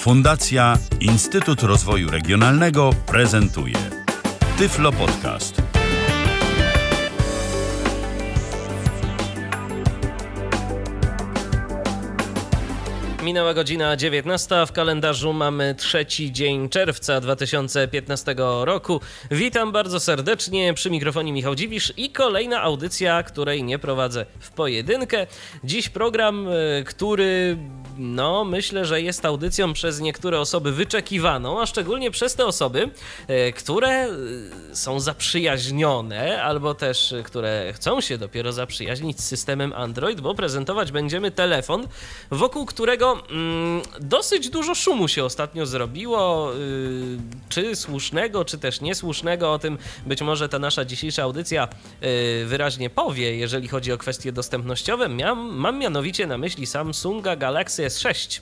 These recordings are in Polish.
Fundacja Instytut Rozwoju Regionalnego prezentuje Tyflo Podcast. Minęła godzina 19. W kalendarzu mamy trzeci dzień czerwca 2015 roku. Witam bardzo serdecznie przy mikrofonie Michał Dziwisz i kolejna audycja, której nie prowadzę w pojedynkę. Dziś program, e, który no myślę, że jest audycją przez niektóre osoby wyczekiwaną, a szczególnie przez te osoby, e, które e, są zaprzyjaźnione albo też które chcą się dopiero zaprzyjaźnić z systemem Android, bo prezentować będziemy telefon, wokół którego mm, dosyć dużo szumu się ostatnio zrobiło, czy słusznego, czy też niesłusznego. O tym być może ta nasza dzisiejsza audycja wyraźnie powie, jeżeli chodzi o kwestie dostępnościowe. Miam, mam mianowicie na myśli Samsunga Galaxy S6.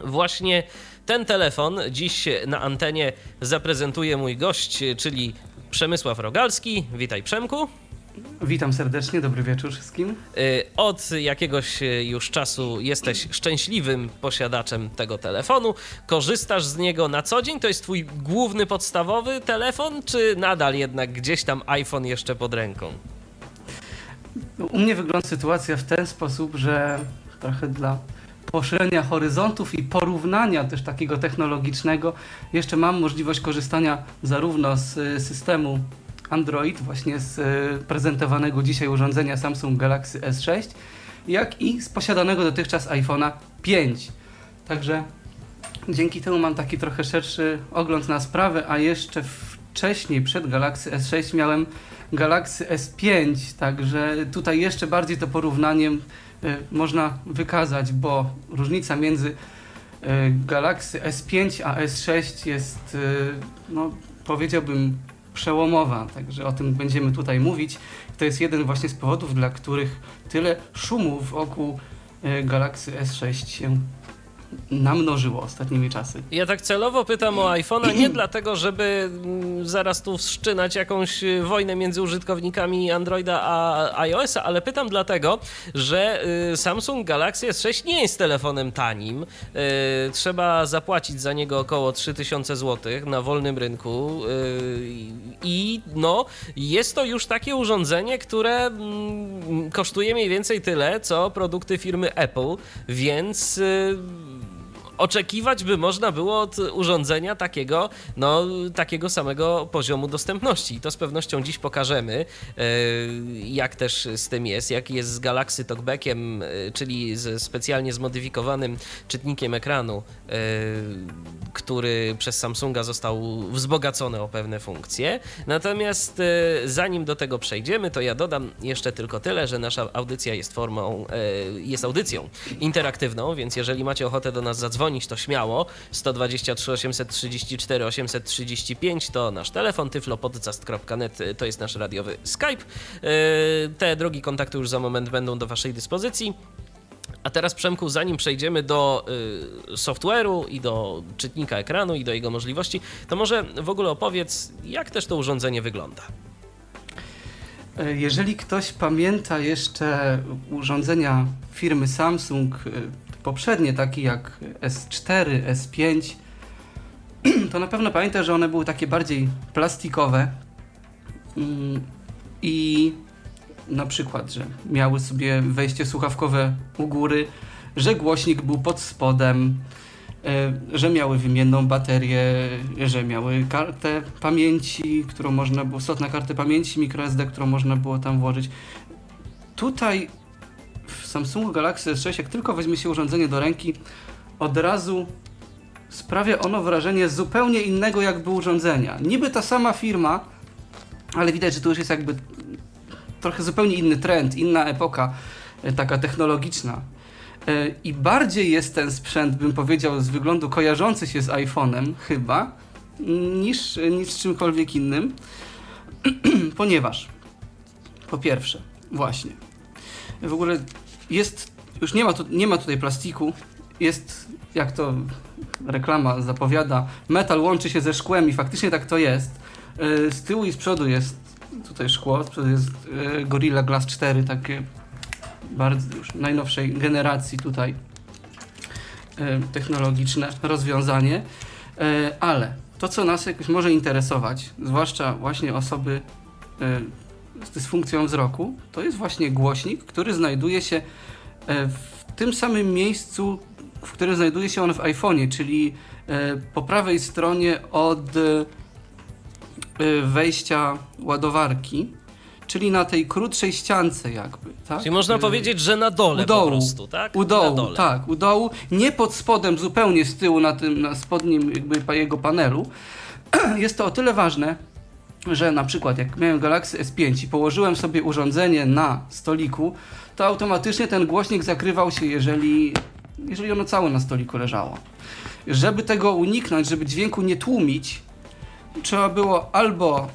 Właśnie ten telefon dziś na antenie zaprezentuje mój gość, czyli Przemysław Rogalski. Witaj Przemku. Witam serdecznie, dobry wieczór wszystkim. Y, od jakiegoś już czasu jesteś szczęśliwym posiadaczem tego telefonu. Korzystasz z niego na co dzień? To jest twój główny, podstawowy telefon, czy nadal jednak gdzieś tam iPhone jeszcze pod ręką? U mnie wygląda sytuacja w ten sposób, że trochę dla poszerzenia horyzontów i porównania też takiego technologicznego, jeszcze mam możliwość korzystania zarówno z y, systemu Android, właśnie z y, prezentowanego dzisiaj urządzenia Samsung Galaxy S6, jak i z posiadanego dotychczas iPhone'a 5. Także dzięki temu mam taki trochę szerszy ogląd na sprawę, a jeszcze wcześniej, przed Galaxy S6 miałem Galaxy S5, także tutaj jeszcze bardziej to porównaniem można wykazać, bo różnica między y, Galaxy S5 a S6 jest, y, no powiedziałbym, przełomowa, także o tym będziemy tutaj mówić. To jest jeden właśnie z powodów, dla których tyle szumu wokół Galaxy S6 się namnożyło ostatnimi czasy. Ja tak celowo pytam o iPhone'a nie dlatego, żeby mm, zaraz tu wszczynać jakąś y, wojnę między użytkownikami Androida a iOS-a, ale pytam dlatego, że y, Samsung Galaxy S6 nie jest telefonem tanim. Y, trzeba zapłacić za niego około 3000 zł na wolnym rynku i no, jest to już takie urządzenie, które mm, kosztuje mniej więcej tyle, co produkty firmy Apple, więc oczekiwać by można było od urządzenia takiego, no, takiego samego poziomu dostępności. I to z pewnością dziś pokażemy, e, jak też z tym jest, jak jest z Galaxy Talkbackiem, e, czyli z specjalnie zmodyfikowanym czytnikiem ekranu, e, który przez Samsunga został wzbogacony o pewne funkcje. Natomiast zanim do tego przejdziemy, to ja dodam jeszcze tylko tyle, że nasza audycja jest formą, jest audycją interaktywną, więc jeżeli macie ochotę do nas zadzwonić, dzwonić, to śmiało. 123 834 835 to nasz telefon, tyflopodcast.net to jest nasz radiowy Skype. Yy, te drogi kontaktu już za moment będą do Waszej dyspozycji. A teraz, Przemku, zanim przejdziemy do y, software'u i do czytnika ekranu i do jego możliwości, to może w ogóle opowiedz, jak też to urządzenie wygląda. E, jeżeli ktoś pamięta jeszcze urządzenia firmy Samsung, y, poprzednie, takie jak S4, S5, to na pewno pamiętam, że one były takie bardziej plastikowe mm, i na przykład, że miały sobie wejście słuchawkowe u góry, że głośnik był pod spodem, e, że miały wymienną baterię, że miały kartę pamięci, którą można było, slot na kartę pamięci microSD, którą można było tam włożyć. Tutaj w Samsungu Galaxy S6, jak tylko weźmie się urządzenie do ręki, od razu sprawia ono wrażenie zupełnie innego jakby urządzenia. Niby ta sama firma, ale widać, że tu już jest jakby trochę zupełnie inny trend, inna epoka, e, taka technologiczna. E, I bardziej jest ten sprzęt, bym powiedział, z wyglądu kojarzący się z iPhone'em, chyba, niż, niż czymkolwiek innym, ponieważ po pierwsze, właśnie, w ogóle jest, już nie ma, tu, nie ma tutaj plastiku, jest, jak to reklama zapowiada, metal łączy się ze szkłem i faktycznie tak to jest. E, z tyłu i z przodu jest tutaj szkło, z przodu jest e, Gorilla Glass 4, takie bardzo już najnowszej generacji tutaj. technologiczne rozwiązanie, ale to, co nas jakoś może interesować, zwłaszcza właśnie osoby z dysfunkcją wzroku, to jest właśnie głośnik, który znajduje się w tym samym miejscu, w którym znajduje się on w iPhone'ie, czyli po prawej stronie od wejścia ładowarki czyli na tej krótszej ściance jakby, tak? Czyli można powiedzieć, że na dole u dołu, po prostu, tak? U dołu, tak, u dołu, nie pod spodem, zupełnie z tyłu na tym, na spodnim jakby jego panelu. Jest to o tyle ważne, że na przykład jak miałem Galaxy S5 i położyłem sobie urządzenie na stoliku, to automatycznie ten głośnik zakrywał się, jeżeli, jeżeli ono całe na stoliku leżało. Żeby tego uniknąć, żeby dźwięku nie tłumić, trzeba było albo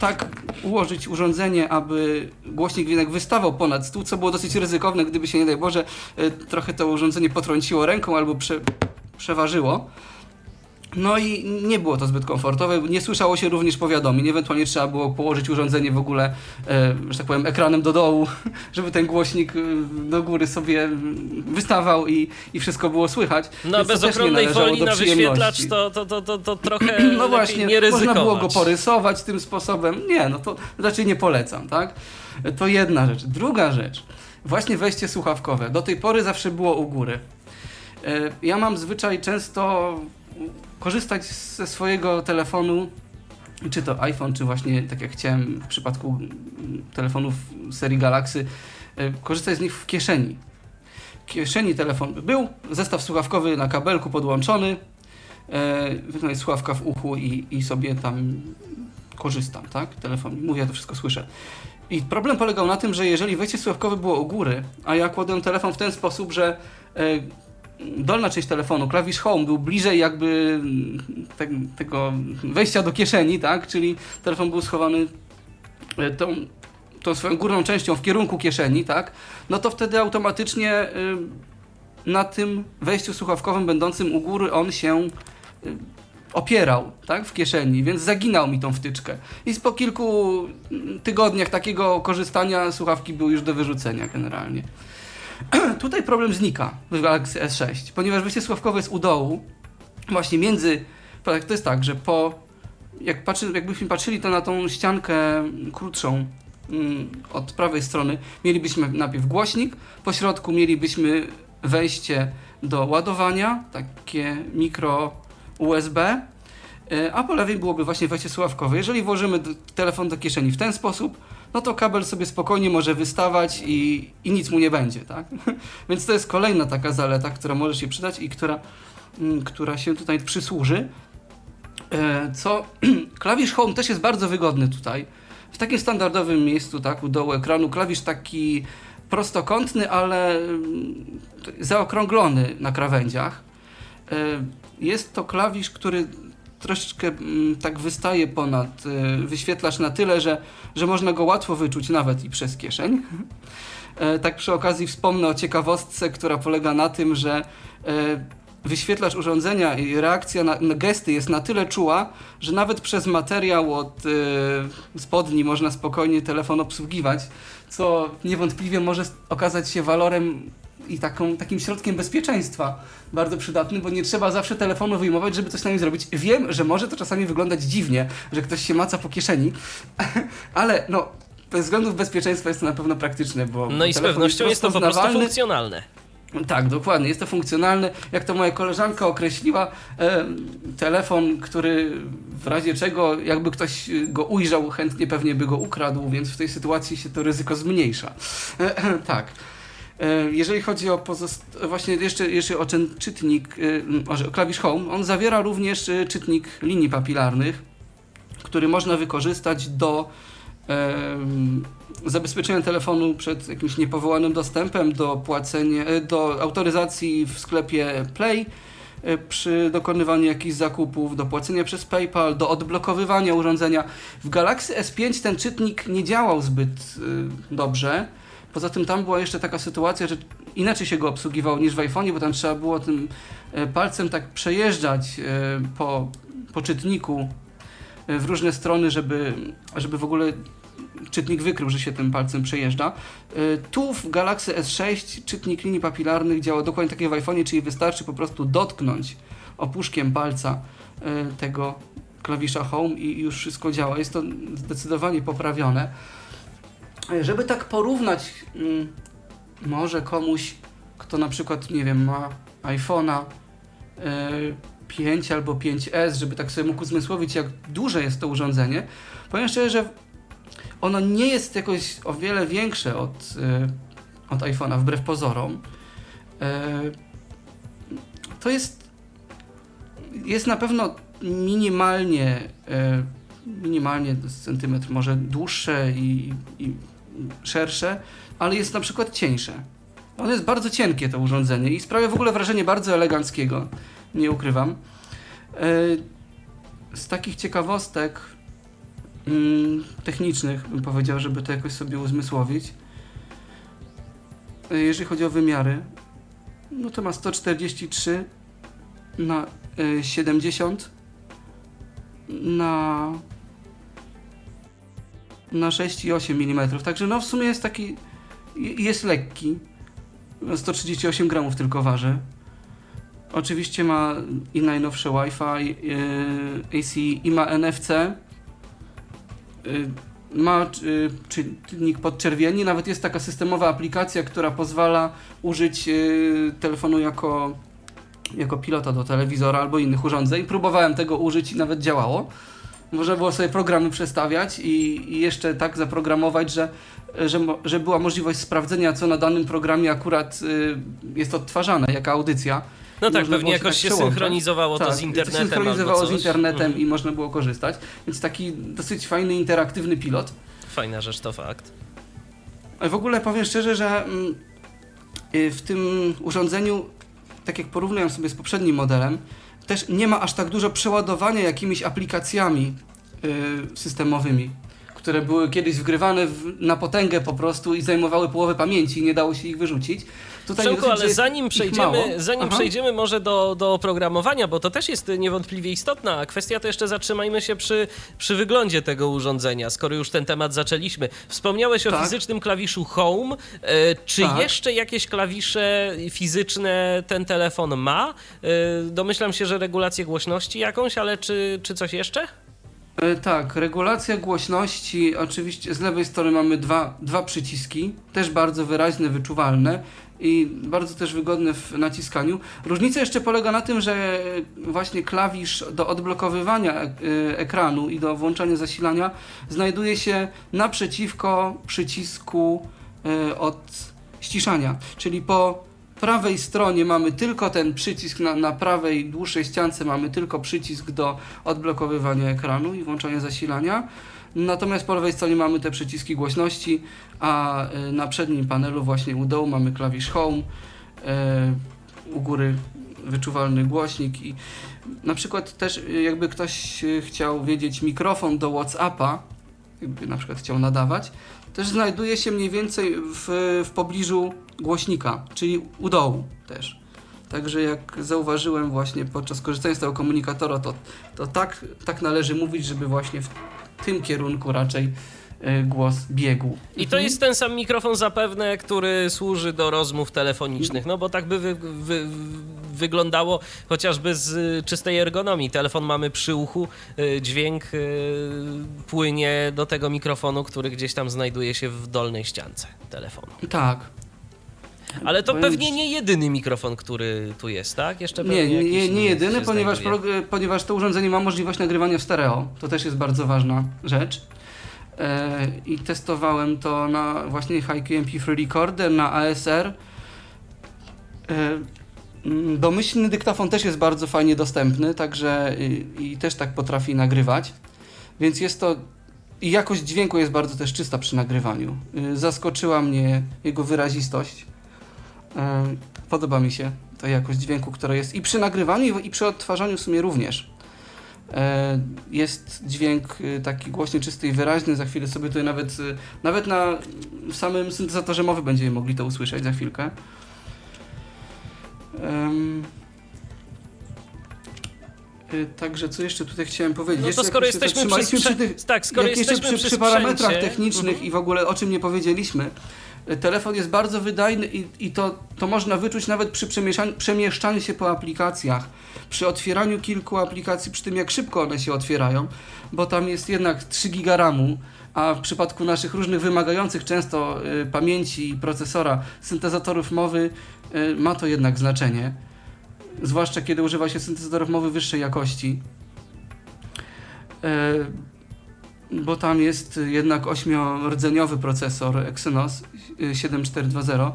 tak ułożyć urządzenie, aby głośnik jednak wystawał ponad stół, co było dosyć ryzykowne, gdyby się, nie daj Boże, e, trochę to urządzenie potrąciło ręką albo prze, przeważyło. No i nie było to zbyt komfortowe, nie słyszało się również powiadomień, ewentualnie trzeba było położyć urządzenie w ogóle, e, że tak powiem, ekranem do dołu, żeby ten głośnik e, do góry sobie wystawał i, i wszystko było słychać. No bez ochronnej folii na wyświetlacz to, to, to, to, to trochę No właśnie, nie można było go porysować tym sposobem. Nie, no to raczej nie polecam, tak? To jedna rzecz. Druga rzecz, właśnie wejście słuchawkowe. Do tej pory zawsze było u góry. E, ja mam zwyczaj często korzystać ze swojego telefonu, czy to iPhone, czy właśnie tak jak chciałem w przypadku telefonów serii Galaxy, e, korzystać z nich w kieszeni. W kieszeni telefon był, zestaw słuchawkowy na kabelku podłączony, e, słuchawka w uchu i, i sobie tam korzystam, tak? Telefon, mówię, to wszystko słyszę. I problem polegał na tym, że jeżeli wejście słuchawkowe było u góry, a ja kładłem telefon w ten sposób, że e, dolna część telefonu, klawisz home był bliżej jakby te, tego wejścia do kieszeni, tak? Czyli telefon był schowany e, tą, tą swoją górną częścią w kierunku kieszeni, tak? No to wtedy automatycznie y, na tym wejściu słuchawkowym będącym u góry on się y, opierał, tak, w kieszeni, więc zaginał mi tą wtyczkę. I po kilku tygodniach takiego korzystania słuchawki były już do wyrzucenia generalnie. Tutaj problem znika w Galaxy S6, ponieważ wyjście słuchawkowe jest u dołu, właśnie między, to jest tak, że po, jak patrzy, jakbyśmy patrzyli to na tą ściankę krótszą mm, od prawej strony, mielibyśmy najpierw głośnik, po środku mielibyśmy wejście do ładowania, takie mikro USB, e, a po lewej byłoby właśnie wejście słuchawkowe. Jeżeli włożymy telefon do kieszeni w ten sposób, no to kabel sobie spokojnie może wystawać i, i nic mu nie będzie, tak? Więc to jest kolejna taka zaleta, która może się przydać i która, mm, która się tutaj przysłuży. E, co klawisz Home też jest bardzo wygodny tutaj. W takim standardowym miejscu, tak, u dołu ekranu, klawisz taki prostokątny, ale mm, zaokrąglony na krawędziach. E, jest to klawisz, który troszeczkę mm, tak wystaje ponad y, wyświetlacz na tyle, że, że można go łatwo wyczuć nawet i przez kieszeń. E, tak przy okazji wspomnę o ciekawostce, która polega na tym, że e, wyświetlacz urządzenia i reakcja na, na, gesty jest na tyle czuła, że nawet przez materiał od y, spodni można spokojnie telefon obsługiwać, co niewątpliwie może okazać się walorem i taką, takim środkiem bezpieczeństwa bardzo przydatnym, bo nie trzeba zawsze telefonu wyjmować, żeby coś na nim zrobić. Wiem, że może to czasami wyglądać dziwnie, że ktoś się maca po kieszeni, ale no, bez względów bezpieczeństwa jest to na pewno praktyczne, bo No i z pewnością jest, jest to po prostu funkcjonalne. Tak, dokładnie, jest to funkcjonalne. Jak to moja koleżanka określiła, e, telefon, który w razie czego, jakby ktoś go ujrzał, chętnie pewnie by go ukradł, więc w tej sytuacji się to ryzyko zmniejsza. E, tak. E, jeżeli chodzi o właśnie jeszcze, jeszcze o ten czytnik, e, o klawisz Home, on zawiera również e, czytnik linii papilarnych, który można wykorzystać do zabezpieczenia telefonu przed jakimś niepowołanym dostępem, do płacenia, do autoryzacji w sklepie Play przy dokonywaniu jakichś zakupów, do płacenia przez PayPal, do odblokowywania urządzenia. W Galaxy S5 ten czytnik nie działał zbyt dobrze Poza tym tam była jeszcze taka sytuacja, że inaczej się go obsługiwało niż w iPhone'ie, bo tam trzeba było tym e, palcem tak przejeżdżać e, po, po czytniku e, w różne strony, żeby, żeby w ogóle czytnik wykrył, że się tym palcem przejeżdża. Tu w Galaxy S6 czytnik linii papilarnych działa dokładnie tak jak w iPhone, czyli wystarczy po prostu dotknąć opuszkiem palca tego klawisza Home i już wszystko działa. Jest to zdecydowanie poprawione. Żeby tak porównać mm, może komuś, kto na przykład, nie wiem, ma iPhone'a 5 albo 5S, żeby tak sobie mógł uzmysłowić, jak duże jest to urządzenie, powiem szczerze, że ono nie jest jakoś o wiele większe od, od iPhone'a, wbrew pozorom. To jest, jest na pewno minimalnie, minimalnie centymetr, może dłuższe i, i szersze, ale jest na przykład cieńsze. Ono jest bardzo cienkie to urządzenie i sprawia w ogóle wrażenie bardzo eleganckiego, nie ukrywam. Z takich ciekawostek mm, technicznych bym powiedział, żeby to jakoś sobie uzmysłowić. Jeżeli chodzi o wymiary, no to ma 143 na 70 na na 6,8 mm, także no w sumie jest taki jest lekki. 138 gramów tylko waży. Oczywiście ma i najnowsze Wi-Fi yy, AC i ma NFC yy, ma yy, czynnik podczerwieni, nawet jest taka systemowa aplikacja, która pozwala użyć telefonu jako jako pilota do telewizora albo innych urządzeń. Próbowałem tego użyć i nawet działało. Można było sobie programy przestawiać i, i jeszcze tak zaprogramować, że, że, że, była możliwość sprawdzenia, co na danym programie akurat y, jest odtwarzane, jaka audycja. No tak, pewnie jakoś się synchronizowało tak, to z internetem. To synchronizowało z internetem mhm. i można było korzystać. Więc taki dosyć fajny, interaktywny pilot. Fajna rzecz, to fakt. W ogóle powiem szczerze, że mm, y, w tym urządzeniu tak jak porównuję sobie z poprzednim modelem, też nie ma aż tak dużo przeładowania jakimiś aplikacjami yy, systemowymi, które były kiedyś wgrywane w, na potęgę po prostu i zajmowały połowę pamięci i nie dało się ich wyrzucić. Tutaj Przemku, ale zanim przejdziemy, zanim przejdziemy może do, do oprogramowania, bo to też jest niewątpliwie istotna kwestia, to jeszcze zatrzymajmy się przy, przy wyglądzie tego urządzenia, skoro już ten temat zaczęliśmy. Wspomniałeś tak. o fizycznym klawiszu Home. E, czy tak. jeszcze jakieś klawisze fizyczne ten telefon ma? E, domyślam się, że regulację głośności jakąś, ale czy, czy coś jeszcze? E, tak, regulacja głośności. Oczywiście z lewej strony mamy dwa, dwa przyciski, też bardzo wyraźne, wyczuwalne i bardzo też wygodny w naciskaniu. Różnica jeszcze polega na tym, że właśnie klawisz do odblokowywania e, ekranu i do włączania zasilania znajduje się naprzeciwko przycisku e, od ściszania, czyli po prawej stronie mamy tylko ten przycisk, na, na prawej dłuższej ściance mamy tylko przycisk do odblokowywania ekranu i włączania zasilania. Natomiast po lewej stronie mamy te przyciski głośności, a e, na przednim panelu właśnie u dołu mamy klawisz Home, e, u góry wyczuwalny głośnik i na przykład też e, jakby ktoś chciał wiedzieć mikrofon do Whatsappa, jakby na przykład chciał nadawać, też znajduje się mniej więcej w, w pobliżu głośnika, czyli u dołu też. Także jak zauważyłem właśnie podczas korzystania z tego komunikatora, to, to tak, tak należy mówić, żeby właśnie w tym kierunku raczej e, głos biegł. I to jest ten sam mikrofon zapewne, który służy do rozmów telefonicznych, no bo tak by wy, wy, wyglądało chociażby z czystej ergonomii. Telefon mamy przy uchu, e, dźwięk e, płynie do tego mikrofonu, który gdzieś tam znajduje się w dolnej ściance telefonu. Tak, ale to pewnie nie jedyny mikrofon, który tu jest, tak? Jeszcze nie, nie, nie, nie jedyny, ponieważ, ponieważ to urządzenie ma możliwość nagrywania w stereo. To też jest bardzo ważna rzecz. E, I testowałem to na właśnie HiQ MP3 Recorder, na ASR. E, mm, domyślny dyktafon też jest bardzo fajnie dostępny, także i, i też tak potrafi nagrywać. Więc jest to i jakość dźwięku jest bardzo też czysta przy nagrywaniu. E, zaskoczyła mnie jego wyrazistość. Podoba mi się ta jakość dźwięku, która jest i przy nagrywaniu, i przy odtwarzaniu w sumie również. E, jest dźwięk y, taki głośny, czysty i wyraźny. Za chwilę sobie tutaj nawet, y, nawet na samym syntezatorze mowy będziemy mogli to usłyszeć za chwilkę. Y, Także co jeszcze tutaj chciałem powiedzieć? No to skoro się jesteśmy przy, tych, tak, skoro jak jeszcze jesteśmy przy, przy, przy parametrach technicznych Mhm. i w ogóle o czym nie powiedzieliśmy, telefon jest bardzo wydajny i, i to, to można wyczuć nawet przy przemieszczaniu, się po aplikacjach, przy otwieraniu kilku aplikacji, przy tym jak szybko one się otwierają, bo tam jest jednak 3 giga RAMu, a w przypadku naszych różnych wymagających często y, pamięci i procesora syntezatorów mowy y, ma to jednak znaczenie. Zwłaszcza kiedy używa się syntezatorów mowy wyższej jakości. E, bo tam jest jednak ośmiordzeniowy procesor Exynos y, 7420.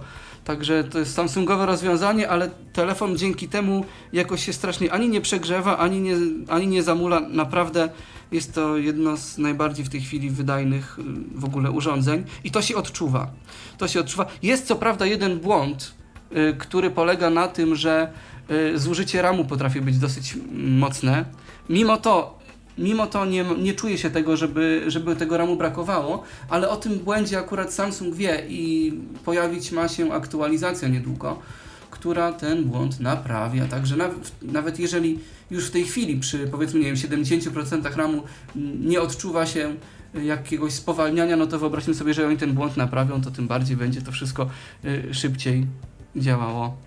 Także to jest Samsungowe rozwiązanie, ale telefon dzięki temu jakoś się strasznie ani nie przegrzewa, ani nie, ani nie zamula. Naprawdę jest to jedno z najbardziej w tej chwili wydajnych y, w ogóle urządzeń i to się odczuwa. To się odczuwa. Jest co prawda jeden błąd, y, który polega na tym, że y, zużycie RAMu potrafi być dosyć mm, mocne. Mimo to Mimo to nie, nie czuję się tego, żeby, żeby tego ramu brakowało, ale o tym błędzie akurat Samsung wie i pojawić ma się aktualizacja niedługo, która ten błąd naprawia. Także nawet, nawet jeżeli już w tej chwili przy powiedzmy nie wiem, 70% ramu nie odczuwa się jakiegoś spowalniania, no to wyobraźmy sobie, że oni ten błąd naprawią, to tym bardziej będzie to wszystko y, szybciej działało.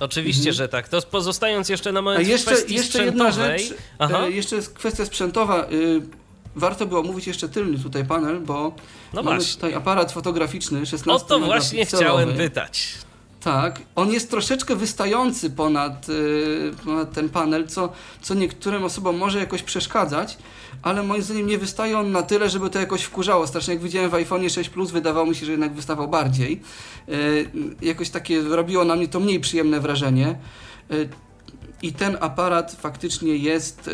Oczywiście, Mhm. że tak. To pozostając jeszcze na A moment w jeszcze, kwestii jeszcze jedna sprzętowej. rzecz, Aha. e, jeszcze jest kwestia sprzętowa. y, warto by omówić jeszcze tylny tutaj panel, bo No mamy właśnie. tutaj aparat fotograficzny 16 O to właśnie chciałem pytać. Tak, on jest troszeczkę wystający ponad, y, ponad ten panel, co, co niektórym osobom może jakoś przeszkadzać, ale moim zdaniem nie wystaje on na tyle, żeby to jakoś wkurzało. Strasznie jak widziałem w iPhone 6 Plus, wydawało mi się, że jednak wystawał bardziej. Y, jakoś takie robiło na mnie to mniej przyjemne wrażenie. Y, I ten aparat faktycznie jest,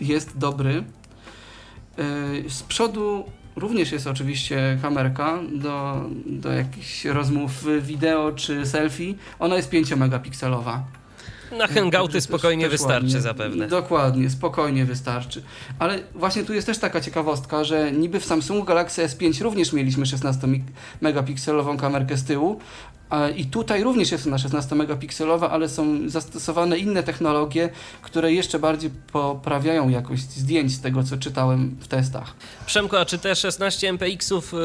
jest dobry. Z przodu również jest oczywiście kamerka do, do jakichś rozmów wideo czy selfie. Ona jest 5-megapikselowa. Na hangouty Też- spokojnie też wystarczy ładnie. zapewne. Dokładnie, spokojnie wystarczy. Ale właśnie tu jest też taka ciekawostka, że niby w Samsungu Galaxy S5 również mieliśmy 16-megapikselową kamerkę z tyłu. I tutaj również jest ona 16-megapikselowa, ale są zastosowane inne technologie, które jeszcze bardziej poprawiają jakość zdjęć z tego, co czytałem w testach. Przemku, a czy te 16 MPX-ów y,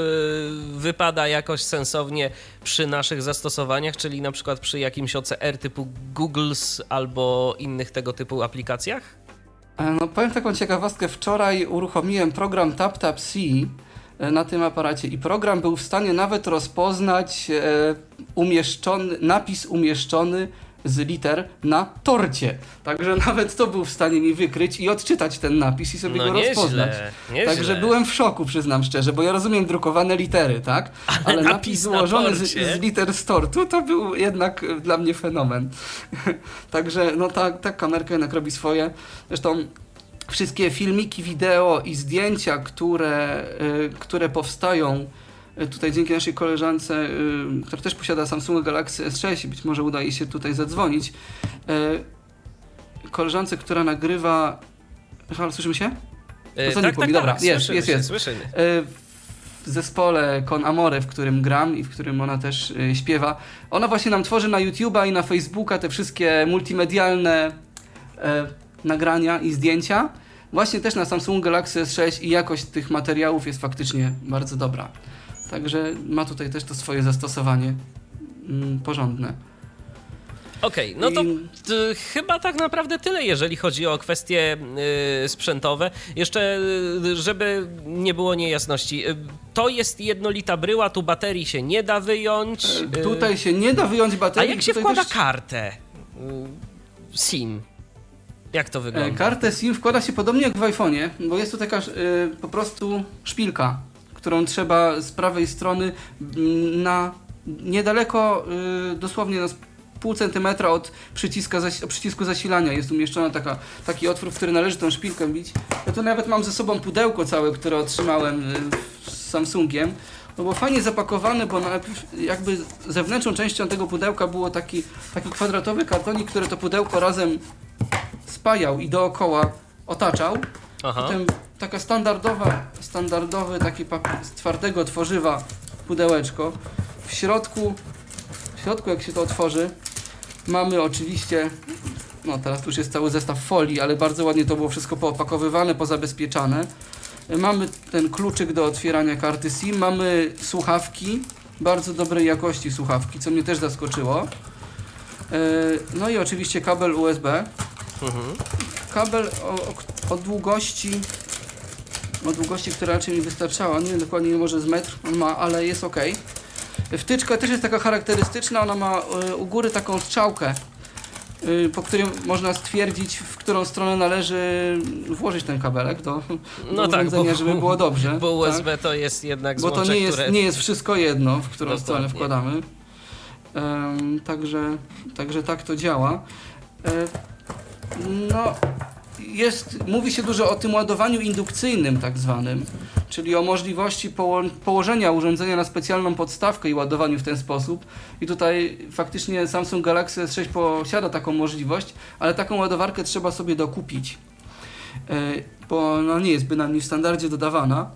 wypada jakoś sensownie przy naszych zastosowaniach, czyli na przykład przy jakimś OCR typu Google's albo innych tego typu aplikacjach? E, No, powiem taką ciekawostkę. Wczoraj uruchomiłem program TapTapC na tym aparacie i program był w stanie nawet rozpoznać e, umieszczony, napis umieszczony z liter na torcie. Także nawet to był w stanie mi wykryć i odczytać ten napis i sobie No go rozpoznać. nieźle, nieźle. Także byłem w szoku, przyznam szczerze, bo ja rozumiem drukowane litery, tak? Ale, napis napis na złożony z, z liter z tortu to był jednak e, dla mnie fenomen. Także no ta, ta kamerka jednak robi swoje. Zresztą wszystkie filmiki, wideo i zdjęcia, które, y, które powstają y, tutaj dzięki naszej koleżance, y, która też posiada Samsung Galaxy S6 i być może uda jej się tutaj zadzwonić. Koleżance, która nagrywa... Halo, słyszymy się? Y, to tak, nie tak, Dobra, tak, jest, słyszymy jest, jest. Słyszymy. W zespole Con Amore, w którym gram i w którym ona też śpiewa. Ona właśnie nam tworzy na YouTube'a i na Facebooka te wszystkie multimedialne nagrania i zdjęcia. Właśnie też na Samsung Galaxy S6 i jakość tych materiałów jest faktycznie bardzo dobra. Także ma tutaj też to swoje zastosowanie mm, porządne. Okej, no to t, chyba tak naprawdę tyle, jeżeli chodzi o kwestie y, sprzętowe. Jeszcze, y, żeby nie było niejasności, y, to jest jednolita bryła, tu baterii się nie da wyjąć. E, y, Tutaj się nie da wyjąć A baterii. jak się wkłada też- kartę? Y, SIM. Jak to E, wygląda? Kartę SIM wkłada się podobnie jak w iPhone'ie, bo jest tu taka e, po prostu szpilka, którą trzeba z prawej strony na niedaleko, e, dosłownie na pół centymetra od przyciska przycisku zasilania jest umieszczona taka, taki otwór, w który należy tą szpilkę wbić. Ja tu nawet mam ze sobą pudełko całe, które otrzymałem e, z Samsungiem. No bo fajnie zapakowane, bo jakby zewnętrzną częścią tego pudełka było taki, taki kwadratowy kartonik, który to pudełko razem spajał i dookoła otaczał. Aha. Potem taka standardowa, standardowy taki papier z twardego tworzywa pudełeczko. W środku, w środku jak się to otworzy, mamy oczywiście no teraz tu już jest cały zestaw folii, ale bardzo ładnie to było wszystko poopakowywane, pozabezpieczane. Mamy ten kluczyk do otwierania karty SIM, mamy słuchawki, bardzo dobrej jakości słuchawki, co mnie też zaskoczyło. E, no i oczywiście kabel USB. Mhm. Kabel o, o, o długości o długości, która raczej mi wystarczała. Nie wiem dokładnie, może z metr on ma, ale jest ok. Wtyczka też jest taka charakterystyczna, ona ma y, u góry taką strzałkę, y, po której można stwierdzić, w którą stronę należy włożyć ten kabelek do, No do tak, urządzenia, bo- żeby było dobrze. Bo tak? USB to jest jednak Bo to złącze, nie jest, które... nie jest wszystko jedno, w którą stronę wkładamy. Także, także tak to działa. E, no, jest, mówi się dużo o tym ładowaniu indukcyjnym tak zwanym, czyli o możliwości poło położenia urządzenia na specjalną podstawkę i ładowaniu w ten sposób. I tutaj faktycznie Samsung Galaxy S6 posiada taką możliwość, ale taką ładowarkę trzeba sobie dokupić, e, bo ona nie jest bynajmniej w standardzie dodawana.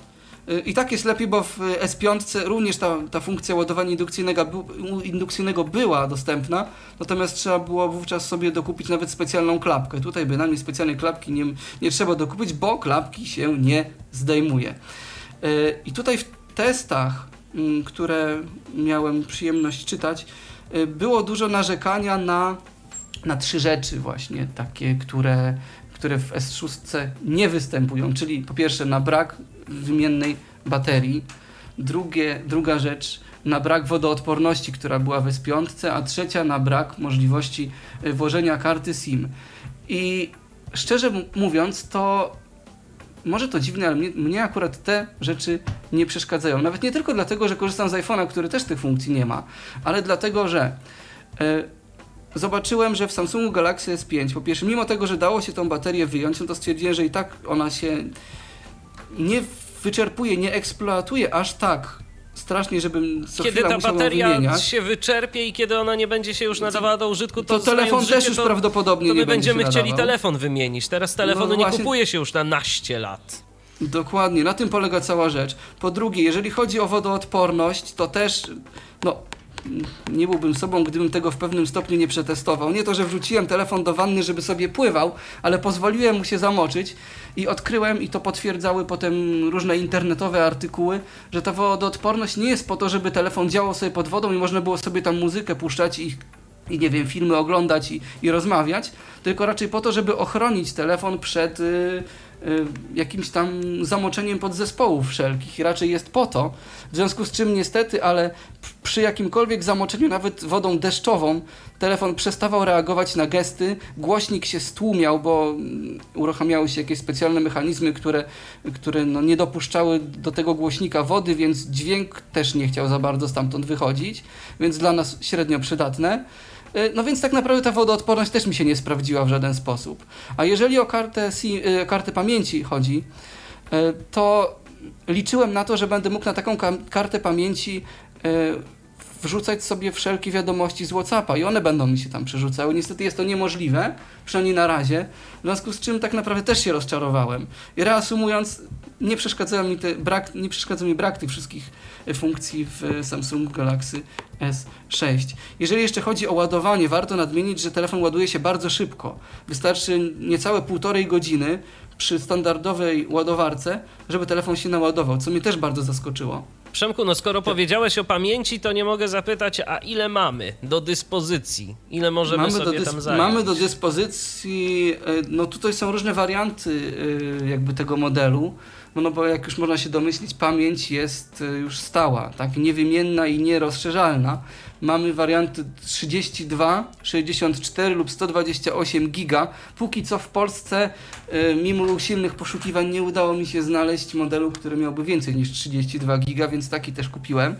Y, I tak jest lepiej, bo w S5 również ta, ta funkcja ładowania indukcyjnego, indukcyjnego była dostępna, natomiast trzeba było wówczas sobie dokupić nawet specjalną klapkę. Tutaj bynajmniej specjalnej klapki nie, nie trzeba dokupić, bo klapki się nie zdejmuje. Y, I tutaj w testach, mm, które miałem przyjemność czytać, y, było dużo narzekania na, na trzy rzeczy właśnie, takie, które, które w S6 nie występują, czyli po pierwsze na brak wymiennej baterii, drugie, druga rzecz na brak wodoodporności, która była w S5, a trzecia na brak możliwości y, włożenia karty SIM. I szczerze mówiąc, to może to dziwne, ale mnie, mnie akurat te rzeczy nie przeszkadzają. Nawet nie tylko dlatego, że korzystam z iPhone'a, który też tych funkcji nie ma, ale dlatego, że e, zobaczyłem, że w Samsungu Galaxy S5, po pierwsze, mimo tego, że dało się tą baterię wyjąć, no to stwierdziłem, że i tak ona się nie wyczerpuje, nie eksploatuje aż tak strasznie, żebym co Kiedy ta bateria się wyczerpie i kiedy ona nie będzie się już nadawała do użytku, To to, telefon też już to, prawdopodobnie to my nie będzie będziemy chcieli nadawał. telefon wymienić. Teraz telefonu No nie właśnie- kupuje się już na naście lat. Dokładnie, na tym polega cała rzecz. Po drugie, jeżeli chodzi o wodoodporność, to też, no, nie byłbym sobą, gdybym tego w pewnym stopniu nie przetestował. Nie to, że wrzuciłem telefon do wanny, żeby sobie pływał, ale pozwoliłem mu się zamoczyć i odkryłem, i to potwierdzały potem różne internetowe artykuły, że ta wodoodporność nie jest po to, żeby telefon działał sobie pod wodą i można było sobie tam muzykę puszczać i i nie wiem, filmy oglądać i, i rozmawiać, tylko raczej po to, żeby ochronić telefon przed y, jakimś tam zamoczeniem podzespołów wszelkich. Raczej jest po to, w związku z czym niestety, ale przy jakimkolwiek zamoczeniu, nawet wodą deszczową, telefon przestawał reagować na gesty, głośnik się stłumiał, bo mm, uruchamiały się jakieś specjalne mechanizmy, które, które no, nie dopuszczały do tego głośnika wody, więc dźwięk też nie chciał za bardzo stamtąd wychodzić, więc dla nas średnio przydatne. Y, No więc tak naprawdę ta wodoodporność też mi się nie sprawdziła w żaden sposób. A jeżeli o kartę, y, kartę pamięci chodzi, y, to liczyłem na to, że będę mógł na taką kartę pamięci wrzucać sobie wszelkie wiadomości z Whatsappa i one będą mi się tam przerzucały. Niestety jest to niemożliwe, przynajmniej na razie, w związku z czym tak naprawdę też się rozczarowałem. I reasumując, nie przeszkadza mi, te, brak, nie przeszkadza mi brak tych wszystkich y, funkcji w y, Samsung Galaxy S6. Jeżeli jeszcze chodzi o ładowanie, warto nadmienić, że telefon ładuje się bardzo szybko. Wystarczy niecałe półtorej godziny przy standardowej ładowarce, żeby telefon się naładował, co mnie też bardzo zaskoczyło. Przemku, no skoro powiedziałeś o pamięci, to nie mogę zapytać, a ile mamy do dyspozycji? Ile możemy mamy, sobie tam zająć? mamy do dyspozycji, e, no tutaj są różne warianty e, jakby tego modelu, no, no bo jak już można się domyślić, pamięć jest e, już stała, tak, niewymienna i nierozszerzalna. Mamy warianty 32, 64 lub 128 giga. Póki co w Polsce, e, mimo usilnych poszukiwań, nie udało mi się znaleźć modelu, który miałby więcej niż 32 giga, więc taki też kupiłem.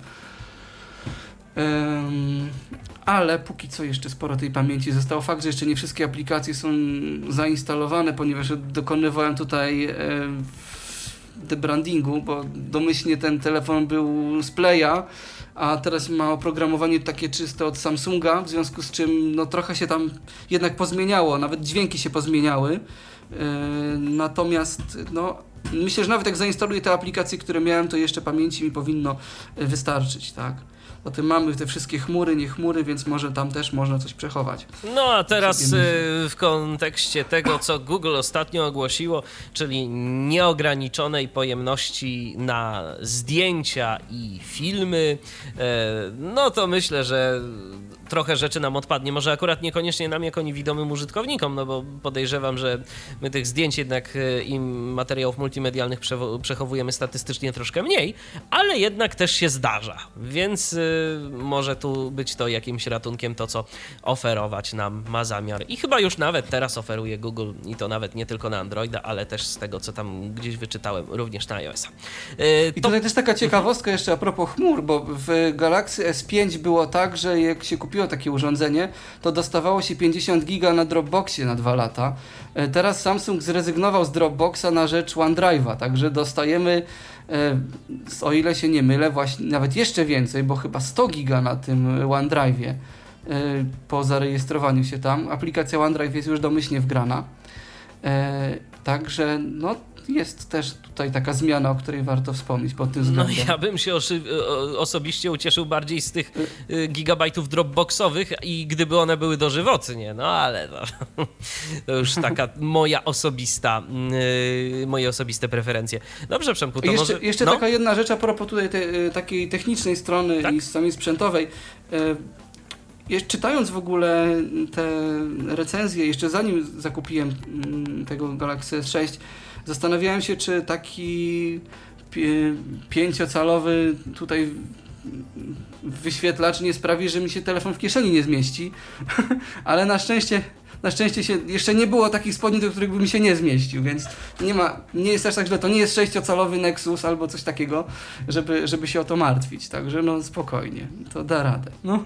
Em, ale póki co jeszcze sporo tej pamięci zostało. Fakt, że jeszcze nie wszystkie aplikacje są zainstalowane, ponieważ dokonywałem tutaj e, debrandingu, bo domyślnie ten telefon był z Playa, a teraz ma oprogramowanie takie czyste od Samsunga, w związku z czym no, trochę się tam jednak pozmieniało, nawet dźwięki się pozmieniały. E, natomiast no, myślę, że nawet jak zainstaluję te aplikacje, które miałem, to jeszcze pamięci mi powinno e, wystarczyć, tak? Potem mamy te wszystkie chmury, nie chmury, więc może tam też można coś przechować. No a teraz y, w kontekście tego, co Google ostatnio ogłosiło, czyli nieograniczonej pojemności na zdjęcia i filmy, e, no to myślę, że trochę rzeczy nam odpadnie. Może akurat niekoniecznie nam jako niewidomym użytkownikom, no bo podejrzewam, że my tych zdjęć jednak e, i materiałów multimedialnych przechowujemy statystycznie troszkę mniej, ale jednak też się zdarza, więc y, może tu być to jakimś ratunkiem to, co oferować nam ma zamiar. I chyba już nawet teraz oferuje Google i to nawet nie tylko na Androida, ale też z tego, co tam gdzieś wyczytałem, również na iOS-a. I to- tutaj też taka ciekawostka jeszcze a propos chmur, bo w Galaxy S5 było tak, że jak się kupiło takie urządzenie, to dostawało się 50 giga na Dropboxie na dwa lata. E, Teraz Samsung zrezygnował z Dropboxa na rzecz OneDrive'a, także dostajemy, e, o ile się nie mylę, właśnie nawet jeszcze więcej, bo chyba 100 giga na tym OneDrive'ie e, po zarejestrowaniu się tam. Aplikacja OneDrive jest już domyślnie wgrana. Także no, jest też tutaj taka zmiana, o której warto wspomnieć pod tym No względem. ja bym się osobiście ucieszył bardziej z tych y, gigabajtów dropboxowych i gdyby one były dożywotnie, no ale no, to już taka moja osobista, y, moje osobiste preferencje. Dobrze Przemku, to jeszcze może... jeszcze no? taka jedna rzecz a propos tutaj te, y, takiej technicznej strony Tak? i samej sprzętowej. Y, Jeszcze czytając w ogóle te recenzje, jeszcze zanim zakupiłem mm, tego Galaxy S6, zastanawiałem się, czy taki pięciocalowy tutaj wyświetlacz nie sprawi, że mi się telefon w kieszeni nie zmieści, ale na szczęście na szczęście się, jeszcze nie było takich spodni, do których by mi się nie zmieścił, więc nie ma, nie jest aż tak źle. To nie jest sześciocalowy Nexus albo coś takiego, żeby, żeby się o to martwić. Także no spokojnie, to da radę. No.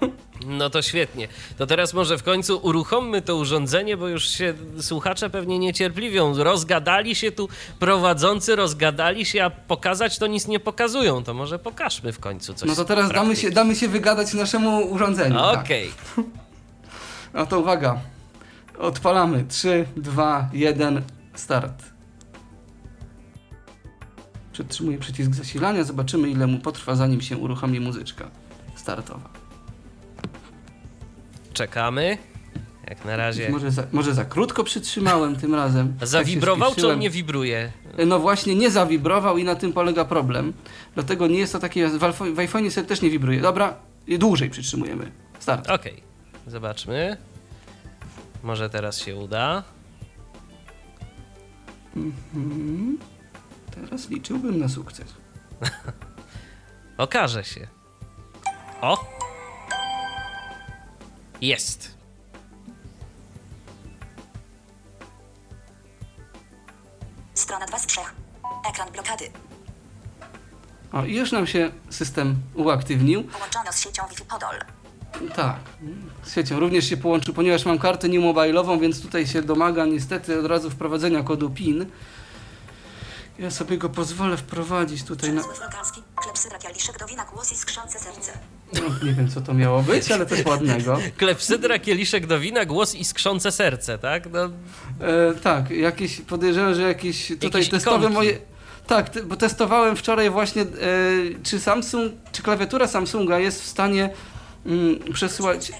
No to świetnie. To teraz może w końcu uruchommy to urządzenie, bo już się słuchacze pewnie niecierpliwią. Rozgadali się tu prowadzący, rozgadali się, a pokazać to nic nie pokazują. To może pokażmy w końcu coś. no to teraz damy się, damy się wygadać naszemu urządzeniu. tak. Okej. No to uwaga. Odpalamy. 3, 2, 1, start. Przytrzymuję przycisk zasilania. Zobaczymy, ile mu potrwa, zanim się uruchomi muzyczka startowa. Czekamy. Jak na razie. Może za, może za krótko przytrzymałem tym razem. Tak Zawibrował, czy spieszyłem. on nie wibruje? No właśnie, nie zawibrował i na tym polega problem. Dlatego nie jest to takie. W, iPhone- w iPhone'ie sobie też nie wibruje. Dobra, dłużej przytrzymujemy. Start. Okej. Zobaczmy. Może teraz się uda. Mhm. Teraz liczyłbym na sukces. Okaże się. O! Jest. Strona 2 z 3. Ekran blokady. O, i już nam się system uaktywnił. Połączono z siecią Wi-Fi Podol. Tak, z siecią również się połączył, ponieważ mam kartę new mobile'ową, więc tutaj się domaga niestety od razu wprowadzenia kodu PIN. Ja sobie go pozwolę wprowadzić tutaj na... Przemysł wulgarski. Klepsydra kieliszek dowina głos i skrzące serce. No, nie wiem co to miało być, ale coś ładnego. Klepsydra, kieliszek do wina, głos i skrzące serce, tak? No, E, tak, jakieś, podejrzewam, że jakieś tutaj Jakieś testowe ikonki. moje... Tak, bo testowałem wczoraj właśnie, e, czy Samsung, czy klawiatura Samsunga jest w stanie mm, przesyłać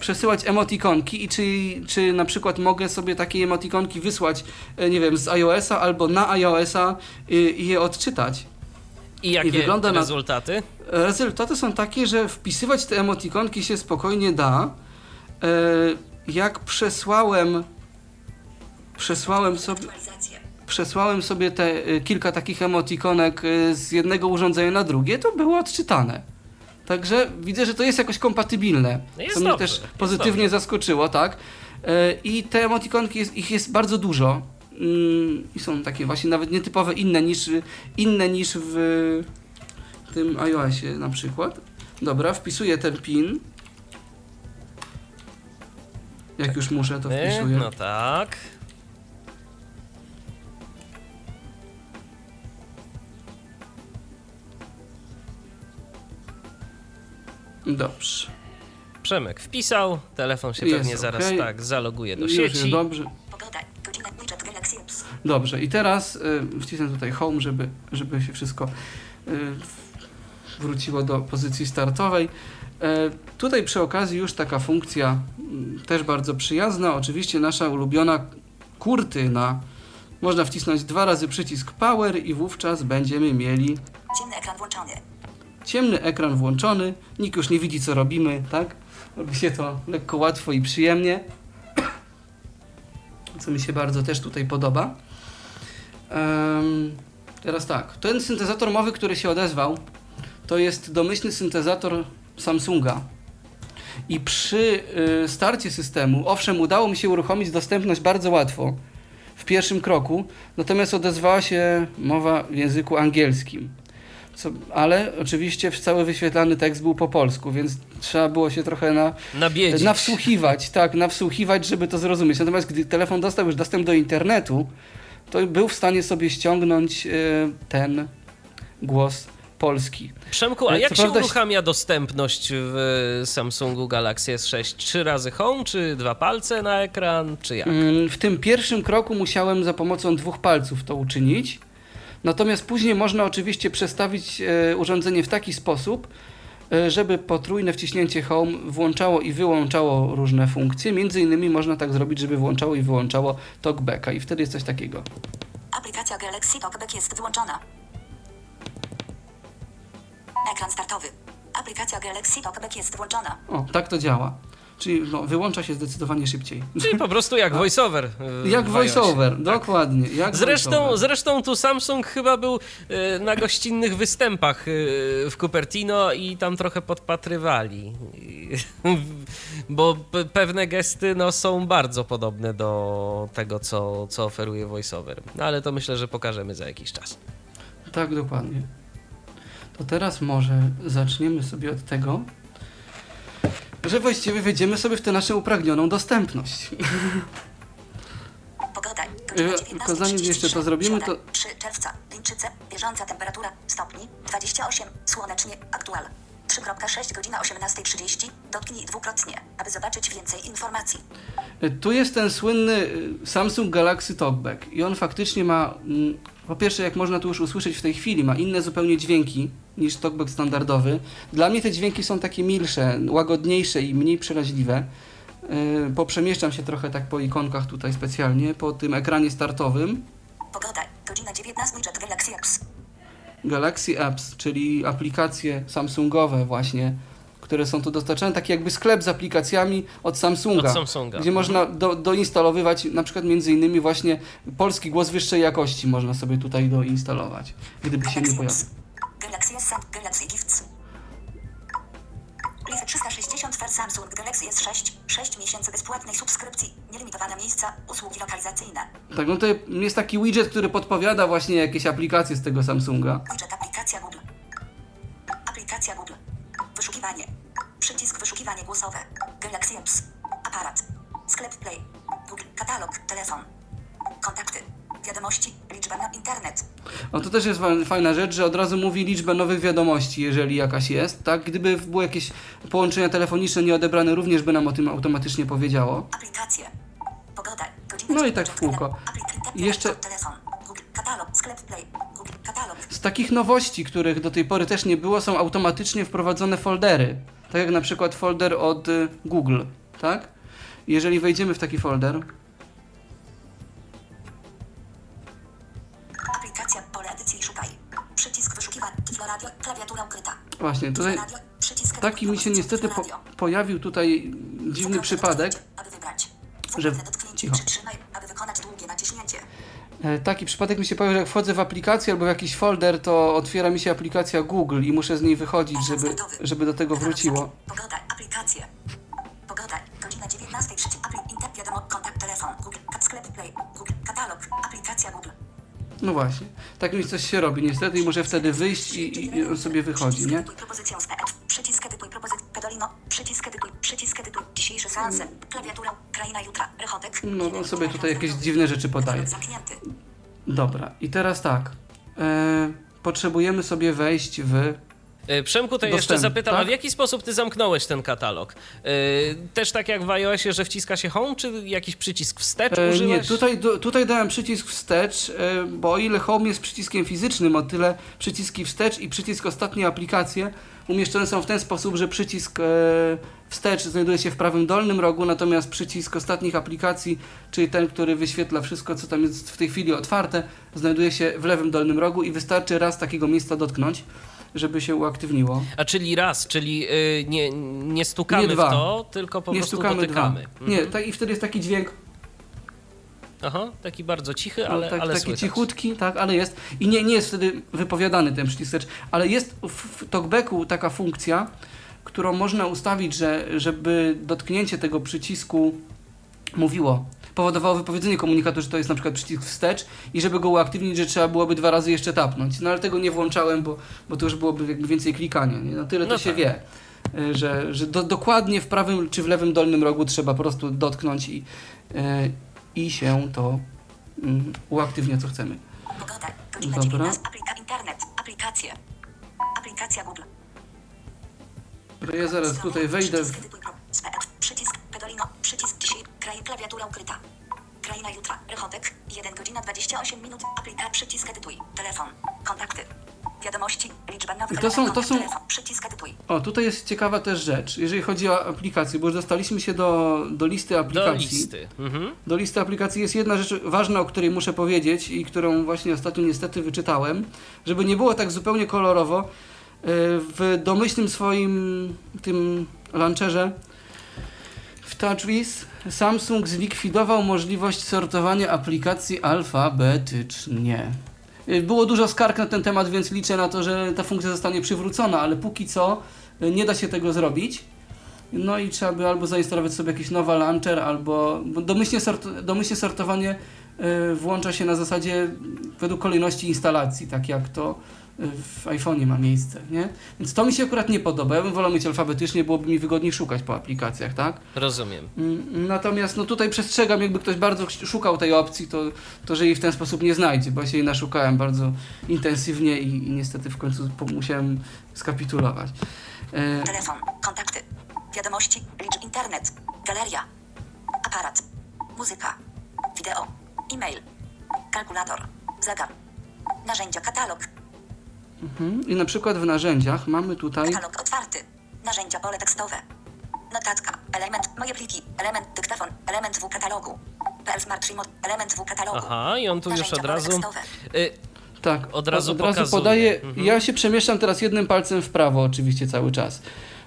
przesyłać emotikonki i czy, czy na przykład mogę sobie takie emotikonki wysłać, e, nie wiem, z iOS-a albo na iOS-a i, i je odczytać. I jakie wygląda na- rezultaty? E, Rezultaty są takie, że wpisywać te emotikonki się spokojnie da. E, Jak przesłałem przesłałem sobie, przesłałem sobie te e, kilka takich emotikonek e, z jednego urządzenia na drugie, to było odczytane. Także widzę, że to jest jakoś kompatybilne, No jest co mnie dobrze, też jest pozytywnie zaskoczyło, tak? E, I te emotikonki, jest, ich jest bardzo dużo. Mm, I są takie właśnie nawet nietypowe, inne niż, inne niż w tym iOSie na przykład. Dobra, wpisuję ten pin. Jak już muszę, to wpisuję. No tak. Dobrze. Przemek wpisał, telefon się Jest pewnie zaraz tak zaloguje do Już jest sieci. dobrze. Pogoda. Godzina. Widget Galaxy Apps. Dobrze, i teraz y, wcisnę tutaj home, żeby, żeby się wszystko y, wróciło do pozycji startowej. E, tutaj przy okazji już taka funkcja mm, też bardzo przyjazna. Oczywiście nasza ulubiona kurtyna. Można wcisnąć dwa razy przycisk Power i wówczas będziemy mieli Ciemny ekran włączony. Ciemny ekran włączony. Nikt już nie widzi co robimy, tak? Robi się to lekko łatwo i przyjemnie. Co mi się bardzo też tutaj podoba. Em, teraz tak, ten syntezator mowy, który się odezwał, to jest domyślny syntezator Samsunga. I przy y, starcie systemu, owszem, udało mi się uruchomić dostępność bardzo łatwo w pierwszym kroku, natomiast odezwała się mowa w języku angielskim. Co, ale oczywiście cały wyświetlany tekst był po polsku, więc trzeba było się trochę na, Nabiedzić. nawsłuchiwać, tak, nawsłuchiwać, żeby to zrozumieć. Natomiast gdy telefon dostał już dostęp do internetu, to był w stanie sobie ściągnąć e, ten głos polski. Przemku, a Ale jak co się prawda- uruchamia dostępność w Samsungu Galaxy S6? Trzy razy home, czy dwa palce na ekran, czy jak? Mm, W tym pierwszym kroku musiałem za pomocą dwóch palców to uczynić. Natomiast później można oczywiście przestawić e, urządzenie w taki sposób, e, żeby potrójne wciśnięcie Home włączało i wyłączało różne funkcje. Między innymi można tak zrobić, żeby włączało i wyłączało talkbacka i wtedy jest coś takiego. Aplikacja Galaxy Talkback jest włączona. Ekran startowy. Aplikacja Galaxy Talkback jest włączona. O, tak to działa. Czyli no, wyłącza się zdecydowanie szybciej. Czyli po prostu jak voiceover. w Jak iOSie. voiceover, dokładnie. Jak Zresztą, voiceover. zresztą tu Samsung chyba był e, na gościnnych występach e, w Cupertino i tam trochę podpatrywali. Bo pe- pewne gesty no, są bardzo podobne do tego, co, co oferuje voiceover. No ale to myślę, że pokażemy za jakiś czas. Tak, dokładnie. To teraz może zaczniemy sobie od tego, że właściwie wejdziemy sobie w tę naszą upragnioną dostępność. Pogoda. Tylko zanim 19.33. jeszcze to zrobimy, to- 3 czerwca. Lińczyce. Bieżąca temperatura. Stopni. 28. Słonecznie. Aktual. 3.6 godzina 18.30. Dotknij dwukrotnie, aby zobaczyć więcej informacji. Tu jest ten słynny y, Samsung Galaxy Talkback i on faktycznie ma, mm, po pierwsze jak można tu już usłyszeć w tej chwili, ma inne zupełnie dźwięki niż Talkback standardowy. Dla mnie te dźwięki są takie milsze, łagodniejsze i mniej przeraźliwe. Y, Poprzemieszczam się trochę tak po ikonkach tutaj specjalnie, po tym ekranie startowym. Pogoda. Godzina 19. Jet Galaxy Apps. Galaxy Apps, czyli aplikacje Samsungowe właśnie, które są tu dostarczane, taki jakby sklep z aplikacjami od Samsunga, Od Samsunga. gdzie można do, doinstalowywać na przykład między innymi właśnie polski głos wyższej jakości można sobie tutaj doinstalować, gdyby się nie pojawił. Galaxy S Galaxy Gifts. Leaf 360 for Samsung Galaxy S6. 6 miesięcy bezpłatnej subskrypcji. Nielimitowane miejsca. Usługi lokalizacyjne. Tak, no to jest taki widget, który podpowiada właśnie jakieś aplikacje z tego Samsunga. Widget aplikacja Google. Aplikacja Google. Wyszukiwanie. Przycisk wyszukiwanie głosowe. Galaxy Apps. Aparat. Sklep Play. Google. Katalog. Telefon. Kontakty. Wiadomości. Liczba na internet. O, to też jest fa- fajna rzecz, że od razu mówi liczbę nowych wiadomości, jeżeli jakaś jest, tak? Gdyby były jakieś połączenia telefoniczne nieodebrane, również by nam o tym automatycznie powiedziało. Aplikacje. Pogoda. Godzina No i tak w kółko. I jeszcze-. Z takich nowości, których do tej pory też nie było, są automatycznie wprowadzone foldery. Tak jak na przykład folder od y, Google, tak? Jeżeli wejdziemy w taki folder, Radio. Klawiatura ukryta. właśnie tutaj Radio. Przycisk taki mi się niestety po, pojawił tutaj dziwny przypadek. że- cicho. E, Taki przypadek mi się pojawił, że jak wchodzę w aplikację albo w jakiś folder, to otwiera mi się aplikacja Google i muszę z niej wychodzić, żeby, żeby do tego wróciło. Pogoda. Aplikacje. Pogoda. Godzina 19.30. Apli. Inter. Wiadomo. Kontakt. Telefon. Google. Sklep Play. Google. Katalog. Aplikacja Google. No właśnie, tak mi coś się robi niestety i muszę wtedy wyjść i, i on sobie wychodzi, nie? edytuj propozycją z EF. Przycisk edytuj propozycję. Pedolino. Przycisk edytuj. Przycisk edytuj. Dzisiejsze seanse. Klawiatura. Kraina jutra. Rechotek. No on sobie tutaj jakieś dziwne rzeczy podaje. Dobra, i teraz tak. E, potrzebujemy sobie wejść w E, Przemku, to jeszcze zapytam, a tak? w jaki sposób ty zamknąłeś ten katalog? E, Też tak jak w iOSie, że wciska się home, czy jakiś przycisk wstecz E, użyłeś? Nie, tutaj, do, tutaj dałem przycisk wstecz, e, bo o ile Home jest przyciskiem fizycznym, o tyle przyciski wstecz i przycisk ostatnie aplikacje umieszczone są w ten sposób, że przycisk e, wstecz znajduje się w prawym dolnym rogu, natomiast przycisk ostatnich aplikacji, czyli ten, który wyświetla wszystko, co tam jest w tej chwili otwarte, znajduje się w lewym dolnym rogu i wystarczy raz takiego miejsca dotknąć, żeby się uaktywniło. A czyli raz, czyli y, nie, nie stukamy Nie w to, tylko po nie prostu stukamy dotykamy. dwa. Mhm. Nie, tak, i wtedy jest taki dźwięk Aha, taki bardzo cichy, No, ale, tak, ale taki słychać. cichutki, tak, ale jest. I nie, nie jest wtedy wypowiadany ten przycisk ale jest w, w talkbacku taka funkcja, którą można ustawić, że, żeby dotknięcie tego przycisku mówiło, powodowało wypowiedzenie komunikatu, że to jest na przykład przycisk wstecz i żeby go uaktywnić, że trzeba byłoby dwa razy jeszcze tapnąć. No ale tego nie włączałem, bo, bo to już byłoby jakby więcej klikania. Nie? No tyle to No się tak. wie, y, że, że do, dokładnie w prawym czy w lewym dolnym rogu trzeba po prostu dotknąć i, y, i się to mm, uaktywnia, co chcemy. Pogoda. Godzina Dobra. 19. Aplika internet. Aplikacje. Aplikacja Google. Ja zaraz tutaj wejdę w... Przycisk Przycisk Pedolino. Przycisk dzisiaj. Kraj klawiatura ukryta. Kraina jutra. Rechotek. 1 godzina 28 minut. Aplika. Przycisk edytuj. Telefon. Kontakty. Wiadomości. Liczba nowych I to są- to są- Telefon. Przycisk edytuj. O, tutaj jest ciekawa też rzecz, jeżeli chodzi o aplikacje, bo już dostaliśmy się do, do listy Do aplikacji. listy. Mhm. Do listy aplikacji jest jedna rzecz ważna, o której muszę powiedzieć i którą właśnie ostatnio niestety wyczytałem, żeby nie było tak zupełnie kolorowo. e, W domyślnym swoim tym launcherze w TouchWiz Samsung zlikwidował możliwość sortowania aplikacji alfabetycznie. E, Było dużo skarg na ten temat, więc liczę na to, że ta funkcja zostanie przywrócona, ale póki co e, nie da się tego zrobić. No i trzeba by albo zainstalować sobie jakiś nowy launcher, albo bo domyślnie, sort, domyślnie sortowanie y, włącza się na zasadzie według kolejności instalacji, tak jak to y, w iPhone'ie ma miejsce, nie? Więc to mi się akurat nie podoba. Ja bym wolał mieć alfabetycznie, byłoby mi wygodniej szukać po aplikacjach, tak? Rozumiem. Mm, Natomiast no tutaj przestrzegam, jakby ktoś bardzo szukał tej opcji, to, to że jej w ten sposób nie znajdzie, bo ja się jej naszukałem bardzo intensywnie i, i niestety w końcu musiałem skapitulować. E, Telefon. Kontakty. Wiadomości. Licz internet. Galeria. Aparat. Muzyka. Wideo. E-mail. Kalkulator. Zegar. Narzędzia. Katalog. Mhm. I na przykład w narzędziach mamy tutaj. Katalog otwarty. Narzędzia pole tekstowe. Notatka. Element. Moje pliki. Element dyktafon. Element w katalogu. PL Smart Remote. Element w katalogu. Aha, i on tu już Narzędzia od pole razu... tekstowe. Y, Tak, Od razu od razu pokazuje. podaję. Mhm. Ja się przemieszczam teraz jednym palcem w prawo, oczywiście cały czas.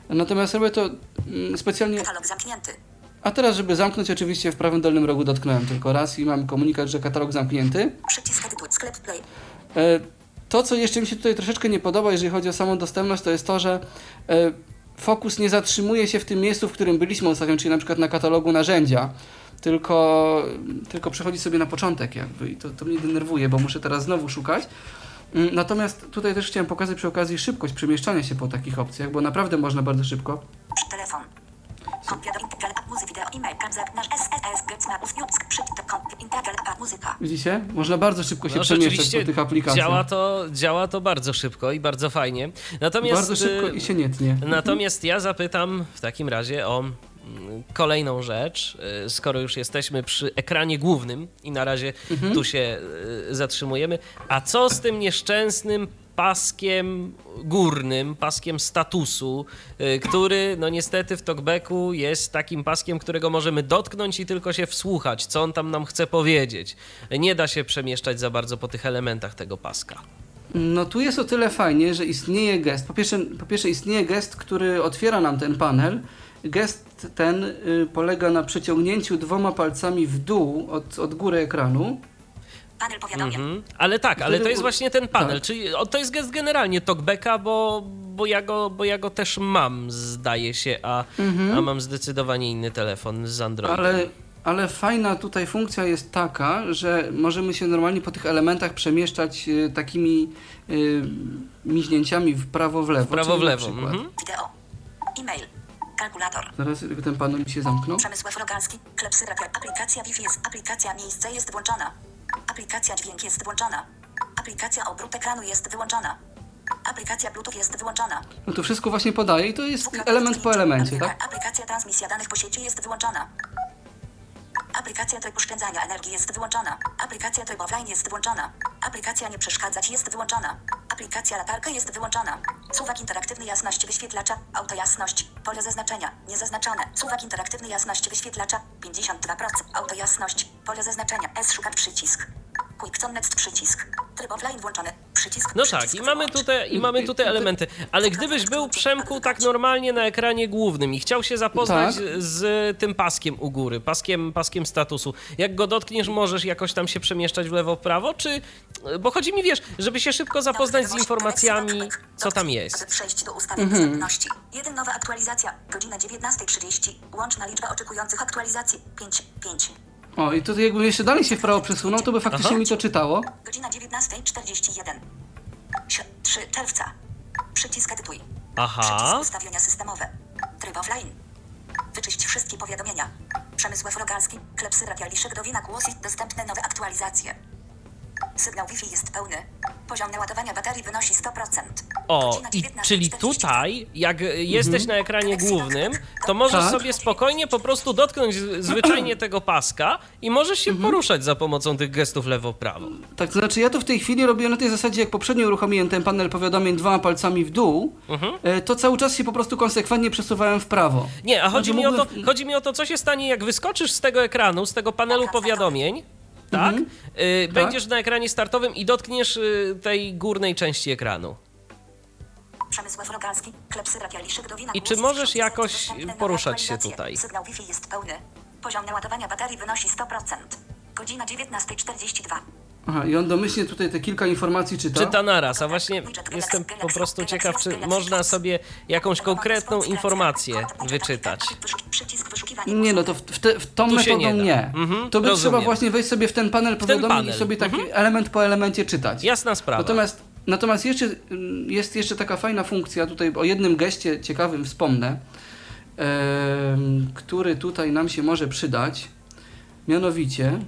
Natomiast robię to mm, specjalnie. Katalog zamknięty. A teraz, żeby zamknąć, oczywiście w prawym dolnym rogu dotknąłem tylko raz i mam komunikat, że katalog zamknięty. Przycisk edytuj. Sklep play. E, To, co jeszcze mi się tutaj troszeczkę nie podoba, jeżeli chodzi o samą dostępność, to jest to, że e, fokus nie zatrzymuje się w tym miejscu, w którym byliśmy ostatnio, czyli na przykład na katalogu narzędzia, tylko, tylko przechodzi sobie na początek jakby i to, to mnie denerwuje, bo muszę teraz znowu szukać. Mm, Natomiast tutaj też chciałem pokazać przy okazji szybkość przemieszczania się po takich opcjach, bo naprawdę można bardzo szybko. Telefon. Widzicie? Można bardzo szybko się no przemieszczać po tych aplikacjach. działa to, działa to bardzo szybko i bardzo fajnie. Natomiast, bardzo szybko y, i się nie tnie. Natomiast ja zapytam w takim razie o mm, kolejną rzecz. Y, Skoro już jesteśmy przy ekranie głównym i na razie Mhm. tu się y, zatrzymujemy, a co z tym nieszczęsnym paskiem górnym, paskiem statusu, y, który no niestety w talkbacku jest takim paskiem, którego możemy dotknąć i tylko się wsłuchać, co on tam nam chce powiedzieć. Nie da się przemieszczać za bardzo po tych elementach tego paska. No tu jest o tyle fajnie, że istnieje gest. Po pierwsze, po pierwsze istnieje gest, który otwiera nam ten panel. Gest ten y, polega na przeciągnięciu dwoma palcami w dół od, od góry ekranu. Panel powiadomień. Mhm. Ale tak, ale to jest właśnie ten panel, tak. czyli o, to jest gest generalnie talkbacka, bo, bo, ja go, bo ja go też mam, zdaje się, a, a mam zdecydowanie inny telefon z Androida. Ale, ale fajna tutaj funkcja jest taka, że możemy się normalnie po tych elementach przemieszczać y, takimi y, miźnięciami w prawo, w lewo. W prawo, w lewo. przykład- Mhm. Wideo. E-mail. Kalkulator. Zaraz ten panel mi się zamknął. Przemysław Rogalski. Klepsydra. Aplikacja Wi-Fi jest. Aplikacja miejsce jest włączona. Aplikacja dźwięk jest włączona. Aplikacja obrót ekranu jest wyłączona. Aplikacja Bluetooth jest wyłączona. No to wszystko właśnie podaje i to jest element po elemencie, tak? Aplikacja transmisja danych po sieci jest wyłączona. Aplikacja tryb oszczędzania energii jest wyłączona. Aplikacja tryb offline jest włączona. Aplikacja nie przeszkadzać jest wyłączona. Aplikacja latarka jest wyłączona. Suwak interaktywny jasność wyświetlacza. Autojasność. Pole zaznaczenia. Niezaznaczone. Suwak interaktywny jasność wyświetlacza. 52%. Autojasność. Pole zaznaczenia. S szukać przycisk. Quick Next przycisk. Tryb offline włączony. Przycisk. No tak, i mamy tutaj, i mamy tutaj elementy. Ale gdybyś był Przemku tak normalnie na ekranie głównym i chciał się zapoznać Tak. z tym paskiem u góry, paskiem, paskiem statusu, jak go dotkniesz, możesz jakoś tam się przemieszczać w lewo, w prawo, czy. Bo chodzi mi, wiesz, żeby się szybko zapoznać z informacjami, co tam jest. przejść do ustawień dostępności. Jeden nowa aktualizacja. Godzina 19.30. Łączna liczba oczekujących aktualizacji 5. 5. O, i tutaj jakbym jeszcze dalej się w prawo przesunął, to by faktycznie Aha. mi to czytało. Godzina 19.41. Si- 3 czerwca. Przycisk edytuj. Aha. Przycisk ustawienia systemowe. Tryb offline. Wyczyść wszystkie powiadomienia. Przemysław Rogalski, Klepsydra Bialiszek, Dowina Głosy, dostępne nowe aktualizacje. Sygnał Wi-Fi jest pełny. Poziom naładowania baterii wynosi 100%. O, i 19:42. czyli tutaj, jak jesteś na ekranie głównym, to możesz Tak. sobie spokojnie po prostu dotknąć zwyczajnie tego paska i możesz się poruszać za pomocą tych gestów lewo-prawo. Tak, to znaczy ja to w tej chwili robię na tej zasadzie, jak poprzednio uruchomiłem ten panel powiadomień dwoma palcami w dół, Mhm. e, to cały czas się po prostu konsekwentnie przesuwałem w prawo. Nie, a chodzi Znaczy mi, o to, chodzi mi o to, co się stanie, jak wyskoczysz z tego ekranu, z tego panelu powiadomień, tak? Mhm. Y, Będziesz na ekranie startowym i dotkniesz y, tej górnej części ekranu. Przemysław Rogalski, Klepsydra I czy możesz jakoś poruszać się tutaj? Sygnał Wi-Fi jest pełny. Poziom naładowania baterii wynosi 100%. Godzina 19.42. Aha, i on domyślnie tutaj te kilka informacji czyta. Czyta naraz, a właśnie jestem po prostu ciekaw, czy można sobie jakąś konkretną informację wyczytać. Nie, no to w, te, w tą Tu metodą nie nie. Mhm, to by rozumiem. trzeba właśnie wejść sobie w ten panel powiadomień i sobie tak Mhm. element po elemencie czytać. Jasna sprawa. Natomiast, natomiast jeszcze, mm, jest jeszcze taka fajna funkcja, tutaj o jednym geście ciekawym wspomnę, em, który tutaj nam się może przydać. Mianowicie,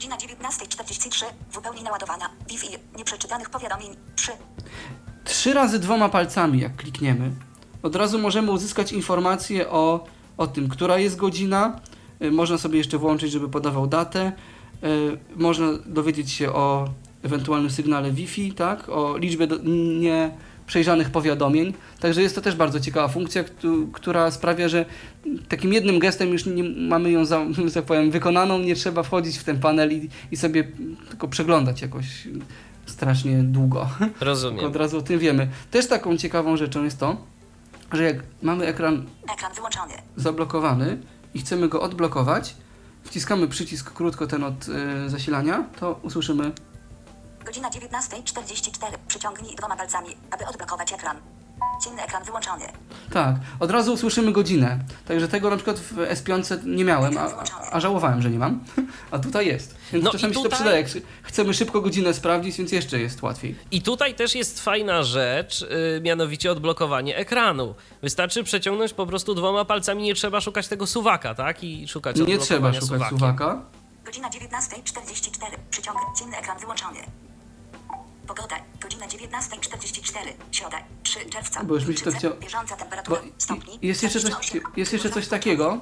Godzina 19.43. Wypełnij naładowania. Wi-Fi. Nieprzeczytanych powiadomień. 3. trzy razy dwoma palcami, jak klikniemy, od razu możemy uzyskać informację o, o tym, która jest godzina. Y, Można sobie jeszcze włączyć, żeby podawał datę. Y, Można dowiedzieć się o ewentualnym sygnale Wi-Fi, tak? o liczbie do, nieprzejrzanych powiadomień. Także jest to też bardzo ciekawa funkcja, któ- która sprawia, że takim jednym gestem już nie mamy ją, za, że tak powiem, wykonaną. Nie trzeba wchodzić w ten panel i, i sobie tylko przeglądać jakoś strasznie długo. Rozumiem. Od razu o tym wiemy. Też taką ciekawą rzeczą jest to, że jak mamy ekran Ekran wyłączony. zablokowany i chcemy go odblokować, wciskamy przycisk krótko ten od y, zasilania, to usłyszymy Godzina 19.44. Przyciągnij dwoma palcami, aby odblokować ekran. Ciemny ekran wyłączony. tak, od razu usłyszymy godzinę. Także tego na przykład w S5 nie miałem, a, a żałowałem, że nie mam, a tutaj jest. Więc No i czasami się to tutaj- przydaje, jak chcemy szybko godzinę sprawdzić, więc jeszcze jest łatwiej. I tutaj też jest fajna rzecz, y, mianowicie odblokowanie ekranu. Wystarczy przeciągnąć po prostu dwoma palcami, nie trzeba szukać tego suwaka, tak? I szukać Nie trzeba szukać suwakiem. suwaka. Godzina 19.44. Przyciągnij ciemny ekran wyłączony. Pogoda. Godzina 19.44. Środa. 3 czerwca. Bo już się to chciało- Bieżąca Bo temperatura. Stopni. i- jest jeszcze, coś, 28. jest jeszcze coś takiego,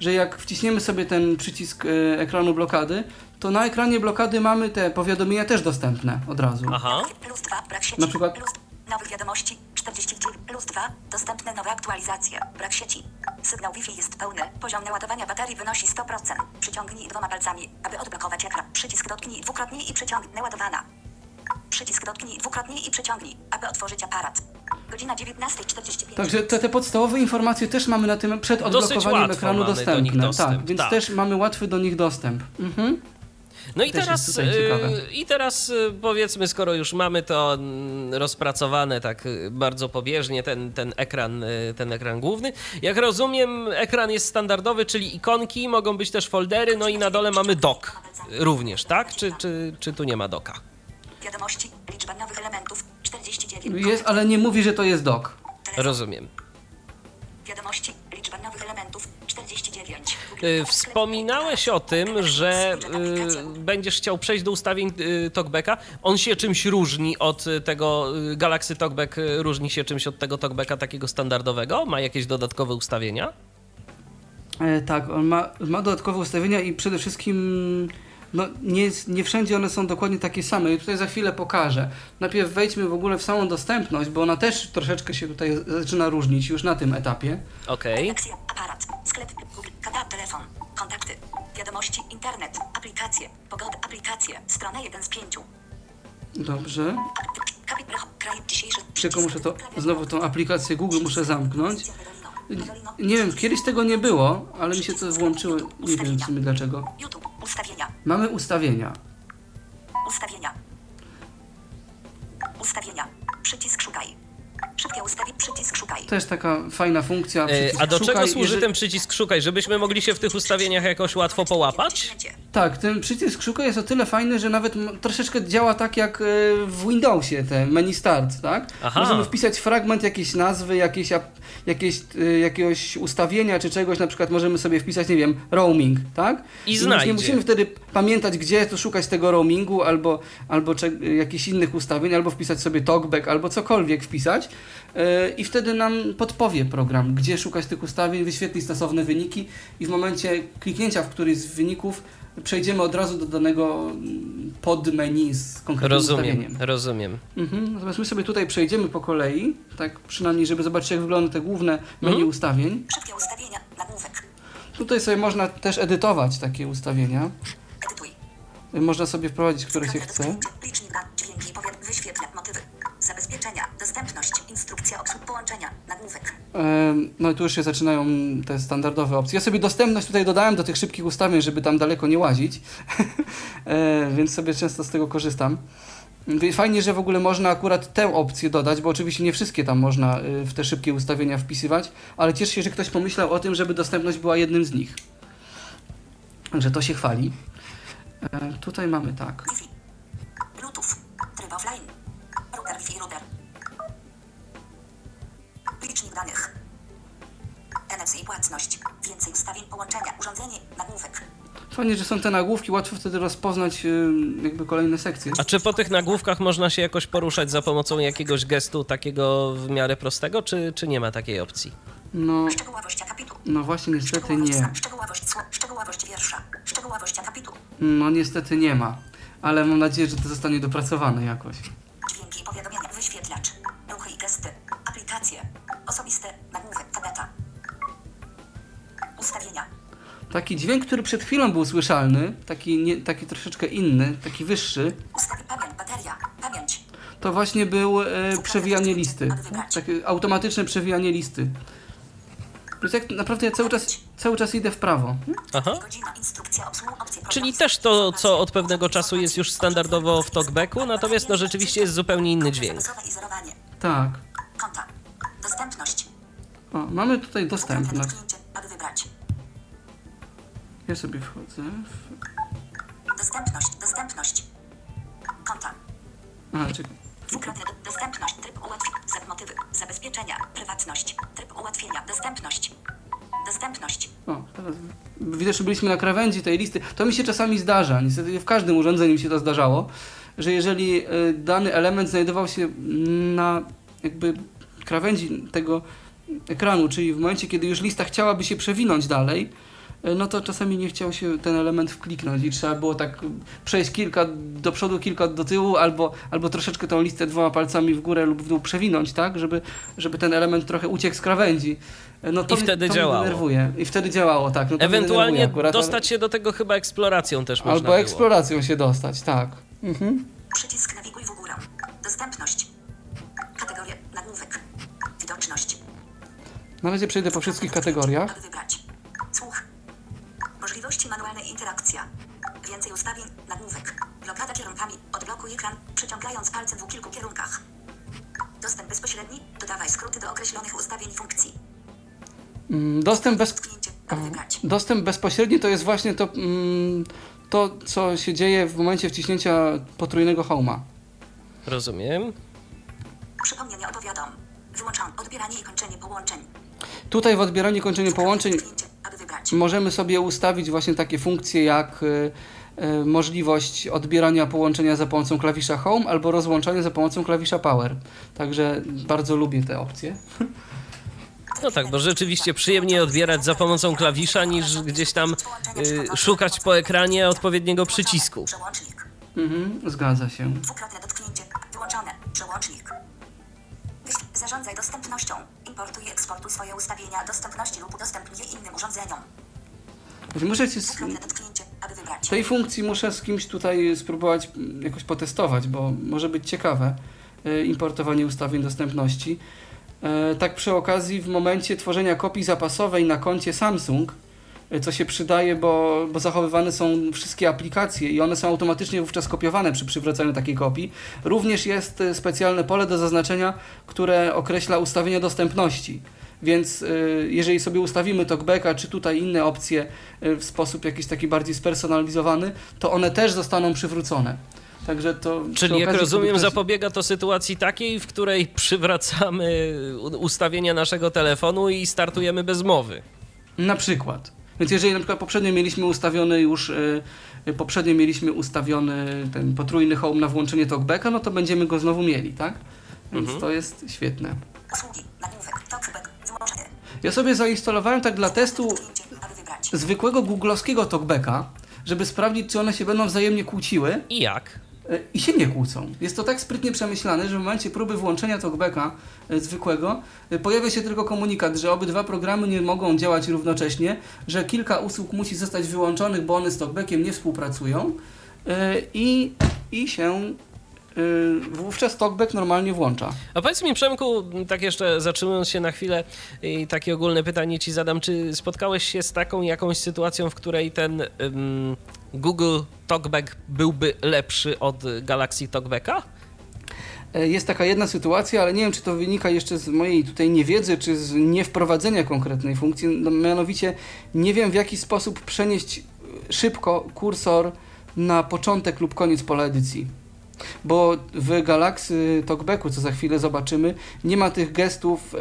że jak wciśniemy sobie ten przycisk e, ekranu blokady, to na ekranie blokady mamy te powiadomienia też dostępne od razu. Aha. Plus 2. Brak sieci. Na przykład- Plus nowych wiadomości. 49. Plus 2. Dostępne nowe aktualizacje. Brak sieci. Sygnał Wi-Fi jest pełny. Poziom naładowania baterii wynosi 100%. Przyciągnij dwoma palcami, aby odblokować ekran. Przycisk dotknij dwukrotnie i przyciągnij. Naładowana. Przycisk dotknij dwukrotnie i przyciągnij, aby otworzyć aparat. Godzina 19.45. Także te, te podstawowe informacje też mamy na tym przed Dosyć odblokowaniem łatwo ekranu mamy do dostępne. nich dostęp, tak, więc tak. też mamy łatwy do nich dostęp. Mhm. No i Też teraz, y, i teraz y, powiedzmy, skoro już mamy to mm, rozpracowane tak y, bardzo pobieżnie, ten, ten, ekran, ten ekran główny, jak rozumiem, ekran jest standardowy, czyli ikonki, mogą być też foldery, no i na dole mamy dock również, tak? Czy, czy, czy tu nie ma doka? Wiadomości. Liczba nowych elementów. 49. Jest, ale nie mówi, że to jest. Telefon. Rozumiem. Wiadomości. Liczba nowych elementów. 49. Y, Wspominałeś o tym, że y, będziesz chciał przejść do ustawień y, TalkBacka. On się czymś różni od y, tego y, Galaxy TalkBack, różni się czymś od tego TalkBacka takiego standardowego? Ma jakieś dodatkowe ustawienia? E, tak, on ma, ma dodatkowe ustawienia i przede wszystkim no, nie, nie wszędzie one są dokładnie takie same. I tutaj za chwilę pokażę. Najpierw wejdźmy w ogóle w samą dostępność, bo ona też troszeczkę się tutaj zaczyna różnić już na tym etapie. Okej. Galaxia, aparat, sklep, Google, telefon, kontakty, wiadomości, internet, aplikacje, pogoda, aplikacje, strona 1 z 5. Dobrze. Tylko muszę to, znowu tą aplikację Google muszę zamknąć. Nie wiem, kiedyś tego nie było, ale mi się to włączyło, nie wiem w sumie dlaczego. YouTube, ustawienia, Mamy ustawienia. ustawienia. Ustawienia, przycisk szukaj. Szybkie ustawienie, przycisk szukaj. Też taka fajna funkcja. E, A do czego służy jeżeli- ten przycisk szukaj? Żebyśmy mogli się w tych ustawieniach jakoś łatwo połapać? Tak, ten przycisk szukaj jest o tyle fajny, że nawet troszeczkę działa tak jak e, w Windowsie, te menu start, tak? Aha. Możemy wpisać fragment jakiejś nazwy, jakiejś, jakieś, e, jakiegoś ustawienia czy czegoś, na przykład możemy sobie wpisać, nie wiem, roaming, tak? I już znajdzie. nie musimy wtedy pamiętać, gdzie tu szukać tego roamingu, albo, albo jakichś innych ustawień, albo wpisać sobie talkback, albo cokolwiek wpisać i wtedy nam podpowie program, gdzie szukać tych ustawień, wyświetli stosowne wyniki i w momencie kliknięcia w któryś z wyników przejdziemy od razu do danego mm, podmenu z konkretnym Rozumiem, ustawieniem. rozumiem. Mhm. Natomiast my sobie tutaj przejdziemy po kolei, tak przynajmniej, żeby zobaczyć jak wygląda te główne menu Mhm. ustawień. Szybkie ustawienia, nagłówek. Tutaj sobie można też edytować takie ustawienia. Edytuj. Można sobie wprowadzić, które się chce. dotknięcie, Licznik na dźwięki, powiat, wyświetla. Zabezpieczenia, dostępność, instrukcja obsług połączenia, nagłówek. No i tu już się zaczynają te standardowe opcje. Ja sobie dostępność tutaj dodałem do tych szybkich ustawień, żeby tam daleko nie łazić, E, więc sobie często z tego korzystam. Fajnie, że w ogóle można akurat tę opcję dodać, bo oczywiście nie wszystkie tam można y, w te szybkie ustawienia wpisywać, ale cieszę się, że ktoś pomyślał o tym, żeby dostępność była jednym z nich. Także to się chwali. E, Tutaj mamy tak. Bluetooth. Tryb offline. NFC płatność. Więcej ustawień połączenia. Urządzenie. Nagłówek. Fajnie, że są te nagłówki, łatwo wtedy rozpoznać jakby kolejne sekcje. A czy po tych nagłówkach można się jakoś poruszać za pomocą jakiegoś gestu takiego w miarę prostego, czy, czy nie ma takiej opcji? No, Szczegółowość akapitu. no właśnie niestety Szczegółowość, nie. zna- szczegółowość, sło- szczegółowość wiersza. Szczegółowość akapitu. No niestety nie ma, ale mam nadzieję, że to zostanie dopracowane jakoś. Dźwięki, powiadomienia, wyświetlacz. Ruchy i gesty. Aplikacje. Osobiste. Ustawienia. Taki dźwięk, który przed chwilą był słyszalny, taki, nie, taki troszeczkę inny, taki wyższy, Ustawi pamięć. Bateria. Pamięć. to właśnie był e, przewijanie listy. Takie automatyczne przewijanie listy. Więc jak naprawdę ja cały czas, cały czas idę w prawo. Aha. Czyli też to, co od pewnego czasu jest już standardowo w talkbacku, natomiast no rzeczywiście jest zupełnie inny dźwięk. Tak. Konta. Dostępność. O, mamy tutaj dostępność. Ja sobie wchodzę. W... Dostępność. Dostępność. Konta. A, czekaj. Dwukrotnie do, dostępność. Tryb ułatwienia. Motywy. Zabezpieczenia. Prywatność. Tryb ułatwienia. Dostępność. Dostępność. O, teraz widocznie byliśmy na krawędzi tej listy. To mi się czasami zdarza, niestety w każdym urządzeniu mi się to zdarzało, że jeżeli y, dany element znajdował się na jakby krawędzi tego ekranu, czyli w momencie, kiedy już lista chciałaby się przewinąć dalej, no to czasami nie chciał się ten element wkliknąć i trzeba było tak przejść kilka do przodu, kilka do tyłu, albo, albo troszeczkę tą listę dwoma palcami w górę lub w dół przewinąć, tak, żeby, żeby ten element trochę uciekł z krawędzi. Y, No to I wtedy to działało. Denerwuje. I wtedy działało, tak. No Ewentualnie akurat, ale- dostać się do tego chyba eksploracją też można Albo było. eksploracją się dostać, tak. Mhm. Przycisk nawiguj w górę. Dostępność. Kategorie. Nagłówek. Widoczność. Na razie przejdę po wszystkich kategoriach. Wybrać. Słuch. Możliwości manualnej interakcja. Więcej ustawień. Nagłówek. Blokada kierunkami. Odblokuj ekran, przyciągając palcem w kilku kierunkach. Dostęp bezpośredni. Dodawaj skróty do określonych ustawień funkcji. Mm, Dostęp, bez... Wybrać. Dostęp bezpośredni to jest właśnie to, mm, to, co się dzieje w momencie wciśnięcia potrójnego homa. Rozumiem. Przypomnienie opowiadom. Wyłączam odbieranie i kończenie połączeń. Tutaj w odbieraniu i kończeniu połączeń Możemy sobie ustawić właśnie takie funkcje jak y, y, możliwość odbierania połączenia za pomocą klawisza Home albo rozłączania za pomocą klawisza Power. Także bardzo lubię te opcje. No tak, bo rzeczywiście przyjemniej odbierać za pomocą klawisza niż gdzieś tam y, szukać po ekranie odpowiedniego przycisku. Przełącznik. Mhm, zgadza się. Dwukrotne dotknięcie. Wyłączone. Przełącznik. Zarządzaj dostępnością. Importuj i eksportuj swoje ustawienia dostępności lub udostępnij je innym urządzeniom. Muszę ci z tej funkcji muszę z kimś tutaj spróbować mm, jakoś potestować, bo może być ciekawe y, importowanie ustawień dostępności. E, Tak przy okazji w momencie tworzenia kopii zapasowej na koncie Samsung, co się przydaje, bo, bo zachowywane są wszystkie aplikacje i one są automatycznie wówczas kopiowane przy przywracaniu takiej kopii. Również jest y, specjalne pole do zaznaczenia, które określa ustawienia dostępności. Więc y, jeżeli sobie ustawimy talkbacka, czy tutaj inne opcje y, w sposób jakiś taki bardziej spersonalizowany, to one też zostaną przywrócone. Także to. Czyli jak rozumiem, ktoś- zapobiega to sytuacji takiej, w której przywracamy ustawienia naszego telefonu i startujemy bez mowy. Na przykład. Więc jeżeli na przykład poprzednio mieliśmy ustawiony już, y, y, poprzednio mieliśmy ustawiony ten potrójny home na włączenie talkbacka, no to będziemy go znowu mieli, tak? Więc Mhm. to jest świetne. Ja sobie zainstalowałem tak dla testu zwykłego googlowskiego talkbacka, żeby sprawdzić, czy one się będą wzajemnie kłóciły. I jak? E, i się nie kłócą. Jest to tak sprytnie przemyślane, że w momencie próby włączenia talkbacka e, zwykłego e, pojawia się tylko komunikat, że obydwa programy nie mogą działać równocześnie, że kilka usług musi zostać wyłączonych, bo one z talkbackiem nie współpracują i, i się wówczas talkback normalnie włącza. A powiedz mi, Przemku, tak jeszcze zatrzymując się na chwilę i takie ogólne pytanie ci zadam, czy spotkałeś się z taką jakąś sytuacją, w której ten Google Talkback byłby lepszy od Galaxy Talkbacka? E, Jest taka jedna sytuacja, ale nie wiem, czy to wynika jeszcze z mojej tutaj niewiedzy, czy z niewprowadzenia konkretnej funkcji. No, mianowicie nie wiem, w jaki sposób przenieść e, szybko kursor na początek lub koniec pola edycji. Bo w Galaxy Talkbacku, co za chwilę zobaczymy, nie ma tych gestów, e,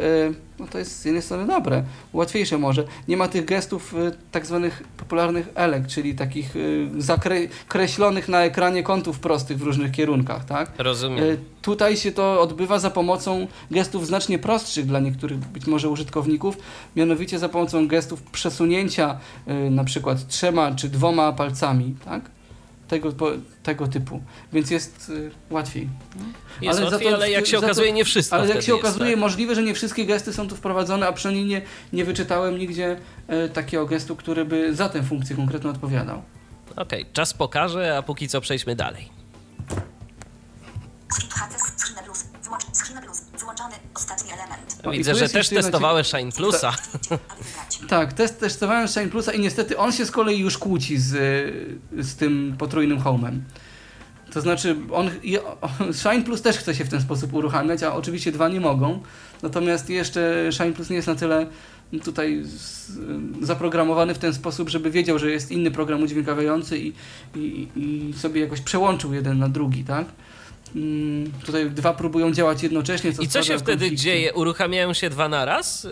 no to jest z jednej strony dobre, łatwiejsze może, nie ma tych gestów e, tak zwanych popularnych elek, czyli takich e, zakreślonych na ekranie kątów prostych w różnych kierunkach, tak? Rozumiem. E, Tutaj się to odbywa za pomocą gestów znacznie prostszych dla niektórych być może użytkowników, mianowicie za pomocą gestów przesunięcia na przykład trzema czy dwoma palcami, tak? Tego, tego typu, więc jest e, łatwiej. Jest ale łatwiej, to- ale jak się za to- okazuje, nie wszystko Ale jak się jest, okazuje, tak? możliwe, że nie wszystkie gesty są tu wprowadzone, a przynajmniej nie, nie wyczytałem nigdzie e, takiego gestu, który by za tę funkcję konkretnie odpowiadał. Okej, czas pokaże, a póki co przejdźmy dalej. Wyłącz. Screen Plus. Ostatni element. O, i Widzę, że też testowałeś Shine Plusa. Tak, test testowałem Shine Plusa i niestety on się z kolei już kłóci z, z tym potrójnym home'em. To znaczy, on, Shine Plus też chce się w ten sposób uruchamiać, a oczywiście dwa nie mogą. Natomiast jeszcze Shine Plus nie jest na tyle tutaj z, zaprogramowany w ten sposób, żeby wiedział, że jest inny program udźwiękawiający i, i, i sobie jakoś przełączył jeden na drugi, tak? Mm, Tutaj dwa próbują działać jednocześnie. Co I co się wtedy konflikty. dzieje? Uruchamiają się dwa naraz?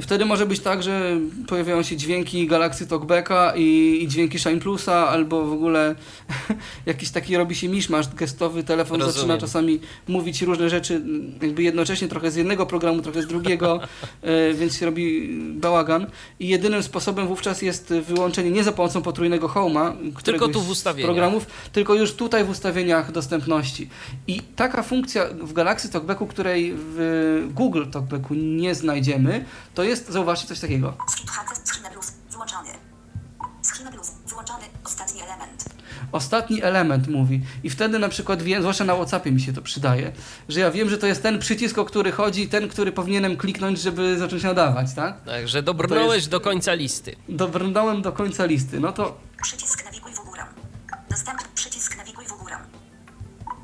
Wtedy może być tak, że pojawiają się dźwięki Galaxy Talkbacka i, i dźwięki Shine Plusa, albo w ogóle jakiś taki robi się miszmasz gestowy, telefon Rozumiem. zaczyna czasami mówić różne rzeczy jakby jednocześnie, trochę z jednego programu, trochę z drugiego, e, więc się robi bałagan. I jedynym sposobem wówczas jest wyłączenie nie za pomocą potrójnego Home'a, któregoś tu w ustawieniach. programów, tylko już tutaj w ustawieniach dostępności. I taka funkcja w Galaxy Talkbacku, której w Google Talkbacku nie znajdziemy, to jest, zauważcie, coś takiego. Ostatni element. Ostatni element mówi. I wtedy na przykład wiem, zwłaszcza na WhatsAppie mi się to przydaje, że ja wiem, że to jest ten przycisk, o który chodzi, ten, który powinienem kliknąć, żeby zacząć nadawać, tak? Także dobrnąłeś To jest- do końca listy. Dobrnąłem do końca listy. No to Przycisk nawiguj w górę. Dostępny przycisk nawiguj w górę.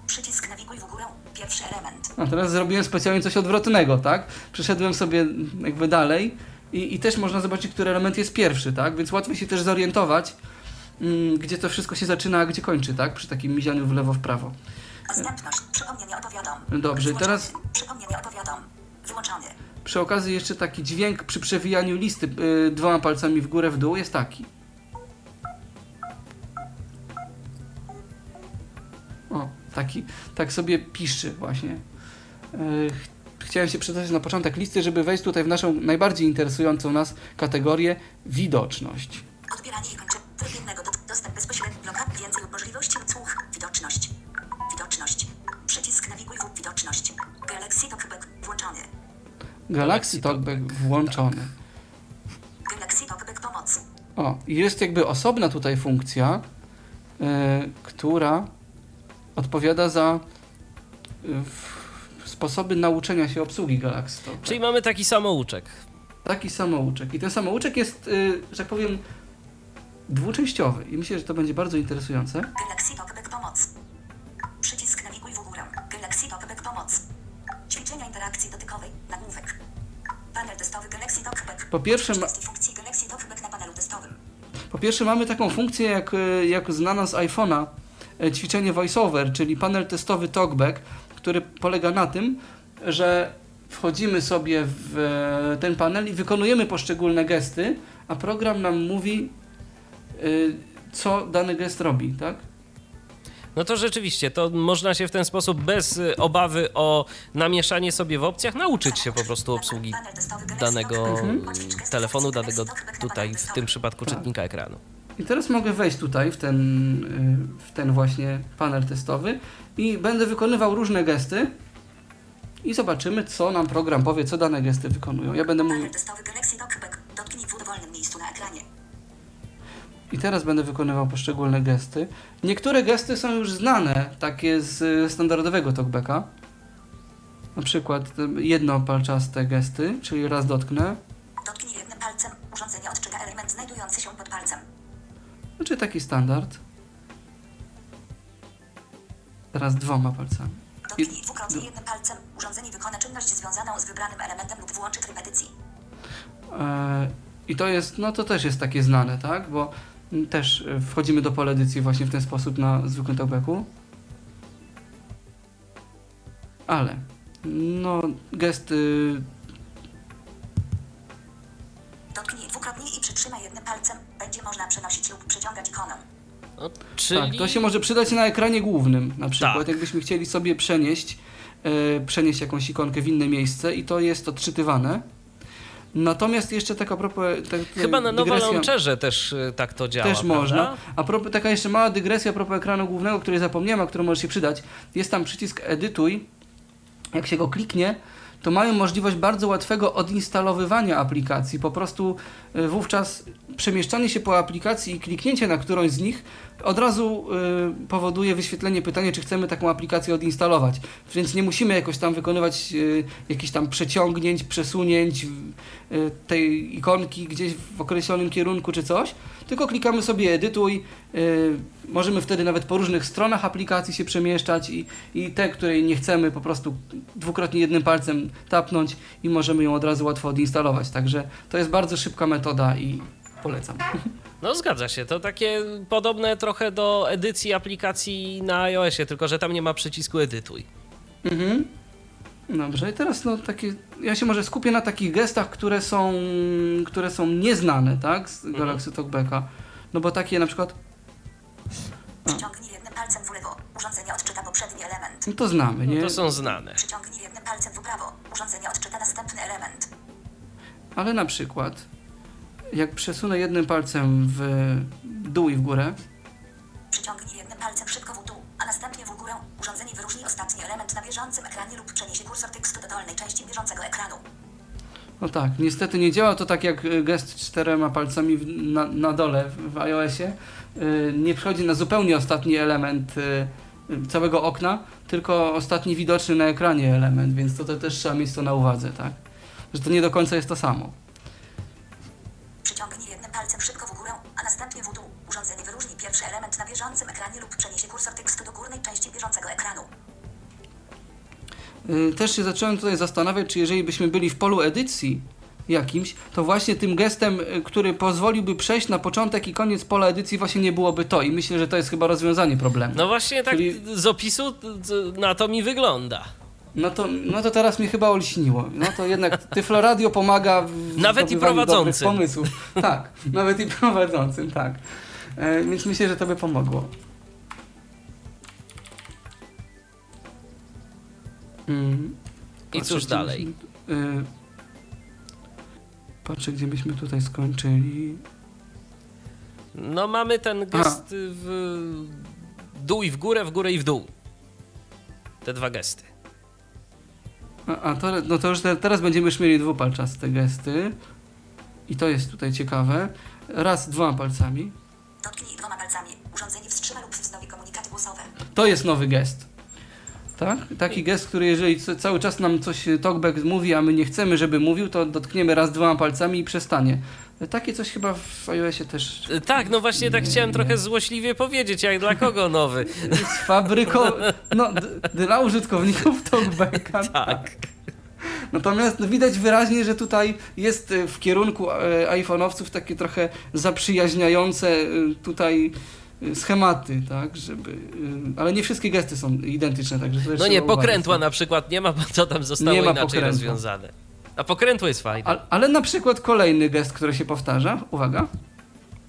Przycisk nawiguj w górę. Pierwszy element. A teraz zrobiłem specjalnie coś odwrotnego, tak? Przeszedłem sobie jakby dalej i, i też można zobaczyć, który element jest pierwszy, tak? Więc łatwiej się też zorientować, mm, gdzie to wszystko się zaczyna, a gdzie kończy, tak? Przy takim mizianiu w lewo, w prawo. Dostępność. Przypomnienie opowiadam. Dobrze, i teraz Wyłączony. Przypomnienie opowiadam. Wyłączony. przy okazji jeszcze taki dźwięk przy przewijaniu listy y, dwoma palcami w górę, w dół jest taki. O, taki, tak sobie piszczy właśnie. Ch- Chciałem się przedstawić na początek listy, żeby wejść tutaj w naszą najbardziej interesującą nas kategorię widoczność. Odbieranie i kończenie. Tryb jednego do, dostęp bezpośredni blokad. Więcej możliwości odsłuch. Widoczność. Widoczność. Przycisk nawiguj w widoczność. Galaxy Talkback włączony. Galaxy Talkback włączony. Galaxy Talkback pomoc. O, i jest jakby osobna tutaj funkcja, e, która odpowiada za e, w, sposoby nauczenia się obsługi Galaxy Talkback. Czyli mamy taki samouczek. Taki samouczek. I ten samouczek jest, e, że tak powiem, dwuczęściowy. I myślę, że to będzie bardzo interesujące. Galaxy Talkback pomoc. Przycisk nawiguj w górę. Galaxy Talkback pomoc. Ćwiczenia interakcji dotykowej. Nagłówek. Panel testowy Galaxy Talkback. Po pierwsze ma- funkcji Galaxy Talkback na panelu testowym. Po pierwsze mamy taką funkcję jak, e, jak znana z iPhone'a e, ćwiczenie voiceover, czyli panel testowy TalkBack, który polega na tym, że wchodzimy sobie w e, ten panel i wykonujemy poszczególne gesty, a program nam mówi, e, co dany gest robi, tak? No to rzeczywiście, to można się w ten sposób bez y, obawy o namieszanie sobie w opcjach nauczyć się po prostu obsługi danego. Mhm. telefonu, danego tutaj w tym przypadku Tak. czytnika ekranu. I teraz mogę wejść tutaj w ten, w ten właśnie panel testowy i będę wykonywał różne gesty i zobaczymy, co nam program powie, co dane gesty wykonują. Ja będę mówił i teraz będę wykonywał poszczególne gesty. Niektóre gesty są już znane, takie z y, standardowego talkbacka. Na przykład y, jednopalczaste gesty, czyli raz dotknę, Dotknij jednym palcem. Urządzenie odczyta element znajdujący się pod palcem. znaczy taki standard. Teraz dwoma palcami. Dotknij dwukrotnie jednym palcem. Urządzenie wykona czynność związaną z wybranym elementem lub włączy tryb edycji. E, I to jest, no to też jest takie znane, tak? Bo też e, wchodzimy do pola edycji właśnie w ten sposób na zwykłym talkbacku. Ale, no, gesty, Dotknij dwukrotnie i przytrzymaj jednym palcem. Będzie można przenosić lub przeciągać ikonę. No, czyli... tak, to się może przydać na ekranie głównym na przykład, Tak. jakbyśmy chcieli sobie przenieść, e, przenieść jakąś ikonkę w inne miejsce i to jest odczytywane. Natomiast jeszcze taka propos... Tak, Chyba na Nowa Launcherze też y, tak to działa, Też prawda? można. A propos, taka jeszcze mała dygresja a propos ekranu głównego, której zapomniałem, a która może się przydać. Jest tam przycisk edytuj. Jak się go kliknie, to mają możliwość bardzo łatwego odinstalowywania aplikacji. Po prostu y, wówczas przemieszczanie się po aplikacji i kliknięcie na którąś z nich od razu y, powoduje wyświetlenie pytania, czy chcemy taką aplikację odinstalować. Więc nie musimy jakoś tam wykonywać y, jakichś tam przeciągnięć, przesunięć y, tej ikonki gdzieś w określonym kierunku czy coś, tylko klikamy sobie edytuj. y, możemy wtedy nawet po różnych stronach aplikacji się przemieszczać i, i te, której nie chcemy, po prostu dwukrotnie jednym palcem tapnąć i możemy ją od razu łatwo odinstalować. Także to jest bardzo szybka metoda i polecam. No zgadza się, to takie podobne trochę do edycji aplikacji na iOSie, tylko że tam nie ma przycisku edytuj. Mhm. Dobrze, i teraz no takie, ja się może skupię na takich gestach, które są, które są nieznane, tak, z Galaxy Talkbacka. No bo takie na przykład, Przyciągnij jednym palcem w lewo. Urządzenie odczyta poprzedni element. no to znamy, No nie? to są znane. Przyciągnij jednym palcem w prawo. Urządzenie odczyta następny element. Ale na przykład, jak przesunę jednym palcem w dół i w górę, Przyciągnij jednym palcem szybko w dół, a następnie w górę. Urządzenie wyróżni ostatni element na bieżącym ekranie lub przeniesie kursor tekstu do dolnej części bieżącego ekranu. no tak, niestety nie działa to tak jak gest czterema palcami w, na, na dole w, iOSie. Y, nie przychodzi na zupełnie ostatni element y, y, całego okna, tylko ostatni widoczny na ekranie element, więc to, to też trzeba mieć to na uwadze, tak? Że to nie do końca jest to samo. Przyciągnij jednym palcem szybko w górę, a następnie w dół. Urządzenie wyróżni pierwszy element na bieżącym ekranie lub przeniesie kursor tekstu do górnej części bieżącego ekranu. Y, Też się zacząłem tutaj zastanawiać, czy jeżeli byśmy byli w polu edycji jakimś, to właśnie tym gestem, y, który pozwoliłby przejść na początek i koniec pola edycji właśnie nie byłoby to i myślę, że to jest chyba rozwiązanie problemu. No właśnie tak Czyli- z opisu na to mi wygląda. No to, no to teraz mi chyba olśniło. No to jednak Tyfloradio pomaga w Nawet i prowadzącym. pomysłów. Tak, nawet i prowadzącym, tak. E, więc myślę, że to by pomogło. Mm. I Patrzę, cóż dalej? byśmy- y, Patrzę, gdzie byśmy tutaj skończyli. No mamy ten gest w dół i w górę, w górę i w dół. Te dwa gesty. A, a to, no to już te, teraz będziemy już mieli dwupalczaste gesty. I to jest tutaj ciekawe. Raz dwoma palcami. Dotknij dwoma palcami. Urządzenie wstrzyma lub wznowi komunikaty głosowe. To jest nowy gest. Tak? Taki gest, który jeżeli cały czas nam coś y, talkback mówi, a my nie chcemy, żeby mówił, to dotkniemy raz dwoma palcami i przestanie. Takie coś chyba w iOSie też Y, Tak, no właśnie tak chciałem trochę złośliwie powiedzieć, jak dla kogo nowy. jest fabryką, no dla użytkowników talkbacka. Tak. Natomiast no, widać wyraźnie, że tutaj jest y, w kierunku iPhone'owców takie trochę zaprzyjaźniające tutaj schematy, tak, żeby... y, Ale nie wszystkie gesty są identyczne, także No nie, pokrętła uważać. na przykład nie ma, bo to tam zostało Nie ma inaczej pokrętła. rozwiązane. A pokrętło jest fajne. A, ale na przykład kolejny gest, który się powtarza, uwaga,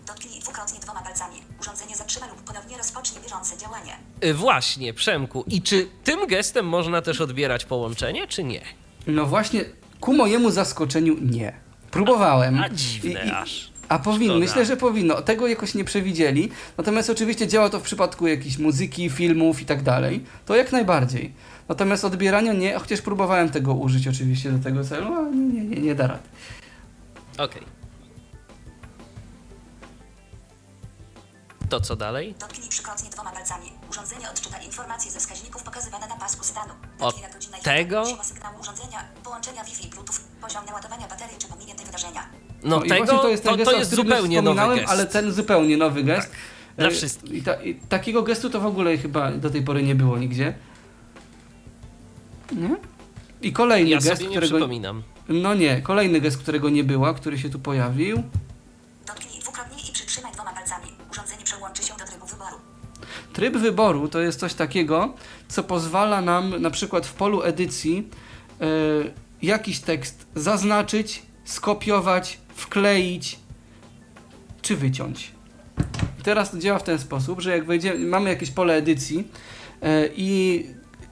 Dotknij dwukrotnie dwoma palcami. Urządzenie zatrzyma lub ponownie rozpocznie bieżące działanie. Y, Właśnie, Przemku. I czy tym gestem można też odbierać połączenie, czy nie? no właśnie ku mojemu zaskoczeniu nie. Próbowałem. A dziwne I- i- aż. A powinno, Szkoda. myślę, że powinno. Tego jakoś nie przewidzieli. Natomiast oczywiście działa to w przypadku jakiejś muzyki, filmów i tak dalej. To jak najbardziej. Natomiast odbierania nie, chociaż próbowałem tego użyć oczywiście do tego celu, ale nie, nie, nie, nie da rady. Okej. To co dalej? Dotknij trzykrotnie dwoma palcami. Urządzenie odczyta informacje ze wskaźników pokazywane na pasku stanu. I tego? siła sygnału urządzenia, połączenia Wi-Fi, Bluetooth, poziom naładowania baterii czy pominięte wydarzenia. No i tego, to jest, ten to, gest, o jest zupełnie nowy gest. Ale ten zupełnie nowy gest. dla E, wszystkich. I, ta, I takiego gestu to w ogóle chyba do tej pory nie było nigdzie. Nie? I kolejny Ja gest, sobie nie którego. przypominam. No nie, kolejny gest, którego nie było, który się tu pojawił. Dotknij dwukrotnie i przytrzymaj dwoma palcami. Urządzenie przełączy się do trybu wyboru. Tryb wyboru to jest coś takiego, co pozwala nam na przykład w polu edycji e, jakiś tekst zaznaczyć, skopiować, wkleić czy wyciąć. Teraz to działa w ten sposób, że jak wejdziemy, mamy jakieś pole edycji e, i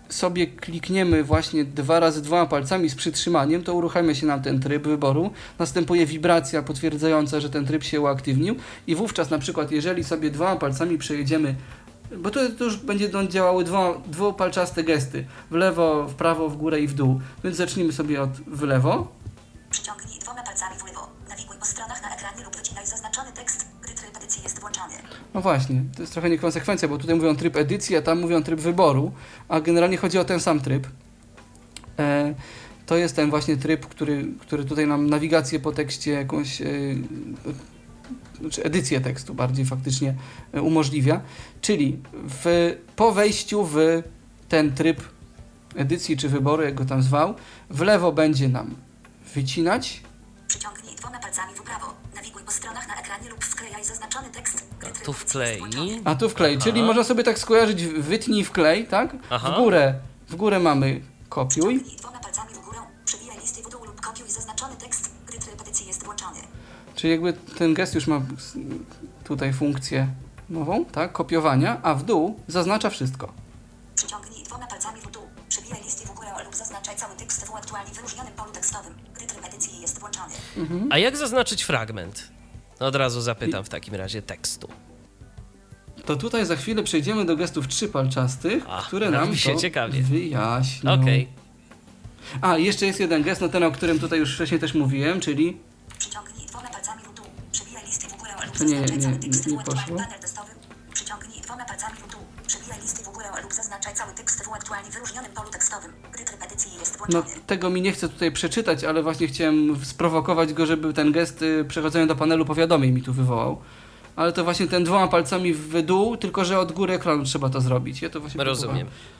sobie klikniemy właśnie dwa razy dwoma palcami z przytrzymaniem, to uruchamia się nam ten tryb wyboru. Następuje wibracja potwierdzająca, że ten tryb się uaktywnił i wówczas na przykład jeżeli sobie dwoma palcami przejedziemy bo to, to już będzie działały dwo, dwupalczaste gesty. W lewo, w prawo, w górę i w dół. Więc zacznijmy sobie od w lewo. Przyciągnij dwoma palcami w po stronach na ekranie lub wycinaj zaznaczony tekst, gdy tryb edycji jest włączony. No właśnie, to jest trochę niekonsekwencja, bo tutaj mówią tryb edycji, a tam mówią tryb wyboru, a generalnie chodzi o ten sam tryb. E, to jest ten właśnie tryb, który, który tutaj nam nawigację po tekście jakąś, e, znaczy edycję tekstu bardziej faktycznie e, umożliwia. Czyli w, po wejściu w ten tryb edycji czy wyboru, jak go tam zwał, w lewo będzie nam wycinać, Przyciągnij dwoma palcami w prawo. Po stronach na ekranie lub wklejaj zaznaczony tekst, gdy tryb Tu włączony. A tu wklej, czyli Aha. można sobie tak skojarzyć wytnij wklej, tak? Aha. W górę, w górę mamy kopiuj, Przyciągnij dwoma palcami w górę. Przewijaj listy w dół lub kopiuj zaznaczony tekst, gdy tryb edycji jest włączony. czyli jakby ten gest już ma tutaj funkcję nową, tak? Kopiowania, a w dół zaznacza wszystko. Przyciągnij dwoma palcami w dół. Przewijaj listy w górę lub zaznaczaj cały tekst w aktualnie wyróżnionym polu tekstowym, gdy tryb edycji jest włączony. A jak zaznaczyć fragment? Od razu zapytam w takim razie tekstu. To tutaj za chwilę przejdziemy do gestów trzypalczastych, A, które nam się to ciekawie. wyjaśnią. Okej. A, jeszcze jest jeden gest, no ten, o którym tutaj już wcześniej też mówiłem, czyli Przyciągnij dwoma palcami w dół. Listy w górę lub To nie, zaznaczaj nie, cały nie, poszło. panel testowym. Przyciągnij dwoma palcami w dół. Przewijaj listy w górę lub zaznaczaj cały tekst w aktualnie wyróżnionym polu tekstowym, tryb edycji jest No włączony. tego mi nie chcę tutaj przeczytać, ale właśnie chciałem sprowokować go, żeby ten gest y, przechodzenia do panelu powiadomień mi tu wywołał. Ale to właśnie ten dwoma palcami w dół, tylko że od góry ekranu trzeba to zrobić. Ja to właśnie Rozumiem. próbowałem.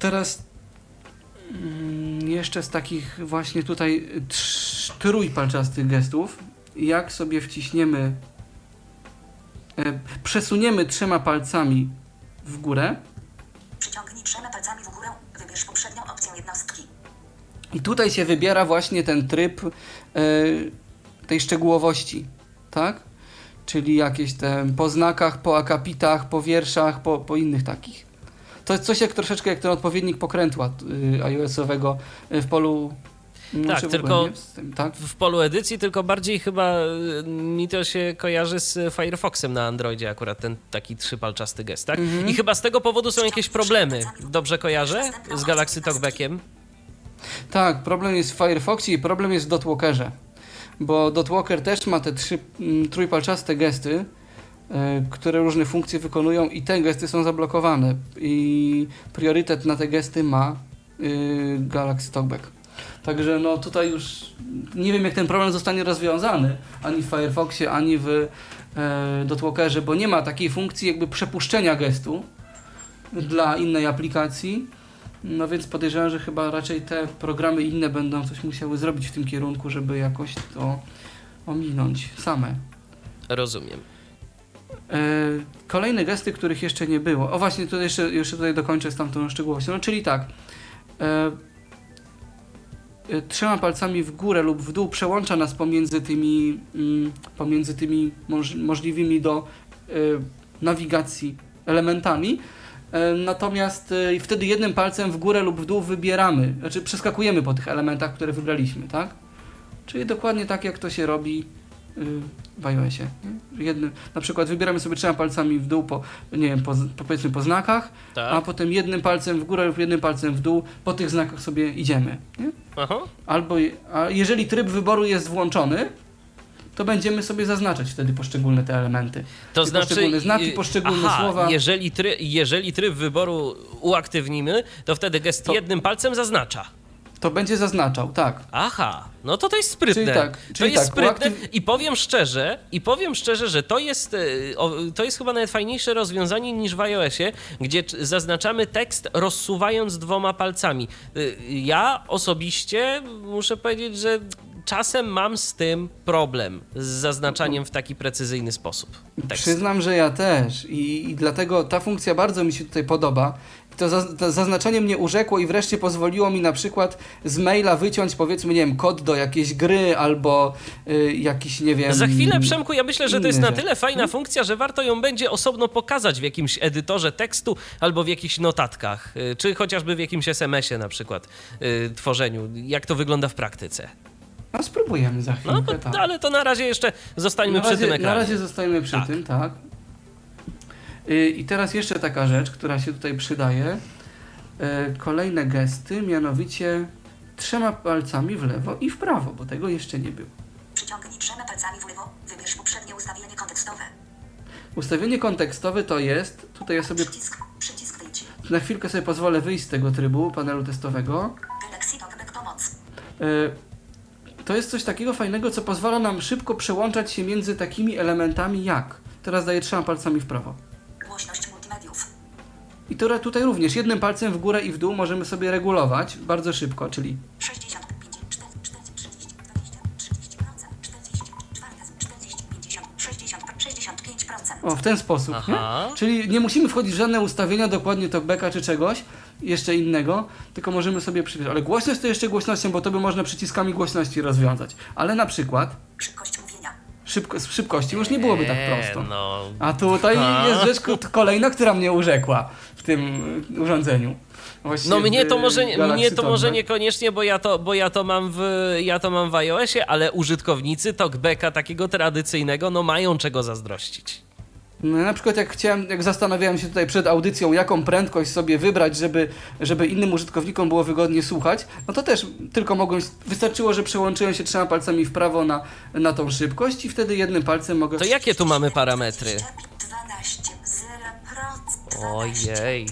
Teraz mm, jeszcze z takich właśnie tutaj trz- trójpalczastych gestów, jak sobie wciśniemy, e, przesuniemy trzema palcami w górę, Przyciągnij trzema palcami w górę. Wybierz poprzednią opcję jednostki. I tutaj się wybiera właśnie ten tryb e, tej szczegółowości, tak? Czyli jakieś te po znakach, po akapitach, po wierszach, po, po innych takich. To jest coś jak troszeczkę jak ten odpowiednik pokrętła y, iOS-owego y, w polu. Mm, Tak, w tylko- tym, tak? w polu edycji, tylko bardziej chyba y, mi to się kojarzy z Firefoxem na Androidzie, akurat ten taki trzypalczasty gest, tak? Mhm. I chyba z tego powodu są jakieś problemy. Dobrze kojarzę? Z Galaxy Talkbackiem? Tak, problem jest w Firefoxie i problem jest w Dotwalkerze. Bo Dotwalker też ma te trzy mm, trójpalczaste gesty, e, które różne funkcje wykonują i te gesty są zablokowane. I priorytet na te gesty ma y, Galaxy Talkback. Także no tutaj już nie wiem jak ten problem zostanie rozwiązany ani w Firefoxie, ani w e, Dotwalkerze, bo nie ma takiej funkcji jakby przepuszczenia gestu dla innej aplikacji. No więc podejrzewam, że chyba raczej te programy inne będą coś musiały zrobić w tym kierunku, żeby jakoś to ominąć same. Rozumiem. E, kolejne gesty, których jeszcze nie było. O właśnie, to jeszcze, jeszcze tutaj dokończę z tamtą szczegółowością. No czyli tak. E, trzema palcami w górę lub w dół przełącza nas pomiędzy tymi, mm, pomiędzy tymi moż, możliwymi do e, nawigacji elementami. E, Natomiast wtedy jednym palcem w górę lub w dół wybieramy, znaczy przeskakujemy po tych elementach, które wybraliśmy, tak? Czyli dokładnie tak, jak to się robi y, w iOSie. Jednym, na przykład wybieramy sobie trzema palcami w dół po, nie wiem, po, po, powiedzmy po znakach, a Tak? potem jednym palcem w górę lub jednym palcem w dół po tych znakach sobie idziemy. Nie? Aha. Albo a jeżeli tryb wyboru jest włączony, to będziemy sobie zaznaczać wtedy poszczególne te elementy. To znaczy. poszczególne znaki, y, poszczególne aha, słowa. Jeżeli, try, jeżeli tryb wyboru uaktywnimy, to wtedy gest To- jednym palcem zaznacza. To będzie zaznaczał, tak. Aha, no to to jest sprytne. Czyli tak, to czyli jest tak, sprytne uaktyw- i powiem szczerze, i powiem szczerze, że to jest, e, to jest chyba nawet fajniejsze rozwiązanie niż w iOSie, gdzie zaznaczamy tekst rozsuwając dwoma palcami. Y, Ja osobiście muszę powiedzieć, że czasem mam z tym problem z zaznaczaniem w taki precyzyjny sposób tekstu. Przyznam, że ja też I, i dlatego ta funkcja bardzo mi się tutaj podoba. To, za, to zaznaczenie mnie urzekło i wreszcie pozwoliło mi na przykład z maila wyciąć powiedzmy, nie wiem, kod do jakiejś gry albo y, jakiś, nie wiem... Za chwilę, Przemku, ja myślę, że to jest na tyle fajna funkcja, że warto ją będzie osobno pokazać w jakimś edytorze tekstu albo w jakichś notatkach, y, czy chociażby w jakimś SMS-ie na przykład y, tworzeniu, jak to wygląda w praktyce. No spróbujemy za No, chwilkę, bo, tak. no ale to na razie jeszcze zostańmy na, przy tym razie, na ekranie. razie zostajemy przy Tak. tym, tak. Y, I teraz jeszcze taka rzecz, która się tutaj przydaje. Y, Kolejne gesty, mianowicie trzema palcami w lewo i w prawo, bo tego jeszcze nie było. Przyciągnij trzema palcami w lewo. Wybierz poprzednie ustawienie kontekstowe. Ustawienie kontekstowe to jest, tutaj ja sobie Przycisk. Przycisk wyjdź. na chwilkę sobie pozwolę wyjść z tego trybu panelu testowego. Galaxy Talkback pomoc. To jest coś takiego fajnego, co pozwala nam szybko przełączać się między takimi elementami jak. Teraz daję trzema palcami w prawo. Głośność multimediów. I to, tutaj również jednym palcem w górę i w dół możemy sobie regulować bardzo szybko, czyli 60, o, w ten sposób. Aha. Nie? Czyli nie musimy wchodzić w żadne ustawienia dokładnie talkbacka czy czegoś jeszcze innego, tylko możemy sobie przypisać. Ale głośność to jeszcze głośnością, bo to by można przyciskami głośności rozwiązać. Ale na przykład Szybkość mówienia. szybko, z szybkością już nie byłoby tak Eee, prosto. No, A tutaj A. jest rzecz ko- kolejna, która mnie urzekła w tym urządzeniu. Właściwie no mnie to może, mnie to może niekoniecznie, bo ja to, bo ja to mam w, ja to mam w iOSie, ale użytkownicy talkbacka takiego tradycyjnego, no mają czego zazdrościć. No, na przykład jak chciałem, jak zastanawiałem się tutaj przed audycją, jaką prędkość sobie wybrać, żeby, żeby innym użytkownikom było wygodnie słuchać, no to też tylko mogłem, wystarczyło, że przełączyłem się trzema palcami w prawo na, na tą szybkość i wtedy jednym palcem mogę... To jakie tu mamy parametry? 12, 0%, 12, Ojej.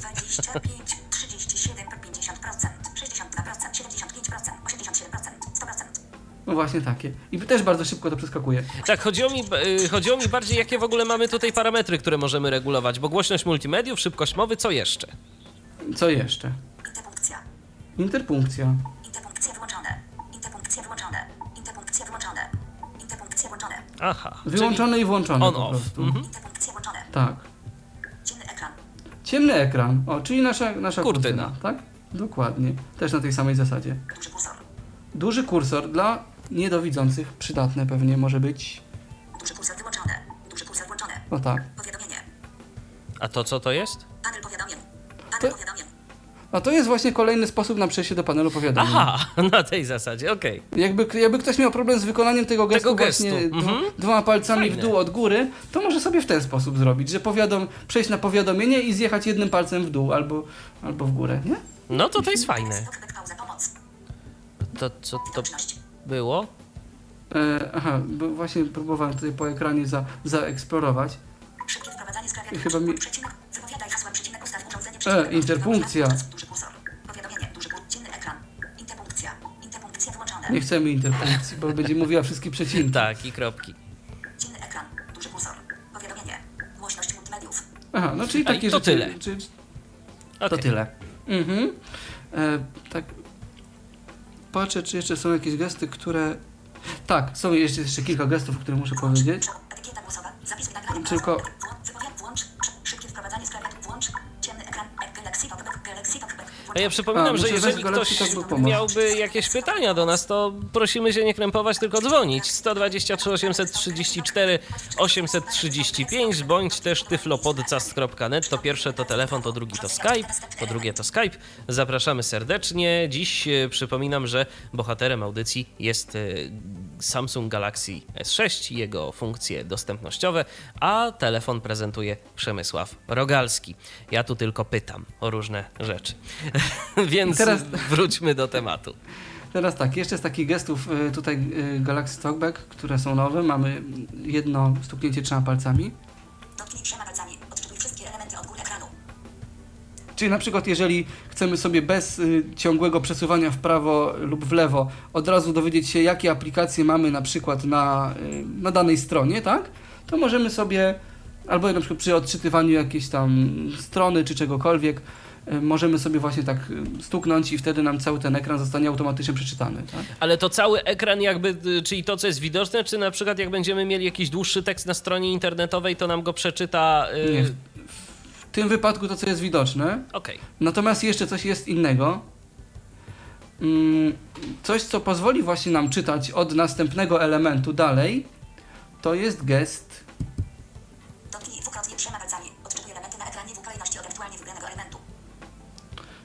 No właśnie takie. I też bardzo szybko to przeskakuje. Tak, chodziło mi, y, chodziło mi bardziej, jakie w ogóle mamy tutaj parametry, które możemy regulować, bo głośność multimediów, szybkość mowy, co jeszcze? Co jeszcze? Interpunkcja. Interpunkcja. Interpunkcje włączone. Interpunkcje włączone. Interpunkcje włączone. Interpunkcje włączone. Aha. Wyłączone i włączone on po off. prostu. Mhm. Interpunkcje włączone. Tak. Ciemny ekran. Ciemny ekran. O, czyli nasza, nasza Kurtyna. kurtyna, tak? Dokładnie. Też na tej samej zasadzie. Duży kursor. Duży kursor dla niedowidzących, przydatne pewnie może być. Duży kursor wyłączone. Duży kursor włączony. O tak. Powiadomienie. A to co to jest? Panel powiadomień. To- Panel powiadomień. A to jest właśnie kolejny sposób na przejście do panelu powiadomień. Aha, na tej zasadzie, okej. Jakby, jakby ktoś miał problem z wykonaniem tego gestu, gestu, właśnie dwu- mhm. dwoma palcami Fajne. w dół od góry, to może sobie w ten sposób zrobić, że powiadom, przejść na powiadomienie i zjechać jednym palcem w dół albo, albo w górę, nie? No to to jest fajne. To co to. Było? E, aha, bo właśnie próbowałem tutaj po ekranie za, zaeksplorować. Szybkie wprowadzanie sprawia I chyba mi- przecinek, wypowiadaj hasła, przecinek, ustaw urządzenie, E, interpunkcja. Duży kursor. Powiadomienie, duży dzienny ekran. Interpunkcja. Interpunkcja wyłączone. Nie chcemy interpunkcji, bo będzie mówiła wszystkie przecinki. Tak, i kropki. Dzienny ekran. Duży kursor. Powiadomienie. Głośność multimediów. Aha, no czyli A takie to rzeczy. tyle. Czy, Okay. To tyle. Mhm. E, tak. Patrzę, czy jeszcze są jakieś gesty, które. Tak, są jeszcze, jeszcze kilka gestów, które muszę powiedzieć. Tylko- A ja przypominam, A, że jeżeli ktoś miałby jakieś pytania do nas, to prosimy się nie krępować, tylko dzwonić. 123 834 835 bądź też tyflopodcast.net. To pierwsze to telefon, to drugi to Skype, to drugie to Skype. Zapraszamy serdecznie. Dziś e, przypominam, że bohaterem audycji jest e, Samsung Galaxy S6 i jego funkcje dostępnościowe, a telefon prezentuje Przemysław Rogalski. Ja tu tylko pytam o różne rzeczy. Więc teraz- wróćmy do tematu. Teraz tak, jeszcze z takich gestów y, tutaj y, Galaxy Talkback, które są nowe, mamy jedno stuknięcie trzema palcami. Dotknij trzema palcami. Czyli na przykład jeżeli chcemy sobie bez y, ciągłego przesuwania w prawo lub w lewo od razu dowiedzieć się, jakie aplikacje mamy na przykład na, y, na danej stronie, tak? To możemy sobie, albo na przykład przy odczytywaniu jakiejś tam strony czy czegokolwiek, y, możemy sobie właśnie tak stuknąć i wtedy nam cały ten ekran zostanie automatycznie przeczytany, tak? Ale to cały ekran jakby, czyli to, co jest widoczne, czy na przykład jak będziemy mieli jakiś dłuższy tekst na stronie internetowej, to nam go przeczyta... Nie, tym wypadku to, co jest widoczne, Okej. Natomiast jeszcze coś jest innego. Mm, Coś, co pozwoli właśnie nam czytać od następnego elementu dalej, to jest gest.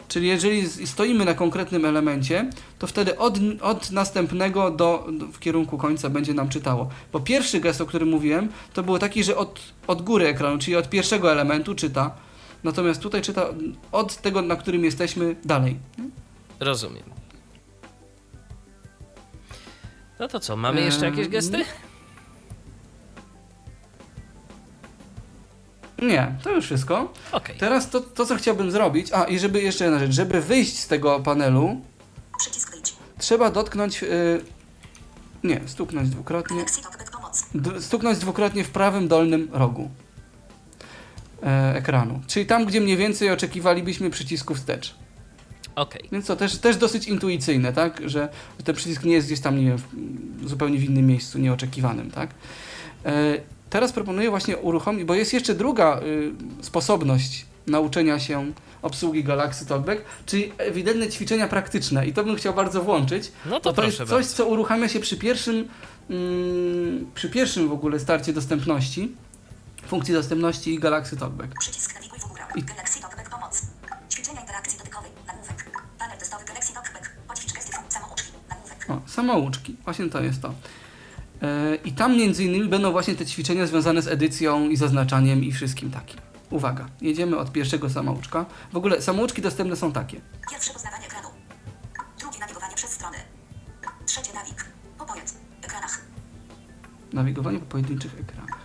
Czyli jeżeli stoimy na konkretnym elemencie, to wtedy od, od następnego do, do, w kierunku końca będzie nam czytało. Bo pierwszy gest, o którym mówiłem, to był taki, że od, od góry ekranu, czyli od pierwszego elementu czyta. Natomiast tutaj czyta od tego, na którym jesteśmy, dalej. Rozumiem. No to co, mamy jeszcze jakieś gesty? Nie, to już wszystko. Okej. Teraz to, to, co chciałbym zrobić, a i żeby jeszcze jedna rzecz, żeby wyjść z tego panelu, Przycisk wyjdź. trzeba dotknąć, y, nie, stuknąć dwukrotnie, stuknąć dwukrotnie w prawym dolnym rogu e, ekranu. Czyli tam, gdzie mniej więcej oczekiwalibyśmy przycisku wstecz. Okej. Więc to też, też dosyć intuicyjne, tak, że ten przycisk nie jest gdzieś tam, nie wiem, w, zupełnie w innym miejscu, nieoczekiwanym, tak. E, teraz proponuję właśnie uruchomić, bo jest jeszcze druga y, sposobność nauczenia się obsługi Galaxy Talkback, czyli ewidentne ćwiczenia praktyczne i to bym chciał bardzo włączyć. No to Bo to jest coś, bardzo. co uruchamia się przy pierwszym, mm, przy pierwszym w ogóle starcie dostępności, funkcji dostępności Galaxy Talkback. Przycisk nawiguj w górę. I- Galaxy Talkback. Pomoc. Ćwiczenia interakcji dotykowej. Nagłówek. Panel testowy Galaxy Talkback. Poćwicz gesty samouczki. Nagłówek. O, samouczki, właśnie to jest to. E, I tam między innymi będą właśnie te ćwiczenia związane z edycją i zaznaczaniem i wszystkim takim. Uwaga, jedziemy od pierwszego samouczka. W ogóle samouczki dostępne są takie. Pierwsze poznawanie ekranu. Drugie nawigowanie przez strony. Trzecie nawig. Po pojedz. Ekranach. Nawigowanie po pojedynczych ekranach.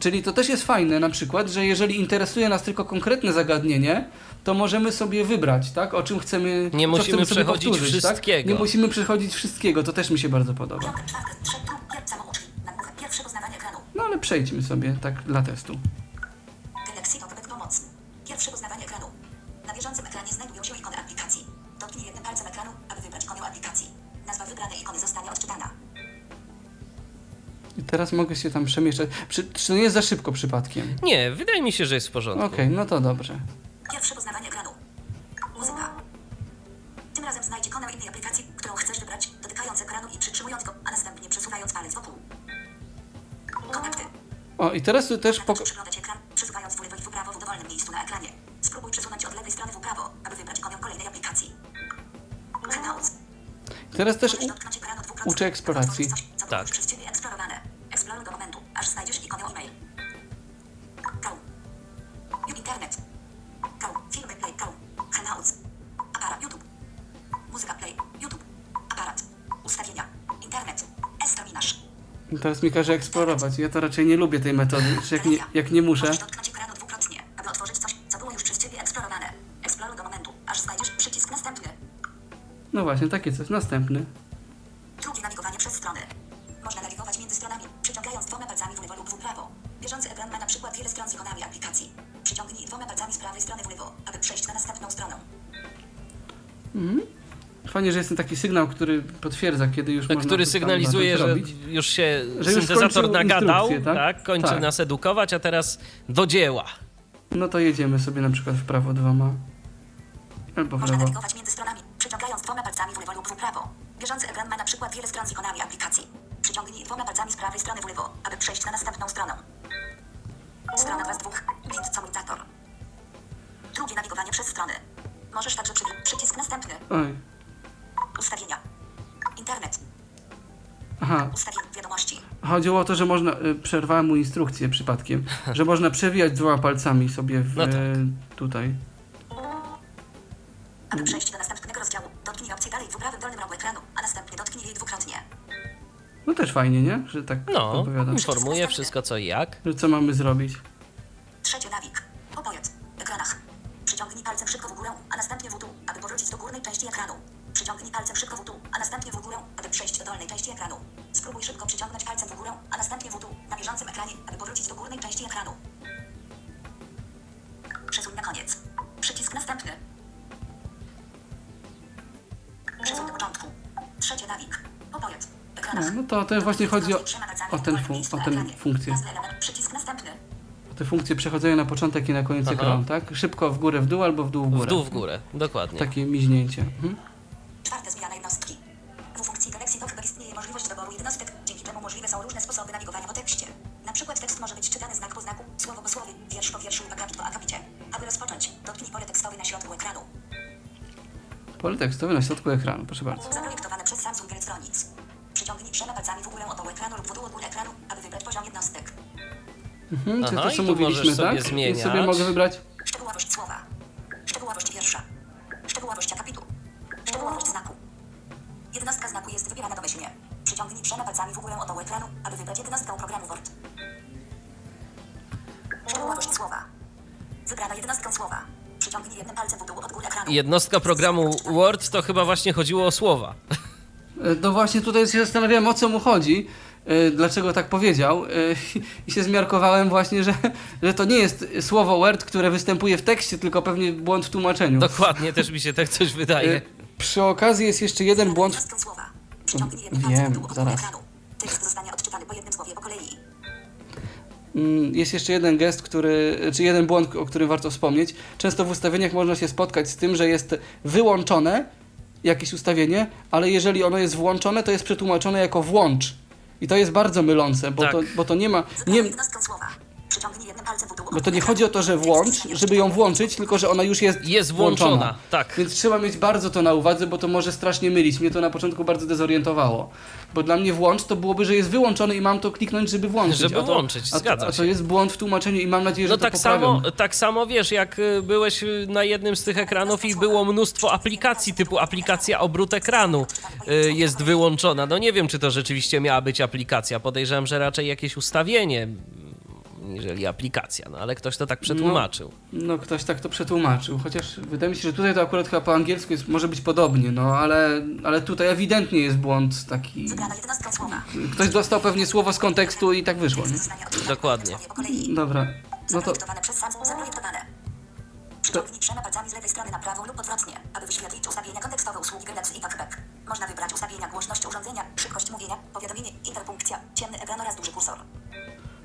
Czyli to też jest fajne na przykład, że jeżeli interesuje nas tylko konkretne zagadnienie, to możemy sobie wybrać, tak, o czym chcemy Nie co musimy chcemy sobie przechodzić powtórzyć, wszystkiego. Tak? Nie musimy przechodzić wszystkiego, to też mi się bardzo podoba. No ale przejdźmy sobie tak dla testu. Teraz mogę się tam przemieszczać. Przy, czy to nie jest za szybko przypadkiem? Nie, wydaje mi się, że jest w porządku. Okej, no to dobrze. Pierwsze poznawanie ekranu. Muzyka. Tym razem znajdź ikonę innej aplikacji, którą chcesz wybrać, dotykając ekranu i przytrzymując go, a następnie przesuwając palec wokół. Kontakty. O, i teraz tu też pok- przeglądać ekran, przesuwając w lewo i w prawo w dowolnym miejscu na ekranie. Spróbuj przesunąć od lewej strony w prawo, aby wybrać ikonę kolejnej aplikacji. Hangouts. teraz też u- uczę eksploracji. Tak. Teraz mi każe eksplorować. Ja to raczej nie lubię tej metody. Że jak, nie, jak nie muszę. Możesz dotknąć ekranu dwukrotnie, aby Fajnie, że jest ten taki sygnał, który potwierdza, kiedy już można który sygnalizuje, że robić. już się Że już syntezator skończył nagadał, tak? tak? kończy Tak. nas edukować, a teraz do dzieła. No to jedziemy sobie na przykład w prawo dwoma. Albo w Można lewo. nawigować między stronami, przyciągając dwoma palcami w lewo lub w prawo. Bieżący ekran ma na przykład wiele stron z ikonami aplikacji. Przyciągnij dwoma palcami z prawej strony w lewo, aby przejść na następną stronę. Strona 2 z 2. Blind commutator. Drugie nawigowanie przez strony. Możesz także przy... przycisk następny. Oj. Ustawienia. Internet. Aha, Ustawienia wiadomości. chodziło o to, że można. y, Przerwałem mu instrukcję przypadkiem. Że można przewijać dwoma palcami sobie w, No tak. e, tutaj. Aby przejść do następnego rozdziału, dotknij opcję dalej w prawym dolnym rogu ekranu, a następnie dotknij jej dwukrotnie. No też fajnie, nie? Że tak No, opowiada. informuje wszystko co i jak. Że co mamy zrobić? Trzecie nawik. Opowiedz. Ekranach. Przyciągnij palcem szybko w górę, a następnie w dół, aby powrócić do górnej części ekranu. Przyciągnij palcem szybko w dół, a następnie w górę, aby przejść do dolnej części ekranu. Spróbuj szybko przyciągnąć palcem w górę, a następnie w dół, na bieżącym ekranie, aby powrócić do górnej części ekranu. Przesuń na koniec. Przycisk następny. Przesuń do początku. Trzecie nawik. Opowiedz. No, no to, to właśnie chodzi o, o, w ten dowolnym fu- miejscu o ekranie. funkcję. Przycisk następny. Te funkcje przechodzenia na początek i na koniec Aha. ekranu, tak? Szybko w górę, w dół albo w dół, w W górę. dół, w górę, dokładnie. Takie miźnięcie. Mhm. Czwarte zmiana jednostki. W funkcji Galaxy Talkback istnieje możliwość doboru jednostek, dzięki czemu możliwe są różne sposoby nawigowania po tekście. Na przykład tekst może być czytany znak po znaku, słowo po słowie, wiersz po wierszu lub akapit po akapicie. Aby rozpocząć, dotknij pole tekstowe na środku ekranu. Pole tekstowe na środku ekranu, proszę bardzo. Zaprojektowane przez Samsung Electronics. Przyciągnij trzema palcami w górę od dołu ekranu lub w dół od góry ekranu, aby wybrać poziom jednostek. Mhm, Aha, to co tu mówiliśmy, możesz sobie tak? zmieniać. I sobie mogę wybrać. Jednostka programu Word to chyba właśnie chodziło o słowa. E, No właśnie tutaj się zastanawiałem o co mu chodzi, e, dlaczego tak powiedział e, i się zmiarkowałem właśnie, że, że to nie jest słowo word, które występuje w tekście, tylko pewnie błąd w tłumaczeniu. Dokładnie, też mi się tak coś wydaje. Przy okazji jest jeszcze jeden błąd. Wiem, zaraz. Jest jeszcze jeden gest, który, czy jeden błąd, o którym warto wspomnieć. Często w ustawieniach można się spotkać z tym, że jest wyłączone jakieś ustawienie, ale jeżeli ono jest włączone, to jest przetłumaczone jako włącz. I to jest bardzo mylące, bo, Tak. to, bo to nie ma. Nie, bo to nie chodzi o to, że włącz, żeby ją włączyć, tylko że ona już jest, Jest włączona, tak. Więc trzeba mieć bardzo to na uwadze, bo to może strasznie mylić. Mnie to na początku bardzo dezorientowało. Bo dla mnie włącz to byłoby, że jest wyłączony i mam to kliknąć, żeby włączyć. Żeby a to, włączyć, a zgadza to, a to jest błąd w tłumaczeniu i mam nadzieję, że No to tak poprawią. samo, tak samo wiesz, jak y, byłeś y, na jednym z tych ekranów i było mnóstwo aplikacji, typu aplikacja obrót ekranu y, jest wyłączona. No nie wiem, czy to rzeczywiście miała być aplikacja. Podejrzewam, że raczej jakieś ustawienie, niżeli aplikacja, no ale ktoś to tak przetłumaczył. No ktoś tak to przetłumaczył, chociaż wydaje mi się, że tutaj to akurat chyba po angielsku jest, może być podobnie, no ale, ale tutaj ewidentnie jest błąd taki. Wybrana jednostka słowa. Ktoś dostał pewnie słowo z kontekstu i tak wyszło, nie? Dokładnie. Dobra, no to palcami z lewej strony na prawo lub odwrotnie, aby wyświetlić ustawienia kontekstowe usługi Galaxy i Talkback. Można wybrać ustawienia głośności urządzenia, szybkość mówienia, powiadomienie, interpunkcja, Ciemny ekran oraz duży kursor.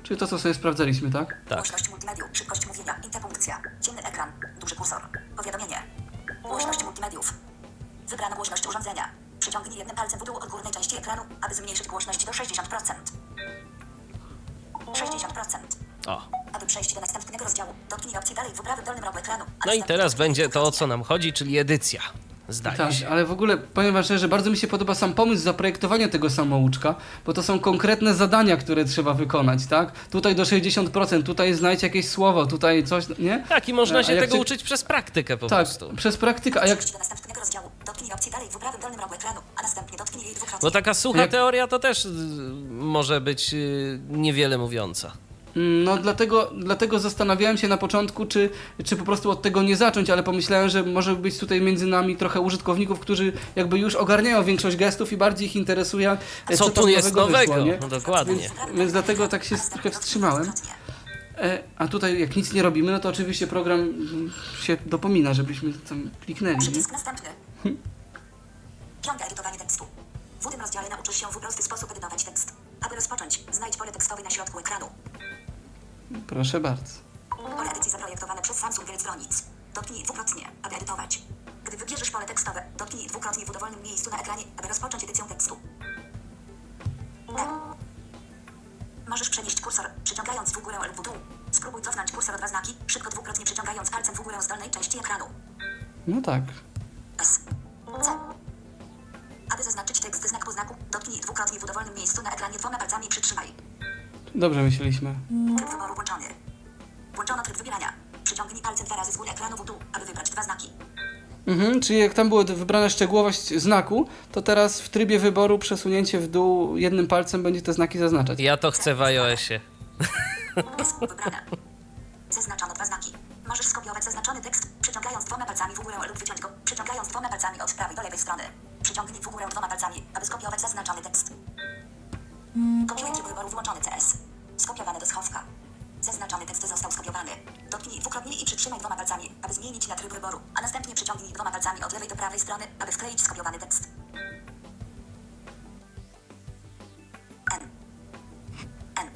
Czyli to, co sobie sprawdzaliśmy, tak? Tak. Głośność multimediów, szybkość mówienia, interpunkcja. Ciemny ekran, duży kursor. Powiadomienie. Głośność multimediów. Wybrano głośność urządzenia. Przyciągnij jednym palcem w dół od górnej części ekranu, aby zmniejszyć głośność do 60%. 60%. O. Aby przejść do następnego rozdziału, dotknij opcji dalej w prawym dolnym rogu ekranu. No i teraz będzie to, o co nam chodzi, czyli edycja. Zdaje Tak, się. ale w ogóle powiem wam szczerze, bardzo mi się podoba sam pomysł zaprojektowania tego samouczka, bo to są konkretne zadania, które trzeba wykonać, tak? Tutaj do 60%, tutaj znajdź jakieś słowo, tutaj coś, nie? Tak, i można A się tego uczyć przez praktykę po Tak, prostu. przez praktykę, a jak przejść do następnego rozdziału, dotknij opcji dalej w prawym dolnym rogu ekranu, a następnie dotknij jej dwukrotnie. Bo taka sucha Jak- teoria to też y, może być y, niewiele mówiąca. No dlatego, dlatego zastanawiałem się na początku, czy, czy po prostu od tego nie zacząć, ale pomyślałem, że może być tutaj między nami trochę użytkowników, którzy jakby już ogarniają większość gestów i bardziej ich interesuje, Co tam tu jest nowego? wyszło, nie? No dokładnie. Więc dolnym dlatego tak się trochę wstrzymałem. E, a tutaj jak nic nie robimy, no to oczywiście program się dopomina, żebyśmy tam kliknęli. Nie? Przycisk następny. Piąte edytowanie tekstu. W tym rozdziale nauczysz się w prosty sposób edytować tekst. Aby rozpocząć, znajdź pole tekstowe na środku ekranu. Proszę bardzo. Pole edycji zaprojektowane przez Samsung Electronics. Dotknij dwukrotnie, aby edytować. Gdy wybierzesz pole tekstowe, dotknij dwukrotnie w dowolnym miejscu na ekranie, aby rozpocząć edycję tekstu. E. Możesz przenieść kursor, przyciągając w górę lub w dół. Spróbuj cofnąć kursor o dwa znaki, szybko dwukrotnie przyciągając palcem w górę z dolnej części ekranu. No tak. S. C. Aby zaznaczyć tekst znak po znaku, dotknij dwukrotnie w dowolnym miejscu na ekranie dwoma palcami i przytrzymaj. Dobrze myśleliśmy. Tryb wyboru włączony. Włączono tryb wybierania. Przyciągnij palcem dwa razy z góry ekranu w dół, aby wybrać dwa znaki. Mhm, czyli jak tam było wybrana szczegółowość znaku, to teraz w trybie wyboru przesunięcie w dół jednym palcem będzie te znaki zaznaczać. Ja to chcę w iOSie. S. Wybrane. Zaznaczono dwa znaki. Możesz skopiować zaznaczony tekst, przyciągając dwoma palcami w górę lub wyciąć go, przyciągając dwoma palcami od prawej do lewej strony. Przyciągnij w górę dwoma palcami, aby skopiować zaznaczony tekst. Kopiuj tryb wyboru włączony CS. Skopiowane do schowka. Zaznaczony tekst został skopiowany. Dotknij dwukrotnie i przytrzymaj dwoma palcami, aby zmienić na tryb wyboru, a następnie przyciągnij dwoma palcami od lewej do prawej strony, aby wkleić skopiowany tekst. N. N.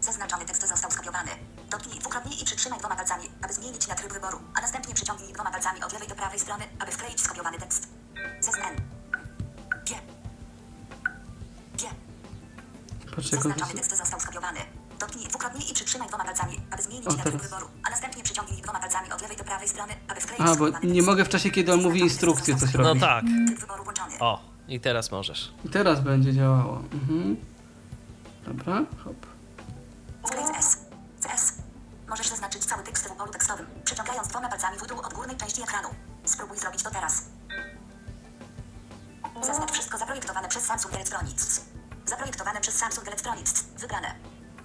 Zaznaczony tekst został skopiowany. Dotknij dwukrotnie i przytrzymaj dwoma palcami, aby zmienić na tryb wyboru, a następnie przyciągnij dwoma palcami od lewej do prawej strony, aby wkleić skopiowany tekst. Zaznacz. To... Zaznaczony tekst został skopiowany. Dotknij dwukrotnie i przytrzymaj dwoma palcami, aby zmienić O, teraz. wyboru, a następnie przyciągnij dwoma palcami od lewej do prawej strony, aby wkleić A, bo nie tekst. mogę w czasie, kiedy on mówi instrukcję coś No robić. tak. Wyboru włączony. O, i teraz możesz. I teraz będzie działało. Mhm. Dobra, hop. Wklej CS. CS. Możesz zaznaczyć cały tekst w polu tekstowym, przyciągając dwoma palcami w dół od górnej części ekranu. Spróbuj zrobić to teraz. Zaznacz wszystko zaprojektowane przez Samsung Electronics. Zaprojektowane przez Samsung Electronics. Wybrane.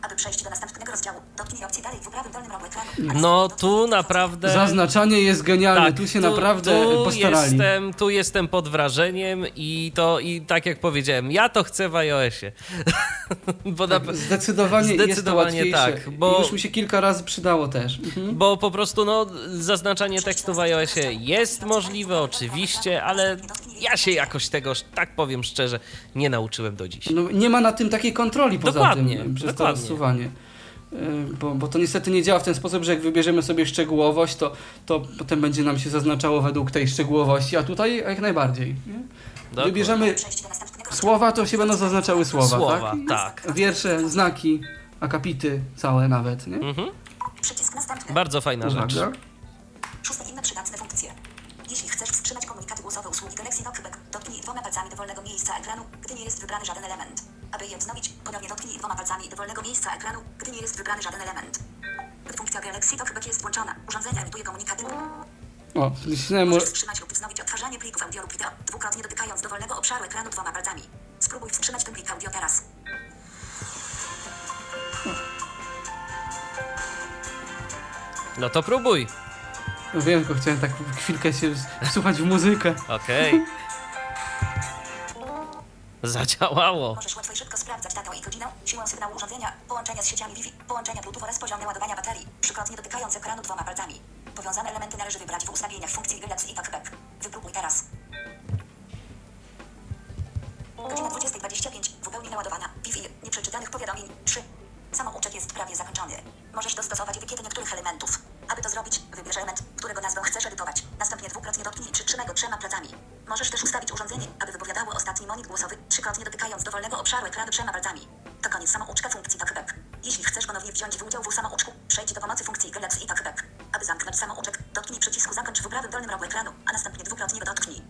Aby przejść do następnego rozdziału, dotknij opcji dalej w prawym dolnym rogu ekranu. No tu naprawdę... Zaznaczanie jest genialne, Tak, tu się naprawdę tu postarali. Jestem, tu jestem pod wrażeniem i to, i tak jak powiedziałem, ja to chcę w iOSie. bo, na, Tak, zdecydowanie, jest to Zdecydowanie łatwiejsze. tak, bo- I już mi się kilka razy przydało też. Mhm. bo po prostu no, zaznaczanie tekstu w iOSie jest możliwe, oczywiście, ale ja się jakoś tego, tak powiem szczerze, nie nauczyłem do dziś. No, nie ma na tym takiej kontroli poza Dokładnie, tym, przez dokładnie. to. Y, Bo, bo to niestety nie działa w ten sposób, że jak wybierzemy sobie szczegółowość, to, to potem będzie nam się zaznaczało według tej szczegółowości, a tutaj jak najbardziej. Nie? Dokładnie. Wybierzemy słowa, to się będą zaznaczały słowa, Słowa, tak? tak. Wiersze, znaki, akapity całe nawet, nie? Mhm. Bardzo fajna rzecz. Uwaga. Szóste nie jest wybrany żaden element. Aby je wznowić, ponownie dotknij dwoma palcami dowolnego miejsca ekranu, gdy nie jest wybrany żaden element. Gdy funkcja Galaxy Talkback jest włączona, urządzenie emituje komunikaty. O, wcisnąłem, Możesz wstrzymać lub wznowić odtwarzanie plików audio lub wideo, dwukrotnie dotykając dowolnego obszaru ekranu dwoma palcami. Spróbuj wstrzymać ten plik audio teraz. No to próbuj. no wiem, tylko chciałem tak chwilkę się wsłuchać w muzykę. Okej. Zadziałało. Możesz łatwo i szybko sprawdzać datę i godzinę, siłę sygnału urządzenia, połączenia z sieciami Wi-Fi, połączenia Bluetooth oraz poziom naładowania baterii, trzykrotnie dotykając ekranu dwoma palcami. Powiązane elementy należy wybrać w ustawieniach funkcji Galaxy i Talkback. Wypróbuj teraz. Godzina 20.25, w pełni naładowana, Wi-Fi Samouczek jest prawie zakończony. Możesz dostosować wykiety niektórych elementów. Aby to zrobić, wybierz element, którego nazwę chcesz edytować. Następnie dwukrotnie dotknij przytrzymaj go trzema palcami. Możesz też ustawić urządzenie, aby wypowiadało ostatni monik głosowy, trzykrotnie dotykając dowolnego obszaru ekranu trzema palcami. To koniec samouczka funkcji TalkBack. Jeśli chcesz ponownie wziąć w udział w samouczku, przejdź do pomocy funkcji Galaxy i TalkBack. Aby zamknąć samouczek, dotknij przycisku zakończ w prawym dolnym rogu ekranu, a następnie dwukrotnie go dotknij.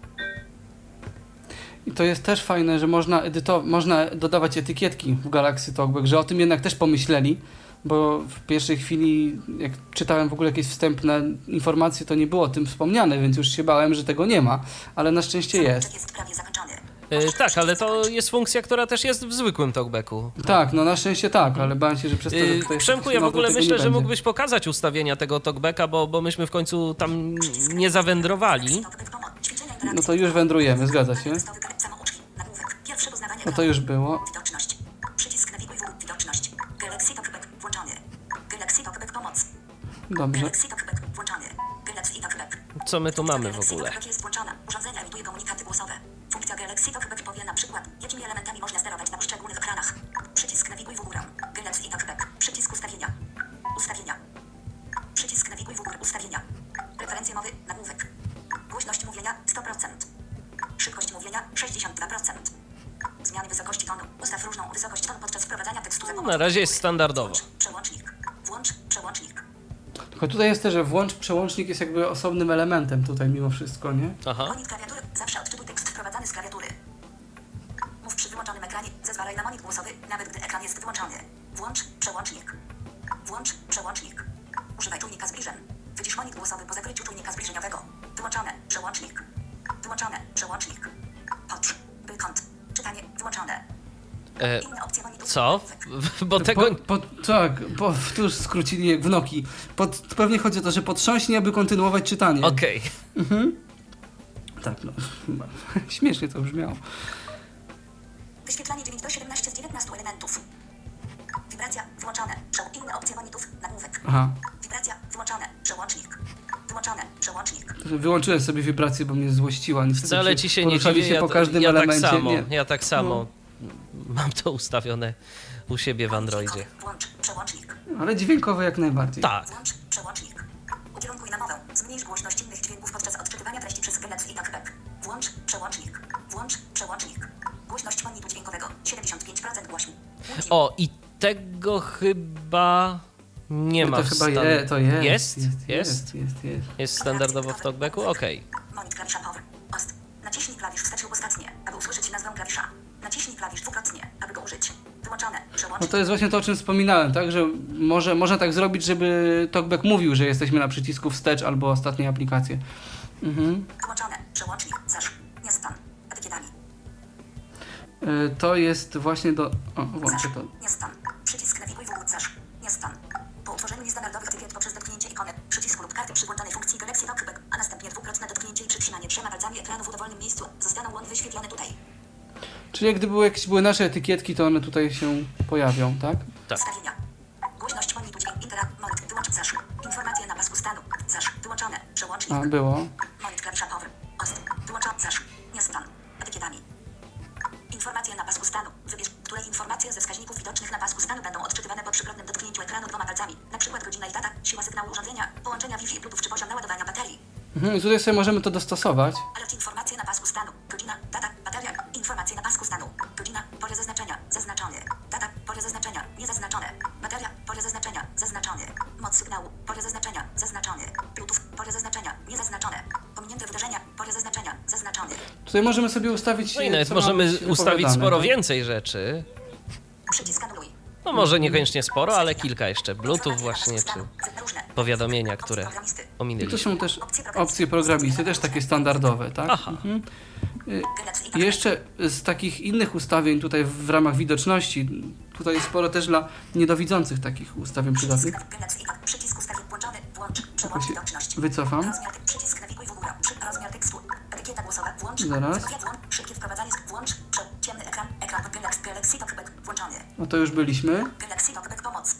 I to jest też fajne, że można, edyto- można dodawać etykietki w Galaxy Talkback, że o tym jednak też pomyśleli, bo w pierwszej chwili, jak czytałem w ogóle jakieś wstępne informacje, to nie było o tym wspomniane, więc już się bałem, że tego nie ma, ale na szczęście jest. Jest prawie zakończony. E, Możesz tak, ale to jest funkcja, która też jest w zwykłym talkbacku. Tak, no na szczęście tak, ale bałem się, że przez to, że Yy, tutaj jest Przemku, ja w ogóle myślę, że mógłbyś pokazać ustawienia tego talkbacka, bo, bo myśmy w końcu tam nie zawędrowali. No to już wędrujemy, zgadza się. No to już było. Widoczność. Przycisk nawiguj w widoczność. Galaxy Talkback włączony. Galaxy Talkback pomoc. Dobrze. Galaxy Talkback włączony. Galaxy Talkback. Co my tu mamy w ogóle? Jest włączona. Urządzenie emituje komunikaty głosowe. Funkcja Galaxy powie na przykład, jakimi elementami można sterować na poszczególnych ekranach. Przycisk nawiguj w górę. Galaxy. Przycisk ustawienia. Ustawienia. Przycisk nawiguj w górę. Ustawienia. Preferencje mowy. Mówienia 100%. Szybkość mówienia 62%. Zmiany wysokości tonu. Ustaw różną wysokość tonu podczas wprowadzania tekstu pomocą Na razie jest standardowo. Włącz przełącznik. Włącz przełącznik. Tylko tutaj jest też, że włącz przełącznik jest jakby osobnym elementem tutaj mimo wszystko, nie? Aha. Monit klawiatury. Zawsze odczytuj tekst wprowadzany z klawiatury. Mów przy wyłączonym ekranie. Zezwalaj na monit głosowy, nawet gdy ekran jest wyłączony. Włącz przełącznik. Włącz przełącznik. Używaj czujnika zbliżeń. Wycisz monit głosowy po zakryciu czujnika zbliżeniowego. Wyłączone. Przełącznik. Wyłączone. Przełącznik. Patrz. By kąt. Czytanie. Wyłączone. E, Inne opcje monitów. co? Bo tego... Po, po, tak, po, tu skrócili jak w Noki. Pod, pewnie chodzi o to, że potrząśnie, aby kontynuować czytanie. Okej. Tak, no. Śmiesznie to brzmiało. Wyświetlanie 9 do 17 z 19 elementów. Wibracja. Wyłączone. Przeł- Inne opcje monitów. Nagłówek. Aha. Wibracja. Wyłączone. Przełącznik. Wyłączone. Przełącznik. Wyłączyłem sobie wibrację, bo mnie złościła. Niestety Wcale ci się nie dziwię, się ja, po każdym ja tak elemencie. samo, Nie. ja tak samo mam to ustawione u siebie w Androidzie. Włącz przełącznik. Ale dźwiękowo jak najbardziej. Tak. Włącz przełącznik. Ukierunkuj na mowę. Zmniejsz głośność innych dźwięków podczas odczytywania treści przez Galaxy i Talkback. Włącz przełącznik. Włącz przełącznik. Głośność monitu dźwiękowego 75% głośni. O, i tego chyba nie ma to w chyba stan- je, to jest. Jest? Jest, Jest? jest, jest. jest. Standardowo w talkbacku? Okej. Monit klawisza Power. Ost. Naciśnij klawisz wstecz ostatnie, aby usłyszeć nazwę klawisza. Naciśnij klawisz dwukrotnie, aby go użyć. Wyłączone. No Przełącznik. to jest właśnie to, o czym wspominałem, tak? Że może, można tak zrobić, żeby TalkBack mówił, że jesteśmy na przycisku wstecz albo ostatniej aplikacji. Mhm. Wyłączone. Przełącznik. Zasz. Nie stan. Etykietami. Y, To jest właśnie do... O, włączę to. Nie stan. Przycisk nawiguj w zasz. Nie stan. Po utworzeniu niestandardowych etykiet poprzez dotknięcie ikony, przycisku lub karty przy włączonej funkcji Galaxy Talkback, a następnie dwukrotne dotknięcie i przytrzymanie trzema palcami ekranu w dowolnym miejscu, zostaną łądy wyświetlone tutaj. Czyli jak gdyby były jakieś były nasze etykietki, to one tutaj się pojawią, tak? Tak. Ustawienia. Głośność monitu dźwięk interak. Monit. Wyłącz zasz. Informacje na pasku stanu. Zasz. Wyłączone. Przełącznik. A, było. Informacje ze wskaźników widocznych na pasku stanu będą odczytywane po trzykrotnym dotknięciu ekranu dwoma palcami. Na przykład godzina i data, siła sygnału urządzenia, połączenia Wi-Fi, Bluetooth czy poziom naładowania baterii. Mhm. Tutaj sobie możemy to dostosować. Alert informacje na pasku stanu. Godzina, data, bateria. Informacje na pasku stanu. Godzina, pole zaznaczenia, zaznaczony. Data, pole zaznaczenia, niezaznaczone. Bateria, pole zaznaczenia, zaznaczony. Moc sygnału, pole zaznaczenia, zaznaczony. Bluetooth, pole zaznaczenia, niezaznaczone. Pominięte wydarzenia, pole zaznaczenia, zaznaczony. Tutaj możemy sobie ustawić... No i nawet możemy ustawić sporo tak? więcej rzeczy. Przycisk anuluj. No może niekoniecznie sporo, ale kilka jeszcze. Bluetooth właśnie, czy powiadomienia, które programisty. I to ominęliśmy. są też opcje programisty, też takie standardowe, tak? Aha. Mhm. I Talkback. jeszcze z takich innych ustawień tutaj w ramach widoczności, tutaj jest sporo też dla niedowidzących takich ustawień przydatnych. Przycisk Galaxy i Przycisk ustawień włączony. Włącz. Tylko Przełącz się widoczność. wycofam. Przycisk nawiguj w górę. Rozmiar tekstu. Etykieta głosowa. Włącz. Zaraz. Szybkie wprowadzanie. Włącz. Ciemny ekran. Ekran. Galaxy Talkback. Włączony. No to już byliśmy. Galaxy Talkback pomoc.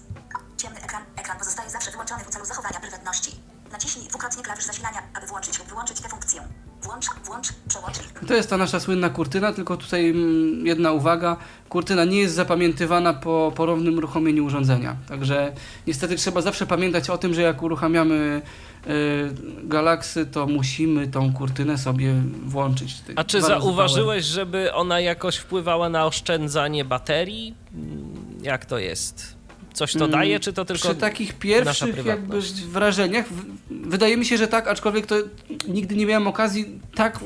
Ciemny ekran. Ekran pozostaje zawsze wyłączony w celu zachowania prywatności. Naciśnij dwukrotnie klawisz zasilania, aby włączyć lub wyłączyć tę funkcję. Włącz, włącz, przełącznik. To jest ta nasza słynna kurtyna, tylko tutaj mm, jedna uwaga. Kurtyna nie jest zapamiętywana po porownym uruchomieniu urządzenia. Także niestety trzeba zawsze pamiętać o tym, że jak uruchamiamy y, Galaxy, to musimy tą kurtynę sobie włączyć. A czy zauważyłeś, żeby ona jakoś wpływała na oszczędzanie baterii? Mm, Jak to jest? Coś to Mm, daje, czy to tylko Przy takich pierwszych jakby wrażeniach, wydaje mi się, że tak, aczkolwiek to nigdy nie miałem okazji tak,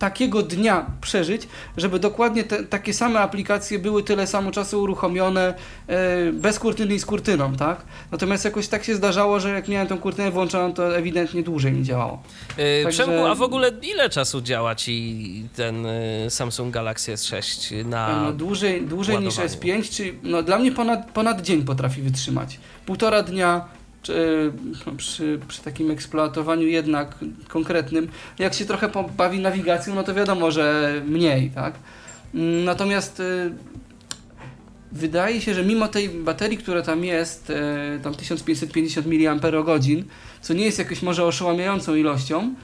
takiego dnia przeżyć, żeby dokładnie te, takie same aplikacje były tyle samo czasu uruchomione e, bez kurtyny i z kurtyną, tak? Natomiast jakoś tak się zdarzało, że jak miałem tą kurtynę włączoną, to ewidentnie dłużej mi działało. Yy, Także- Przemku, a w ogóle ile czasu działa ci ten y, Samsung Galaxy S6 na... no, dłużej dłużej niż ładowaniu. S5, czyli no, dla mnie ponad, ponad dzień potrafi wytrzymać. Półtora dnia czy, no, przy, przy takim eksploatowaniu jednak konkretnym. Jak się trochę pobawi nawigacją, no to wiadomo, że mniej, tak? Natomiast y, wydaje się, że mimo tej baterii, która tam jest, y, tam 1550 mAh, co nie jest jakąś może oszałamiającą ilością,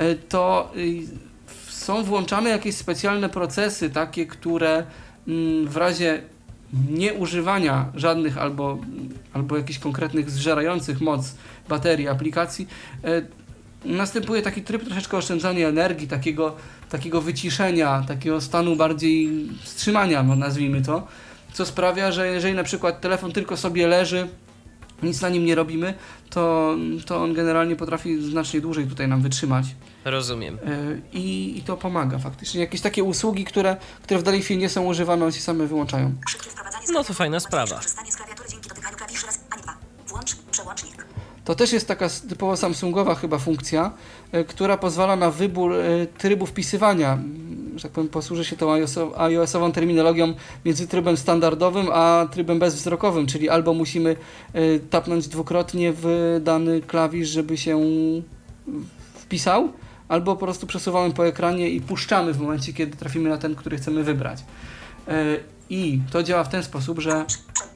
y, to są włączane jakieś specjalne procesy, takie, które mm, w razie nieużywania żadnych albo, albo jakichś konkretnych zżerających moc baterii aplikacji, e, następuje taki tryb troszeczkę oszczędzania energii, takiego, takiego wyciszenia, takiego stanu bardziej wstrzymania, no nazwijmy to, co sprawia, że jeżeli na przykład telefon tylko sobie leży, nic na nim nie robimy, to, to on generalnie potrafi znacznie dłużej tutaj nam wytrzymać. Rozumiem. E, I, I to pomaga faktycznie. Jakieś takie usługi, które, które w dalej chwili nie są używane, one się same wyłączają. No to fajna sprawa. korzystanie z klawiatury dzięki dotykaniu klawiszy raz, ani dwa. Włącz, przełącznik. To też jest taka typowo Samsungowa chyba funkcja, e, która pozwala na wybór e, trybu wpisywania. Mm, Że tak powiem, posłużę się tą iOS-ow- iOS-ową terminologią między trybem standardowym a trybem bezwzrokowym, czyli albo musimy tapnąć dwukrotnie w dany klawisz, żeby się wpisał, albo po prostu przesuwamy po ekranie i puszczamy w momencie, kiedy trafimy na ten, który chcemy wybrać. E, I to działa w ten sposób, że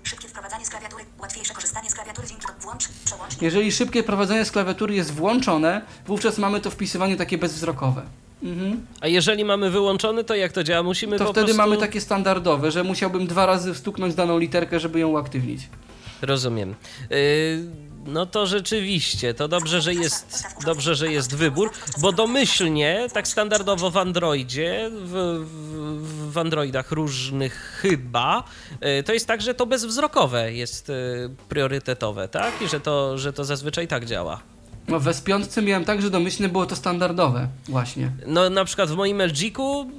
szybkie wprowadzanie z klawiatury. Łatwiejsze korzystanie z klawiatury dzięki włącz, przełącznik. Jeżeli szybkie prowadzenie z klawiatury jest włączone, wówczas mamy to wpisywanie takie bezwzrokowe. Mhm. A jeżeli mamy wyłączony, to jak to działa? Musimy To po wtedy prostu... mamy takie standardowe, że musiałbym dwa razy stuknąć daną literkę, żeby ją uaktywnić. Rozumiem. Y, No to rzeczywiście, to dobrze, że jest, dobrze, że jest wybór, bo domyślnie, tak standardowo w Androidzie, w, w, w Androidach różnych chyba, y, to jest tak, że to bezwzrokowe jest y, priorytetowe, tak? I że to, że to zazwyczaj tak działa. No w S5 miałem tak, że domyślnie było to standardowe właśnie. No na przykład w moim LG-ku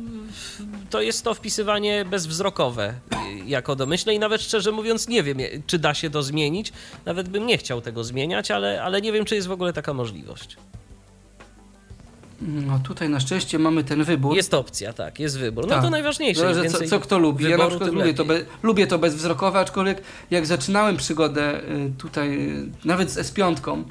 to jest to wpisywanie bezwzrokowe y, jako domyślne i nawet szczerze mówiąc nie wiem, czy da się to zmienić. Nawet bym nie chciał tego zmieniać, ale, ale nie wiem, czy jest w ogóle taka możliwość. No tutaj na szczęście mamy ten wybór. Jest opcja, tak, jest wybór. No Tak. to najważniejsze. Zależy, co, co kto lubi. Ja na wyboru, przykład lubię to, be, lubię to bezwzrokowe, aczkolwiek jak zaczynałem przygodę y, tutaj, y, nawet z S5,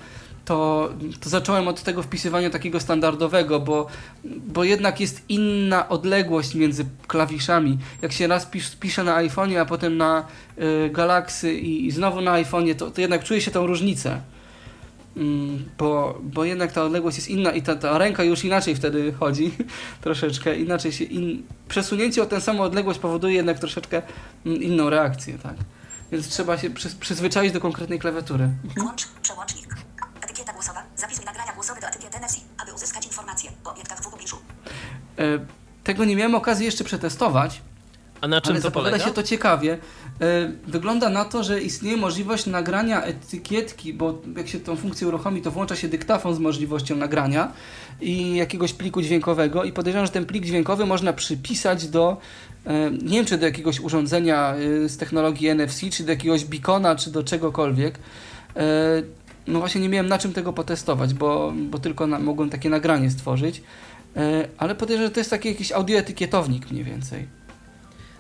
to, to zacząłem od tego wpisywania takiego standardowego, bo, bo jednak jest inna odległość między klawiszami. Jak się raz pisz, pisze na iPhone'ie, a potem na y, Galaxy i, i znowu na iPhone'ie, to, to jednak czuje się tą różnicę. Mm, Bo, bo jednak ta odległość jest inna i ta, ta ręka już inaczej wtedy chodzi, troszeczkę inaczej się. In... Przesunięcie o tę samą odległość powoduje jednak troszeczkę mm, inną reakcję, tak. Więc trzeba się przy, przyzwyczaić do konkretnej klawiatury. Włącz, przełącznik. Głosowa. Zapisuj nagrania głosowe do etykiety NFC, aby uzyskać informacje o obiektach w pobliżu. E, tego nie miałem okazji jeszcze przetestować, A na czym ale to polega? się to ciekawie. E, wygląda na to, że istnieje możliwość nagrania etykietki, bo jak się tą funkcję uruchomi, to włącza się dyktafon z możliwością nagrania i jakiegoś pliku dźwiękowego i podejrzewam, że ten plik dźwiękowy można przypisać do e, nie wiem, czy do jakiegoś urządzenia e, z technologii NFC, czy do jakiegoś beacona, czy do czegokolwiek. No właśnie nie miałem na czym tego potestować, bo, bo tylko na, mogłem takie nagranie stworzyć. E, Ale podejrzewam, że to jest taki jakiś audioetykietownik mniej więcej.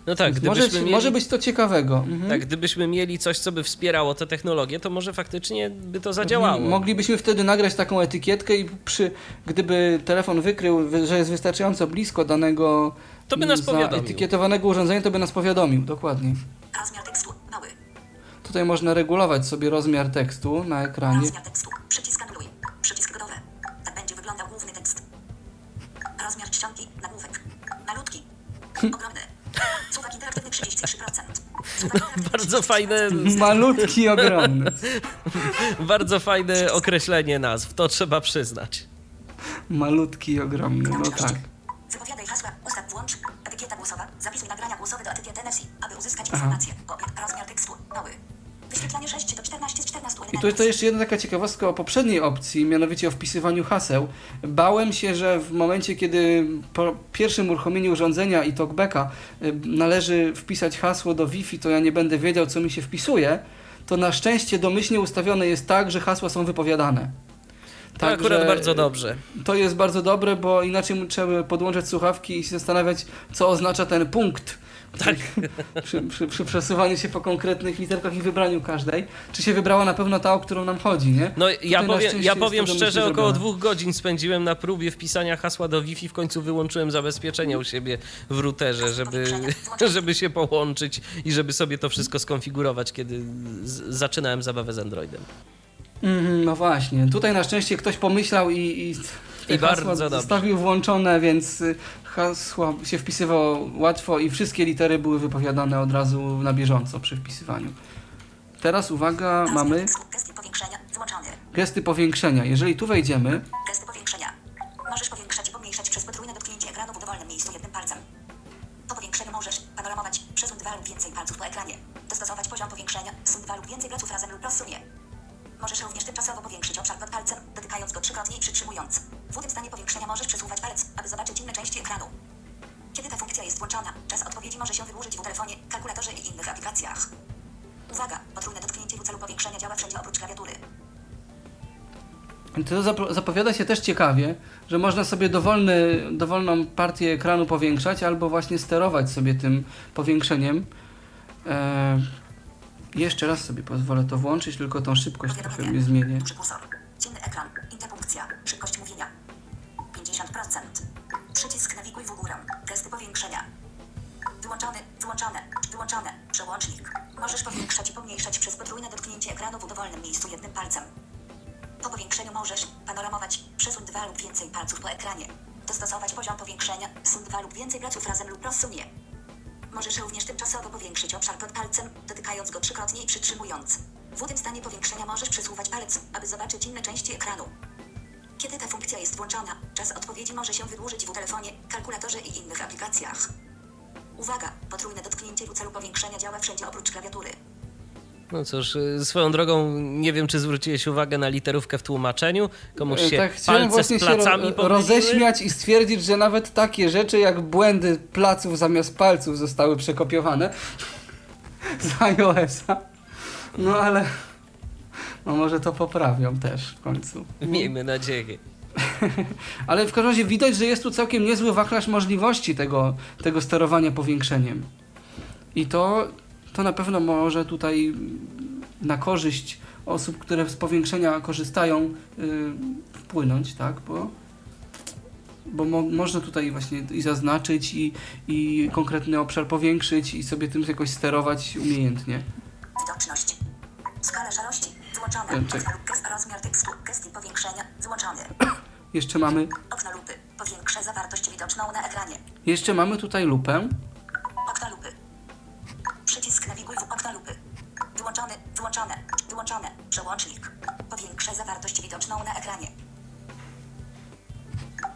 No tak, może, mieli... może być to ciekawego. Mhm. Tak, gdybyśmy mieli coś, co by wspierało tę technologię, to może faktycznie by to zadziałało. Mhm. Moglibyśmy wtedy nagrać taką etykietkę i przy, gdyby telefon wykrył, wy- że jest wystarczająco blisko danego To by nas mm, powiadomił. etykietowanego urządzenia, to by nas powiadomił, dokładnie. Rozmiar tekstu. Tutaj można regulować sobie rozmiar tekstu na ekranie. Rozmiar tekstu. Przycisk anuluj. Przycisk gotowy. Tak będzie wyglądał główny tekst. Rozmiar czcionki, nagłówek. Hm. Malutki. Ogromny. Suwak interaktywny 33%. No, bardzo fajne. Malutki, ogromny. bardzo fajne określenie nazw, to trzeba przyznać. Malutki, ogromny, no tak. Wypowiadaj hasła, ustaw, włącz, etykieta głosowa, zapisuj nagrania głosowe do etykiety NFC, aby uzyskać informację. Aha. Obiekt, rozmiar tekstu, mały, i elementów. tu to jeszcze jedna taka ciekawostka o poprzedniej opcji, mianowicie o wpisywaniu haseł. Bałem się, że w momencie, kiedy po pierwszym uruchomieniu urządzenia i talkbacka y, należy wpisać hasło do Wi-Fi, to ja nie będę wiedział, co mi się wpisuje. To na szczęście domyślnie ustawione jest tak, że hasła są wypowiadane. To Także akurat bardzo dobrze. To jest bardzo dobre, bo inaczej trzeba podłączać słuchawki i się zastanawiać, co oznacza ten punkt. Tak. Przy, przy, przy przesuwaniu się po konkretnych literkach i wybraniu każdej. Czy się wybrała na pewno ta, o którą nam chodzi, nie? No ja Tutaj powiem, ja powiem szczerze, około zrobione. dwóch godzin spędziłem na próbie wpisania hasła do Wi-Fi, w końcu wyłączyłem zabezpieczenia u siebie w routerze, żeby, żeby się połączyć i żeby sobie to wszystko skonfigurować, kiedy z, zaczynałem zabawę z Androidem. Mhm, no właśnie. Tutaj na szczęście ktoś pomyślał i, i, I bardzo zostawił włączone, więc hasła się wpisywało łatwo i wszystkie litery były wypowiadane od razu na bieżąco przy wpisywaniu. Teraz uwaga, mamy gesty powiększenia, wyłączony. gesty powiększenia. Jeżeli tu wejdziemy, Gesty powiększenia. Możesz powiększać i pomniejszać przez potrójne dotknięcie ekranu w dowolnym miejscu jednym palcem. Po powiększeniu możesz panoramować, przesuń dwa lub więcej palców po ekranie. Dostosować poziom powiększenia, sun dwa lub więcej palców razem lub rozsunie. Możesz również tymczasowo powiększyć obszar pod palcem, dotykając go trzykrotnie i przytrzymując. W tym stanie powiększenia możesz przesuwać palec, aby zobaczyć inne części ekranu. Kiedy ta funkcja jest włączona, czas odpowiedzi może się wydłużyć w telefonie, kalkulatorze i innych aplikacjach. Uwaga! Potrójne dotknięcie w celu powiększenia działa wszędzie oprócz klawiatury. To zap- zapowiada się też ciekawie, że można sobie dowolny, dowolną partię ekranu powiększać albo właśnie sterować sobie tym powiększeniem. E, jeszcze raz sobie pozwolę to włączyć, tylko tą szybkość trochę mnie zmienię. Ciemny ekran. Interpunkcja. Szybkość mówienia. 50%. Przycisk nawiguj w górę. Gesty powiększenia. Wyłączony, wyłączone, wyłączone. Przełącznik. Możesz powiększać i pomniejszać przez potrójne dotknięcie ekranu w dowolnym miejscu jednym palcem. Po powiększeniu możesz panoramować, przesuń dwa lub więcej palców po ekranie. Dostosować poziom powiększenia, sun dwa lub więcej palców razem lub rozsunie. Możesz również tymczasowo powiększyć obszar pod palcem, dotykając go trzykrotnie i przytrzymując. W tym stanie powiększenia możesz przesuwać palec, aby zobaczyć inne części ekranu. Kiedy ta funkcja jest włączona, czas odpowiedzi może się wydłużyć w telefonie, kalkulatorze i innych aplikacjach. Uwaga! Potrójne dotknięcie w celu powiększenia działa wszędzie oprócz klawiatury. No cóż, y, swoją drogą nie wiem, czy zwróciłeś uwagę na literówkę w tłumaczeniu. Komuś się Tak, chciałem palce właśnie z placami się ro- roześmiać i stwierdzić, że nawet takie rzeczy jak błędy placów zamiast palców zostały przekopiowane z iOS-a. No ale no może to poprawią też w końcu. Miejmy nadzieję. Ale w każdym razie widać, że jest tu całkiem niezły wachlarz możliwości tego, tego sterowania powiększeniem. I to, to na pewno może tutaj na korzyść osób, które z powiększenia korzystają, yy, wpłynąć, tak? Bo, bo mo można tutaj właśnie i zaznaczyć, i, i konkretny obszar powiększyć, i sobie tym jakoś sterować umiejętnie. Widoczność. Skala szarości. Okno gest, rozmiar tekstu. Gesty powiększenia. Wyłączony. Jeszcze mamy, Okno lupy. Powiększę zawartość widoczną na ekranie. jeszcze mamy tutaj lupę. Okno lupy. Przycisk nawiguj w okno lupy. Wyłączony, wyłączone, wyłączone. Przełącznik. Powiększę zawartość widoczną na ekranie.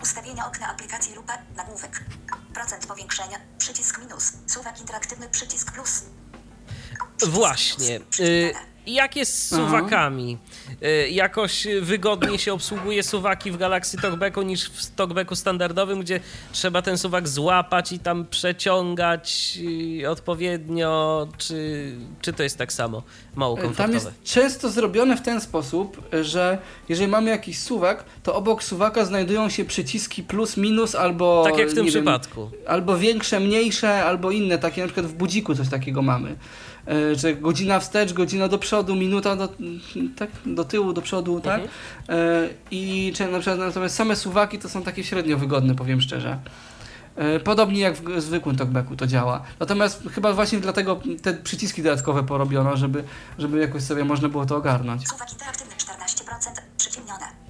Ustawienia okna aplikacji lupa, nagłówek. Procent powiększenia, przycisk minus, suwak interaktywny, przycisk plus. Przycisk Właśnie. minus, Y, przyciskane. Jak jest z suwakami? Y, jakoś wygodniej się obsługuje suwaki w Galaxy Talkbacku niż w Talkbacku standardowym, gdzie trzeba ten suwak złapać i tam przeciągać y, odpowiednio, czy, czy to jest tak samo mało Tam komfortowe? jest często zrobione w ten sposób, że jeżeli mamy jakiś suwak, to obok suwaka znajdują się przyciski plus, minus albo. tak jak w tym przypadku. Wiem, albo większe, mniejsze, albo inne, takie na przykład w budziku coś takiego mamy. E, że godzina wstecz, godzina do przodu, minuta do, tak, do tyłu, do przodu, tak? Mhm. E, I czy na przykład natomiast same suwaki to są takie średnio wygodne, powiem szczerze. E, Podobnie jak w zwykłym talkbacku to działa. Natomiast chyba właśnie dlatego te przyciski dodatkowe porobiono, żeby, żeby jakoś sobie można było to ogarnąć. Suwak interaktywny 14%, przyciemnione.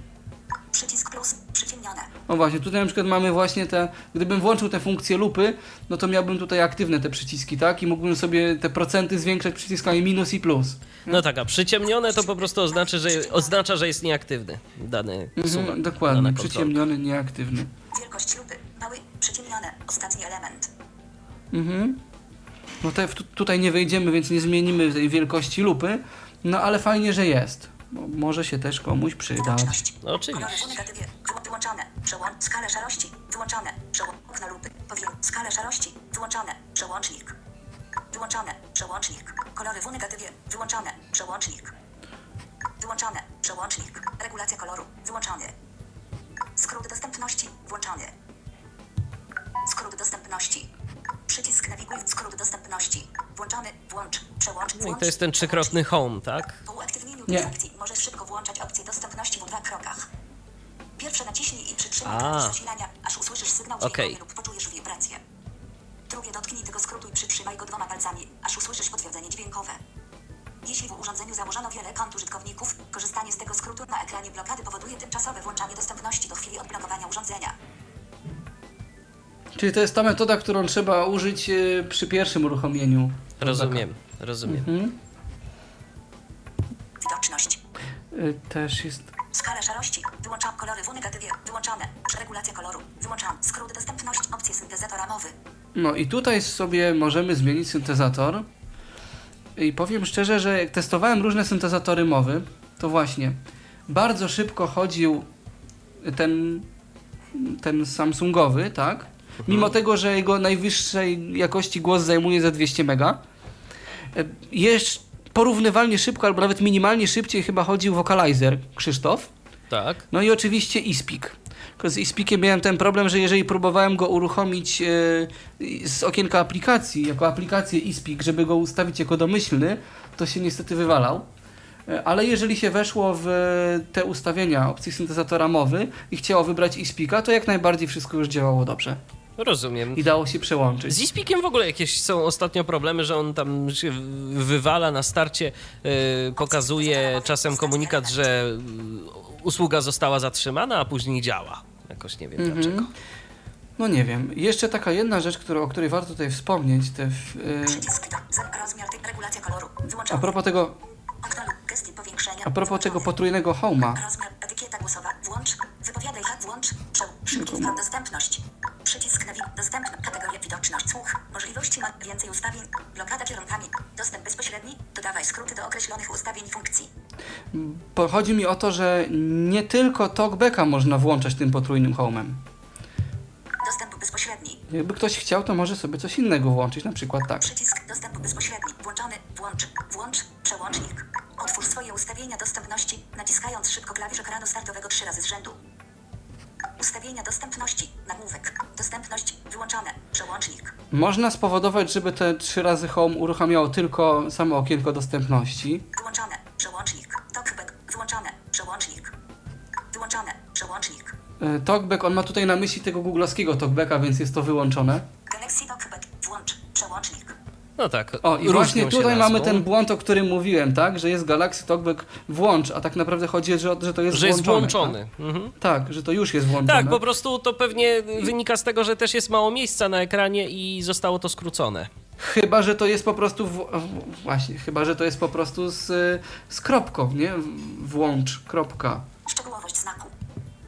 Przycisk plus, przyciemnione. przyciemnione. O właśnie, tutaj na przykład mamy właśnie te, gdybym włączył te funkcje lupy, no to miałbym tutaj aktywne te przyciski, tak? I mógłbym sobie te procenty zwiększać przyciskami minus i plus. No tak, a przyciemnione to po prostu oznacza, że, oznacza, że jest nieaktywny dany suwak. Mhm, dokładnie, dana kontrolka. przyciemniony, nieaktywny. Wielkość lupy. Mały, przyciemnione. Ostatni element. Mhm. No te, tu- tutaj nie wejdziemy, więc nie zmienimy tej wielkości lupy, no ale fajnie, że jest. Może się też komuś przydać. No oczywiście. Wyłączone. Przełącz. Skalę szarości. Wyłączone. Przełącz. Okno lupy. Powiem. Skalę szarości. Wyłączone. Przełącznik. Wyłączone. Przełącznik. Kolory w negatywie. Wyłączone. Przełącznik. Wyłączone. Przełącznik. Regulacja koloru. Wyłączony. Skrót dostępności. Włączony. Skrót dostępności. Przycisk nawiguj. Skrót dostępności. Włączony. Włącz. Przełącz. No i to jest ten trzykrotny home, tak? Po uaktywnieniu Nie. możesz szybko włączać opcję dostępności w dwa krokach. Pierwsze naciśnij i przytrzymaj A. klawisz zasilania, aż usłyszysz sygnał dźwiękowy Okej. lub poczujesz wibrację. Drugie dotknij tego skrótu i przytrzymaj go dwoma palcami, aż usłyszysz potwierdzenie dźwiękowe. Jeśli w urządzeniu założono wiele kont użytkowników, korzystanie z tego skrótu na ekranie blokady powoduje tymczasowe włączanie dostępności do chwili odblokowania urządzenia. Czyli to jest ta metoda, którą trzeba użyć e, przy pierwszym uruchomieniu. Rozumiem, rozumiem. Mhm. Widoczność. E, Też jest. Skala szarości. Wyłączam kolory w negatywie. Wyłączone. Regulacja koloru. Wyłączam. Skrót dostępność. Opcje syntezatora mowy. No i tutaj sobie możemy zmienić syntezator. I powiem szczerze, że jak testowałem różne syntezatory mowy, to właśnie bardzo szybko chodził ten, ten Samsungowy, tak? Mimo tego, że jego najwyższej jakości głos zajmuje za 200 mega. E, Jest porównywalnie szybko, albo nawet minimalnie szybciej chyba chodził Vocalizer Krzysztof. Tak. No i oczywiście iSpeak. Tylko z iSpeakiem miałem ten problem, że jeżeli próbowałem go uruchomić e, z okienka aplikacji, jako aplikację iSpeak, żeby go ustawić jako domyślny, to się niestety wywalał. E, Ale jeżeli się weszło w te ustawienia opcji syntezatora mowy i chciało wybrać iSpeaka, to jak najbardziej wszystko już działało dobrze. Rozumiem. I dało się przełączyć. Z Ispikiem w ogóle jakieś są ostatnio problemy, że on tam się wywala na starcie, yy, pokazuje czasem komunikat, że yy, usługa została zatrzymana, a później działa. Jakoś nie wiem Mhm. dlaczego. No nie wiem. Jeszcze taka jedna rzecz, która, o której warto tutaj wspomnieć. Te, w- Przycisk za- rozmiar regulacja koloru. a propos tego, a propos tego potrójnego home'a. Rozmiar etykieta głosowa. Włącz. Wypowiadaj hak. Włącz. Szybki wkład dostępność. Przycisk nawig. Dostępna. Kategoria widoczność. Słuch. Możliwości ma więcej ustawień. Blokada kierunkami. Dostęp bezpośredni. Dodawaj skróty do określonych ustawień funkcji. Bo Chodzi mi o to, że nie tylko talkbacka można włączać tym potrójnym home'em. Dostęp bezpośredni. Jakby ktoś chciał, to może sobie coś innego włączyć, na przykład tak. Przycisk dostępu bezpośredni. Włączony. Włącz. Włącz. Przełącznik. Otwórz swoje ustawienia dostępności, naciskając szybko klawisz ekranu startowego trzy razy z rzędu. Ustawienia dostępności. Nagłówek. Dostępność. Wyłączone. Przełącznik. Można spowodować, żeby te trzy razy home uruchamiało tylko samo okienko dostępności. Wyłączone. Przełącznik. Talkback. Wyłączone. Przełącznik. Wyłączone. Przełącznik. E, Talkback, on ma tutaj na myśli tego googlowskiego talkbacka, więc jest to wyłączone. Galaxy Talkback. No tak. O, i właśnie tutaj mamy ten błąd, o którym mówiłem, tak? Że jest Galaxy Talkback włącz, a tak naprawdę chodzi, że, że to jest Że jest włączone. włączony. Mhm. Tak? tak, że to już jest włączone. Tak, po prostu to pewnie wynika z tego, że też jest mało miejsca na ekranie i zostało to skrócone. Chyba, że to jest po prostu. W... Właśnie, chyba, że to jest po prostu z, z kropką, nie? Włącz, kropka. Szczegółowość znaku.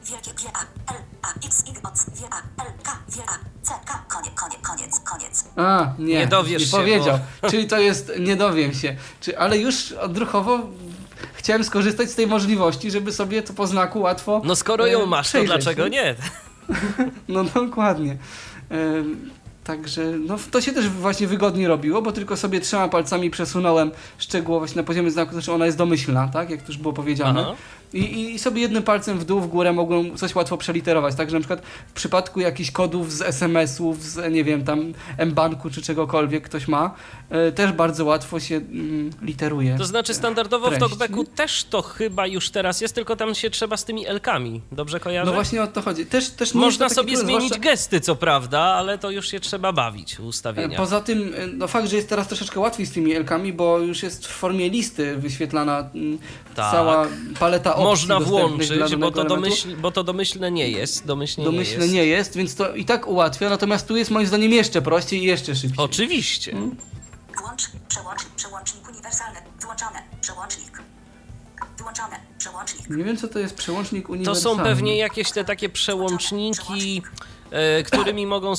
Wielkie G A L A X Y O C A L K A C K koniec, koniec, koniec, koniec. A, nie, Nie dowiesz nie się, powiedział. Czyli to jest, nie dowiem się. Czy, ale już odruchowo chciałem skorzystać z tej możliwości, żeby sobie to po znaku łatwo. No skoro ją e, masz, to dlaczego nie? No dokładnie. Em, Także no, to się też właśnie wygodnie robiło, bo tylko sobie trzema palcami przesunąłem szczegółowość na poziomie znaku, znaczy ona jest domyślna, tak? Jak to już było powiedziane. Aha. I, I sobie jednym palcem w dół, w górę mogłem coś łatwo przeliterować. Także na przykład w przypadku jakichś kodów z SMS-ów, z nie wiem, tam M-Banku czy czegokolwiek ktoś ma, e, też bardzo łatwo się mm, literuje. To znaczy standardowo w treść, talkbacku też to chyba już teraz jest, tylko tam się trzeba z tymi L-kami. Dobrze kojarzę? No właśnie o to chodzi. Też, też Można sobie trudny, zmienić zwłaszcza- gesty, co prawda, ale to już się trzeba bawić w E. Poza tym, e, no fakt, że jest teraz troszeczkę łatwiej z tymi Elkami, bo już jest w formie listy wyświetlana mm, Tak. cała paleta opcji Można włączyć, bo to, domyśl, bo to domyślne nie jest. Domyślnie, Domyślne nie jest. nie jest, więc to i tak ułatwia, natomiast tu jest moim zdaniem jeszcze prościej i jeszcze szybciej. Oczywiście. Włącz, przełącznik, przełącznik uniwersalny, wyłączone, przełącznik. Wyłączone, przełącznik. Nie wiem, co to jest przełącznik To uniwersalny. są pewnie jakieś te takie przełączniki, e, którymi mogą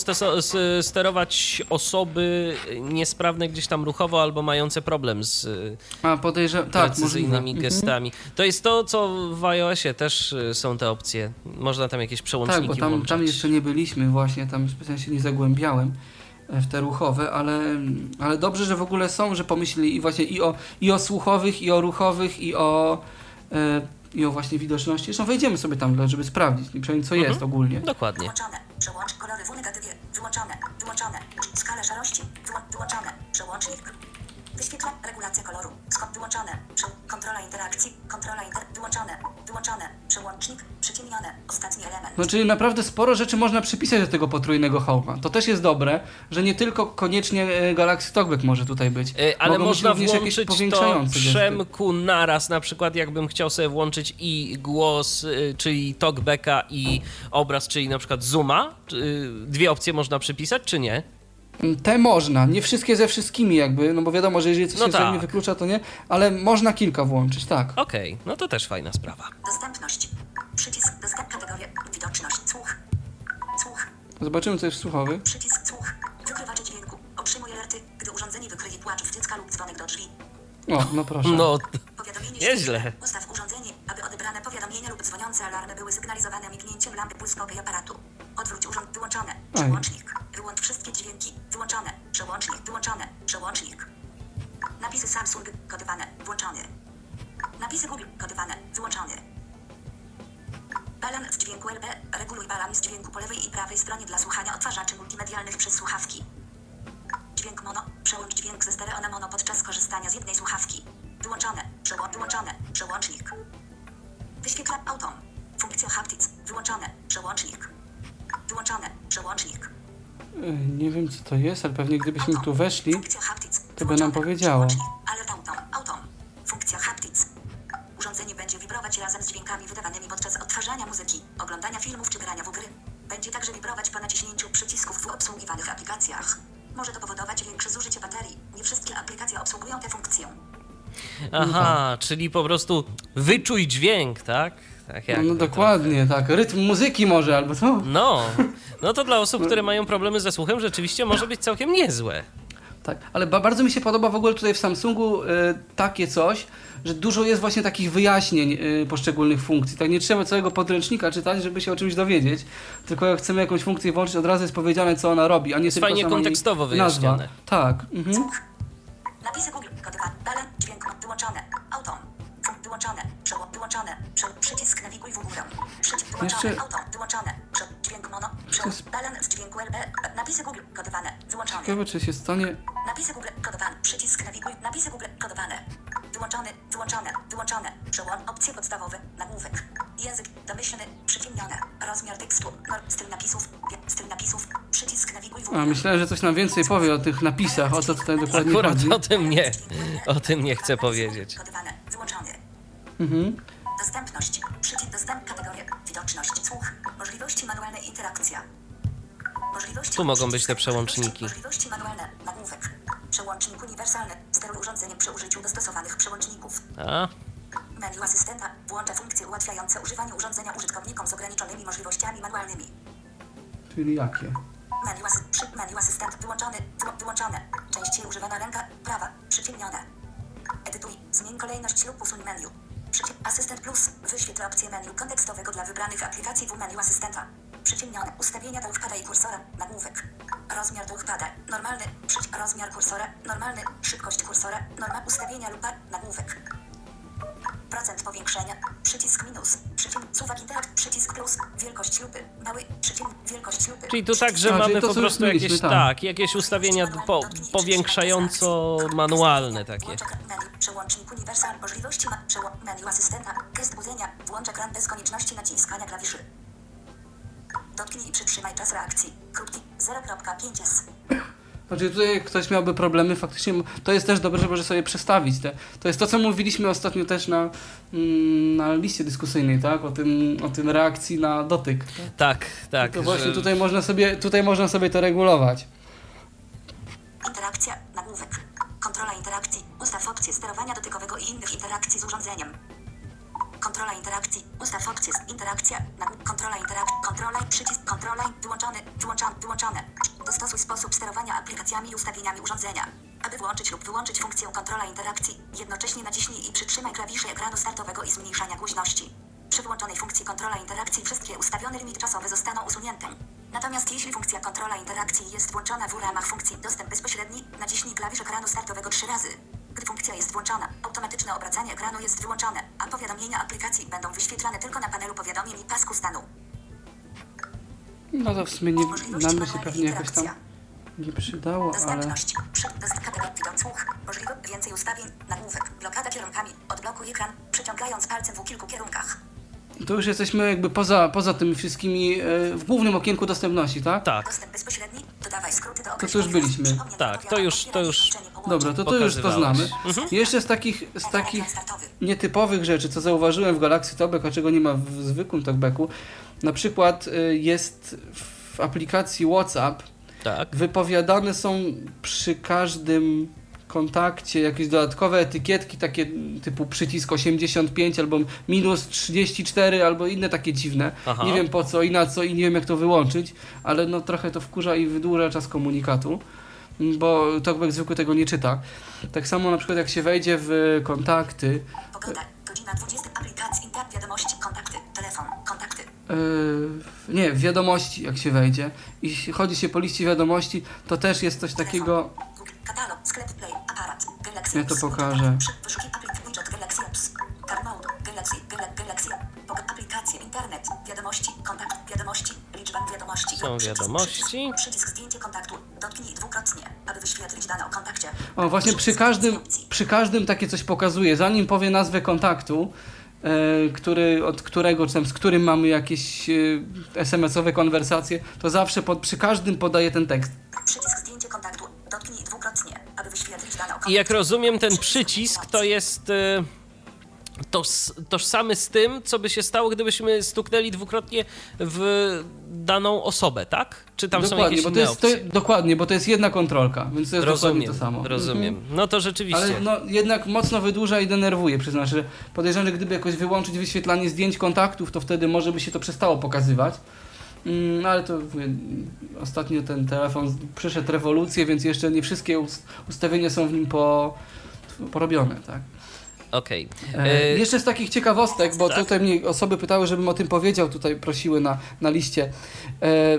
sterować osoby niesprawne gdzieś tam ruchowo albo mające problem z e, A, tak, precyzyjnymi możliwe. gestami. To jest to, co w iOSie też e, są te opcje. Można tam jakieś przełączniki Tak, bo tam, włączać. tam jeszcze nie byliśmy właśnie, tam specjalnie się nie zagłębiałem e, w te ruchowe, ale, ale dobrze, że w ogóle są, że pomyśleli i właśnie i o, i o słuchowych, i o ruchowych, i o, e, i o właśnie widoczności. Zresztą wejdziemy sobie tam, żeby sprawdzić, nie przynajmniej co Mhm. jest ogólnie. Dokładnie. Wyłączone, przełącz kolory w negatywie, wyłączone, wyłączone. Skala szarości, wyłą- wyłączone, przełącznik. Wyświetla, regulacja koloru, skop wyłączone, kontrola interakcji, kontrola inter, wyłączone, wyłączone, przełącznik, przyciemnione, ostatni element. No czyli naprawdę sporo rzeczy można przypisać do tego potrójnego hołma. To też jest dobre, że nie tylko koniecznie e, Galaxy Talkback może tutaj być. E, Ale Mogą można również jakieś włączyć to powiększające gesty. przemku naraz, na przykład jakbym chciał sobie włączyć i głos, y, czyli talkbacka i obraz, czyli na przykład zooma. Czy, Dwie opcje można przypisać, czy nie? Te można, nie wszystkie ze wszystkimi jakby, no bo wiadomo, że jeżeli coś No się tak. wyklucza, to nie, ale można kilka włączyć, tak. Okej, no to też fajna sprawa. Dostępność. Przycisk dostęp kategoria. Widoczność. Słuch. Słuch. Zobaczymy, co jest w słuchowych. Przycisk słuch. Wykrywacze dźwięku. Otrzymuj alerty, gdy urządzenie wykryje płaczów dziecka lub dzwonek do drzwi. O, no proszę. No, Powiadomienie Nieźle. Ustaw urządzenie, aby odebrane powiadomienia lub dzwoniące alarmy były sygnalizowane mignięciem lampy błyskowej aparatu. Odwróć urząd wyłączone. Przełącznik. Wyłącz wszystkie dźwięki. Wyłączone. Przełącznik. Wyłączone. Przełącznik. Napisy Samsung. Kodowane. Włączony. Napisy Google. Kodowane. Wyłączony. Balans dźwięku LB. Reguluj balans dźwięku po lewej i prawej stronie dla słuchania odtwarzaczy multimedialnych przez słuchawki. Dźwięk mono. Przełącz dźwięk ze stereo na mono podczas korzystania z jednej słuchawki. Wyłączone. Przełą wyłączone. Przełącznik. Wyświetla autom. Funkcja haptic. Wyłączone. Przełącznik. Wyłączone. Przełącznik. Nie wiem, co to jest, ale pewnie gdybyśmy tu weszli, to by nam powiedziało. Funkcja haptic. Urządzenie będzie wibrować razem z dźwiękami wydawanymi podczas odtwarzania muzyki, oglądania filmów czy grania w gry. Będzie także wibrować po naciśnięciu przycisków w obsługiwanych aplikacjach. Może to powodować większe zużycie baterii. Nie wszystkie aplikacje obsługują tę funkcję. aha, czyli po prostu wyczuj dźwięk, tak? Tak jak No, no dokładnie, tak. Rytm muzyki może, albo co? No, no to dla osób, które mają problemy ze słuchem, rzeczywiście może być całkiem niezłe. Tak, ale ba bardzo mi się podoba w ogóle tutaj w Samsungu y, takie coś, że dużo jest właśnie takich wyjaśnień y, poszczególnych funkcji. Tak nie trzeba całego podręcznika czytać, żeby się o czymś dowiedzieć, tylko jak chcemy jakąś funkcję włączyć, od razu jest powiedziane, co ona robi, a nie tylko fajnie kontekstowo nazwa. wyjaśnione. Tak. Mhm. Napisy Google. Dźwięk wyłączone. Autom. Wyłączone. Przełom wyłączone. Prze przycisk nawiguj w górę. Przycisk wyłączone. Jeszcze- Autom. Wyłączone. Prze dźwięk mono. Przełom. Jest- Balans dźwięku LB. Napisy Google. Kodowane. Wyłączone. Ciekawe, czy się stanie... Napisy Google kodowany. Przycisk nawiguj. Napisy Google kodowane. Wyłączony, wyłączone, wyłączone. Przełom opcje podstawowe. Nagłówek. Język domyślny, przyciemnione. Rozmiar tekstu. Styl napisów. Styl napisów. Przycisk nawiguj w A, górę. myślałem, że coś nam więcej powie o tych napisach, o co tutaj dokładnie Akurat chodzi. o tym nie, o tym nie chcę powiedzieć. Kodowane. Wyłączony. Mhm. Dostępność. Przycisk dostęp kategoria. Widoczność. Słuch. Możliwości manualnej interakcja. Możliwości Tu mogą być te przełączniki. Możliwości manualne. Nagłówek. Przełącznik uniwersalny. Steruj urządzeniem przy użyciu dostosowanych przełączników. A, Menu asystenta włącza funkcje ułatwiające używanie urządzenia użytkownikom z ograniczonymi możliwościami manualnymi. Czyli jakie? Menu, asy przy, menu asystent wyłączony, wyło wyłączone. Częściej używana ręka, prawa, przyciemnione. Edytuj, zmień kolejność lub usuń menu. Asystent plus, wyświetl opcję menu kontekstowego dla wybranych aplikacji w menu asystenta. Przyciemnione, ustawienia touchpada i kursora, nagłówek. Rozmiar touchpada, normalny, rozmiar kursora, normalny, szybkość kursora, norma ustawienia lupa, nagłówek. Procent powiększenia. Przycisk minus. Przycisk suwak interakt. Przycisk plus. Wielkość lupy. Mały. Przycisk. Wielkość lupy. czyli tu także A, czyli mamy to, po co prostu już jakieś, mieliśmy, tak, tak. jakieś ustawienia po, powiększająco manualne takie. Menu. Przełącznik uniwersal. Możliwości ma. Menu asystenta. Gest budzenia. Włącz ekran bez konieczności naciskania klawiszy. Dotknij i przytrzymaj czas reakcji. Krótki 0.5s. Znaczy tutaj jak ktoś miałby problemy, faktycznie to jest też dobre, żeby sobie przestawić te. To jest to, co mówiliśmy ostatnio też na, mm, na liście dyskusyjnej, tak? O tym, o tym reakcji na dotyk. Tak, tak. To właśnie że- tutaj można sobie, tutaj można sobie to regulować. Interakcja, nagłówek. Kontrola interakcji. Ustaw opcję sterowania dotykowego i innych interakcji z urządzeniem. Kontrola interakcji. Ustaw opcję interakcja. Kontrola interakcji. Kontrola przycisk. Kontrola wyłączony. Wyłączony. Wyłączone. Dostosuj sposób sterowania aplikacjami i ustawieniami urządzenia. Aby włączyć lub wyłączyć funkcję kontrola interakcji, jednocześnie naciśnij i przytrzymaj klawisze ekranu startowego i zmniejszania głośności. Przy włączonej funkcji kontrola interakcji wszystkie ustawione limity czasowe zostaną usunięte. Natomiast jeśli funkcja kontrola interakcji jest włączona w ramach funkcji dostęp bezpośredni, naciśnij klawisz ekranu startowego trzy razy. Gdy funkcja jest włączona, automatyczne obracanie ekranu jest wyłączone, a powiadomienia aplikacji będą wyświetlane tylko na panelu powiadomień i pasku stanu. No to w sumie nie, nam by się pewnie jakoś tam nie przydało, ale... Dostępność. Przy, dost, kategoria widok słuch. Możliwe więcej ustawień. Nagłówek. Blokada kierunkami. Odblokuj ekran, przeciągając palcem w kilku kierunkach. To już jesteśmy jakby poza, poza tymi wszystkimi, e, w głównym okienku dostępności, tak? Tak. Dostęp bezpośredni. To określonych już byliśmy. Tak, to już- to już-. Dobra, to to już to znamy. Jeszcze z takich, z takich nietypowych rzeczy, co zauważyłem w Galaxy Talkback, a czego nie ma w zwykłym Talkbacku, na przykład y, jest w aplikacji WhatsApp Tak. wypowiadane są przy każdym kontakcie jakieś dodatkowe etykietki, takie typu przycisk 85 albo minus 34 albo inne takie dziwne. Aha. Nie wiem po co i na co i nie wiem jak to wyłączyć, ale no trochę to wkurza i wydłuża czas komunikatu, bo Talkback zwykły tego nie czyta. Tak samo na przykład jak się wejdzie w kontakty, Pogoda. Godzina 20. Aplikacji. Wiadomości. Kontakty. Telefon. Kontakty. Yy, nie, w wiadomości jak się wejdzie i chodzi się po liście wiadomości, to też jest coś takiego, Google. Katalog. Sklep Play. Ja to pokażę. Przy- Wyszuki aplik. Widget Galaxy Apps. Car Mode. Galaxy. Gala, Galaxy. Pog- Aplikacje. Internet. Wiadomości. Kontakt. Wiadomości. Liczba wiadomości. Są wiadomości. Przycisk, zdjęcie kontaktu. Dotknij dwukrotnie, aby wyświetlić dane o kontakcie. o właśnie przy każdym, przy każdym takie coś pokazuje, zanim powie nazwę kontaktu, e, który, od którego, czy tam z którym mamy jakieś e, SMS-owe konwersacje, to zawsze pod, przy każdym podaje ten tekst. Przycisk zdjęcie kontaktu. Dotknij dwukrotnie, aby wyświetlić dane o kontakcie. I jak rozumiem, ten przycisk to jest e, toż, tożsamy z tym, co by się stało, gdybyśmy stuknęli dwukrotnie w daną osobę, tak? Czy tam są dokładnie, jakieś bo to jest, to, dokładnie, bo to jest jedna kontrolka, więc to jest Rozumiem, to samo. rozumiem. Mhm. No to rzeczywiście. Ale no, jednak mocno wydłuża i denerwuje, przyznam, że podejrzewam, że gdyby jakoś wyłączyć wyświetlanie zdjęć kontaktów, to wtedy może by się to przestało pokazywać. Mm, ale to mówię, ostatnio ten telefon przeszedł rewolucję, więc jeszcze nie wszystkie ust- ustawienia są w nim po, porobione, tak. Okej. E, E, jeszcze z takich ciekawostek, bo tak. tutaj mnie osoby pytały, żebym o tym powiedział, tutaj prosiły na, na liście. E,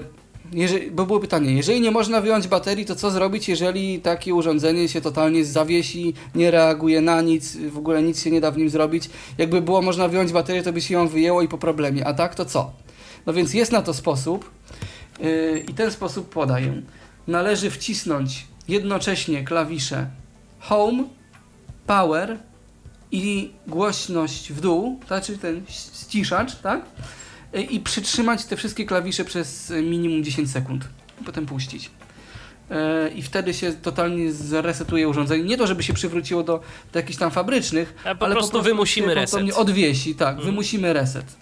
jeżeli, bo było pytanie, jeżeli nie można wyjąć baterii, to co zrobić, jeżeli takie urządzenie się totalnie zawiesi, nie reaguje na nic, w ogóle nic się nie da w nim zrobić? Jakby było można wyjąć baterię, to by się ją wyjęło i po problemie, a tak to co? No więc jest na to sposób yy, i ten sposób podaję. Należy wcisnąć jednocześnie klawisze Home, Power i głośność w dół, tak, czyli ten ściszacz, tak? Y, I przytrzymać te wszystkie klawisze przez y, minimum 10 sekund. Potem puścić. Y, I wtedy się totalnie zresetuje urządzenie. Nie to, żeby się przywróciło do, do jakichś tam fabrycznych, po ale prostu wymusimy się reset. ponownie Odwiesi, tak, Mhm. wymusimy reset.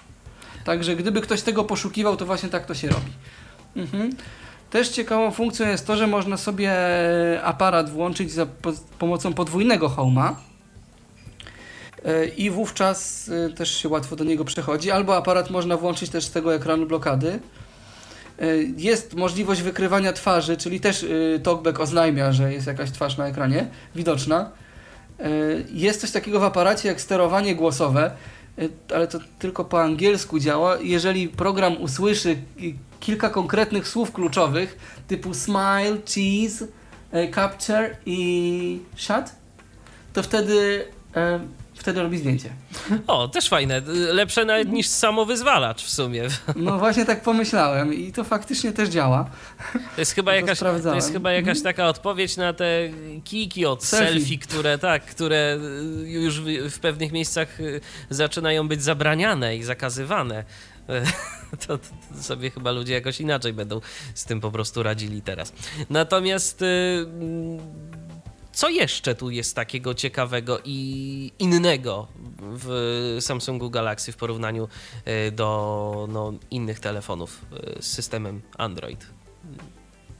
Także gdyby ktoś tego poszukiwał, to właśnie tak to się robi. Mhm. Też ciekawą funkcją jest to, że można sobie aparat włączyć za po, pomocą podwójnego homa. E, I wówczas e, też się łatwo do niego przechodzi. Albo aparat można włączyć też z tego ekranu blokady. E, Jest możliwość wykrywania twarzy, czyli też TalkBack oznajmia, że jest jakaś twarz na ekranie widoczna. Jest coś takiego w aparacie jak sterowanie głosowe, ale to tylko po angielsku działa. Jeżeli program usłyszy ki- kilka konkretnych słów kluczowych, typu smile, cheese, e, capture i shut, to wtedy, e, wtedy robi zdjęcie. O, też fajne. Lepsze nawet niż samowyzwalacz w sumie. No właśnie tak pomyślałem i to faktycznie też działa. To jest chyba To jakaś, to jest chyba jakaś taka odpowiedź na te kiki od selfie, Selfie. które tak, które y, już w, w pewnych miejscach y, zaczynają być zabraniane i zakazywane. To, to, sobie chyba ludzie jakoś inaczej będą z tym po prostu radzili teraz. Natomiast y, co jeszcze tu jest takiego ciekawego i innego w Samsungu Galaxy w porównaniu y, do no, innych telefonów y, z systemem Android?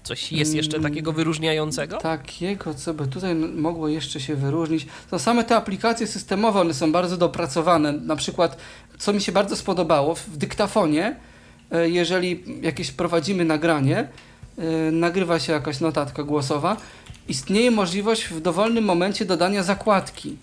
Coś jest jeszcze Mm, takiego wyróżniającego? Takiego, co by tutaj mogło jeszcze się wyróżnić, to same te aplikacje systemowe, one są bardzo dopracowane. Na przykład, co mi się bardzo spodobało, w dyktafonie, e, jeżeli jakieś prowadzimy nagranie, e, nagrywa się jakaś notatka głosowa, istnieje możliwość w dowolnym momencie dodania zakładki.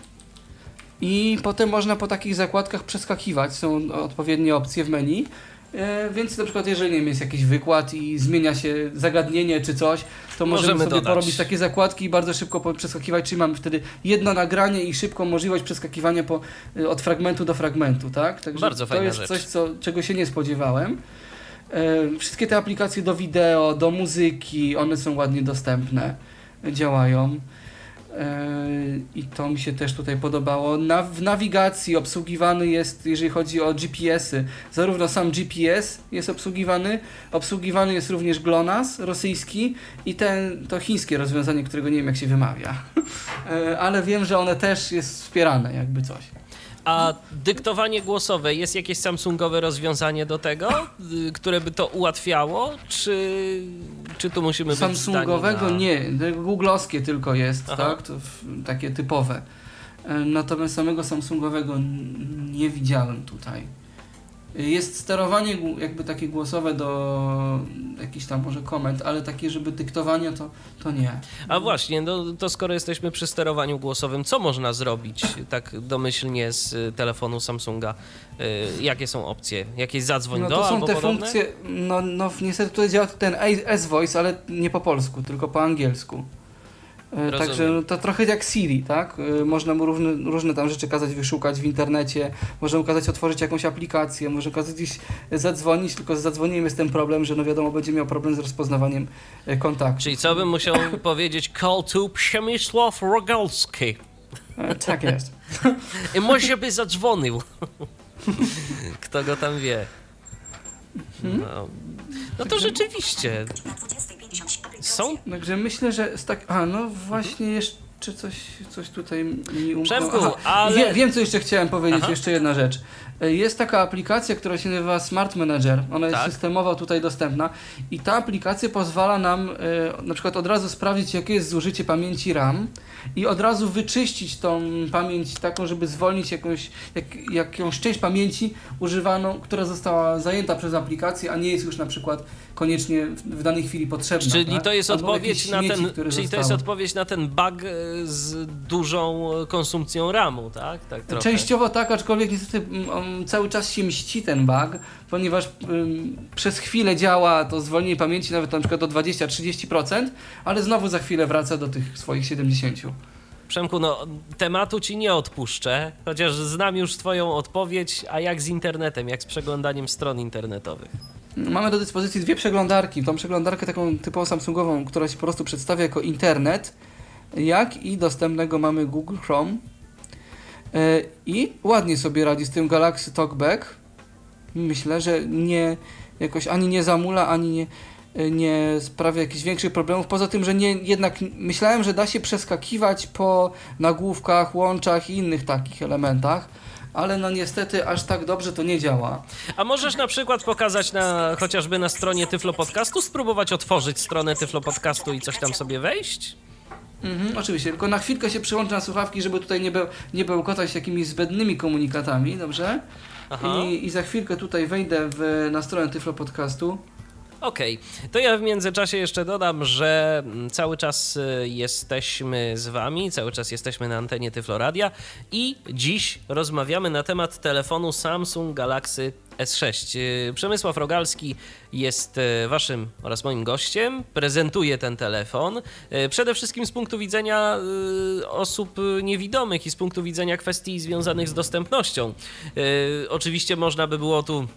I potem można po takich zakładkach przeskakiwać. Są odpowiednie opcje w menu. E, Więc na przykład, jeżeli nie wiem, jest jakiś wykład i zmienia się zagadnienie czy coś, to możemy, Możemy sobie dodać. porobić takie zakładki i bardzo szybko przeskakiwać, czyli mamy wtedy jedno nagranie i szybką możliwość przeskakiwania po, y, od fragmentu do fragmentu, tak? Także Bardzo to jest rzecz. coś, co, czego się nie spodziewałem. E, Wszystkie te aplikacje do wideo, do muzyki, one są ładnie dostępne, działają. E, I to mi się też tutaj podobało. Na, w nawigacji obsługiwany jest, jeżeli chodzi o GPS-y, zarówno sam GPS jest obsługiwany, obsługiwany jest również GLONASS rosyjski i ten, to chińskie rozwiązanie, którego nie wiem jak się wymawia. E, Ale wiem, że one też jest wspierane, jakby coś. A dyktowanie głosowe jest jakieś Samsungowe rozwiązanie do tego, y, które by to ułatwiało, czy, czy tu musimy być Samsungowego na... nie, googlowskie tylko jest, Aha. tak? To w, takie typowe. E, Natomiast samego Samsungowego nie widziałem tutaj. Jest sterowanie jakby takie głosowe do jakichś tam może komend, ale takie, żeby dyktowanie to, to nie. A właśnie, no, to skoro jesteśmy przy sterowaniu głosowym, co można zrobić tak domyślnie z telefonu Samsunga? Y, Jakie są opcje? Jakieś zadzwoń No do to są albo te podobne? funkcje, no, no niestety tutaj działa ten S-Voice, ale nie po polsku, tylko po angielsku. E, Rozumiem. Także no, to trochę jak Siri, tak? E, Można mu różne, różne tam rzeczy kazać wyszukać w internecie, można mu kazać otworzyć jakąś aplikację, może kazać gdzieś zadzwonić, tylko z zadzwonieniem jest ten problem, że no wiadomo, będzie miał problem z rozpoznawaniem e, kontaktu. Czyli co bym musiał powiedzieć? Call to Przemysław Rogalski. Tak jest. I może by zadzwonił. Kto go tam wie. No, no to rzeczywiście. Na 20.50 aplikacja. Są Także myślę, że z tak. A no właśnie jeszcze coś, coś tutaj mi umknęło. Przemku, Aha, ale- Wie, wiem, co jeszcze chciałem powiedzieć, Aha. jeszcze jedna rzecz. Jest taka aplikacja, która się nazywa Smart Manager. Ona jest Tak. systemowo tutaj dostępna i ta aplikacja pozwala nam e, na przykład od razu sprawdzić, jakie jest zużycie pamięci RAM i od razu wyczyścić tą pamięć taką, żeby zwolnić jakąś, jak, jakąś część pamięci używaną, która została zajęta przez aplikację, a nie jest już na przykład koniecznie w, danej chwili potrzebna. Czyli tak? to jest Albo odpowiedź na śmieci, ten, czyli to jest zostały. odpowiedź na ten bug e, z dużą konsumpcją RAMu, tak? tak trochę. Częściowo tak, aczkolwiek niestety cały czas się mści ten bug, ponieważ przez chwilę działa to zwolnienie pamięci nawet na przykład do 20-30%, ale znowu za chwilę wraca do tych swoich 70%. Przemku, no tematu ci nie odpuszczę, chociaż znam już twoją odpowiedź, a jak z internetem, jak z przeglądaniem stron internetowych? Mamy do dyspozycji dwie przeglądarki. Tą przeglądarkę taką typową Samsungową, która się po prostu przedstawia jako internet, jak i dostępnego mamy Google Chrome. E, I ładnie sobie radzi z tym Galaxy Talkback. Myślę, że nie jakoś ani nie zamula, ani nie, nie sprawia jakichś większych problemów. Poza tym, że nie, jednak myślałem, że da się przeskakiwać po nagłówkach, łączach i innych takich elementach, ale no niestety aż tak dobrze to nie działa. A możesz na przykład pokazać na, chociażby na stronie Tyflo Podcastu, spróbować otworzyć stronę Tyflo Podcastu i coś tam sobie wejść? Mhm, oczywiście, tylko na chwilkę się przyłączę na słuchawki, żeby tutaj nie, be, nie bełkotać jakimiś zbędnymi komunikatami, dobrze? I, I za chwilkę tutaj wejdę w, na stronę Tyflo Podcastu. Okej, to ja w międzyczasie jeszcze dodam, że mm, cały czas y, jesteśmy z Wami, cały czas jesteśmy na antenie Tyfloradia i dziś rozmawiamy na temat telefonu Samsung Galaxy S6. Y, Przemysław Rogalski jest y, Waszym oraz moim gościem, prezentuje ten telefon. Przede wszystkim z punktu widzenia osób niewidomych i z punktu widzenia kwestii związanych z dostępnością. Oczywiście można by było tu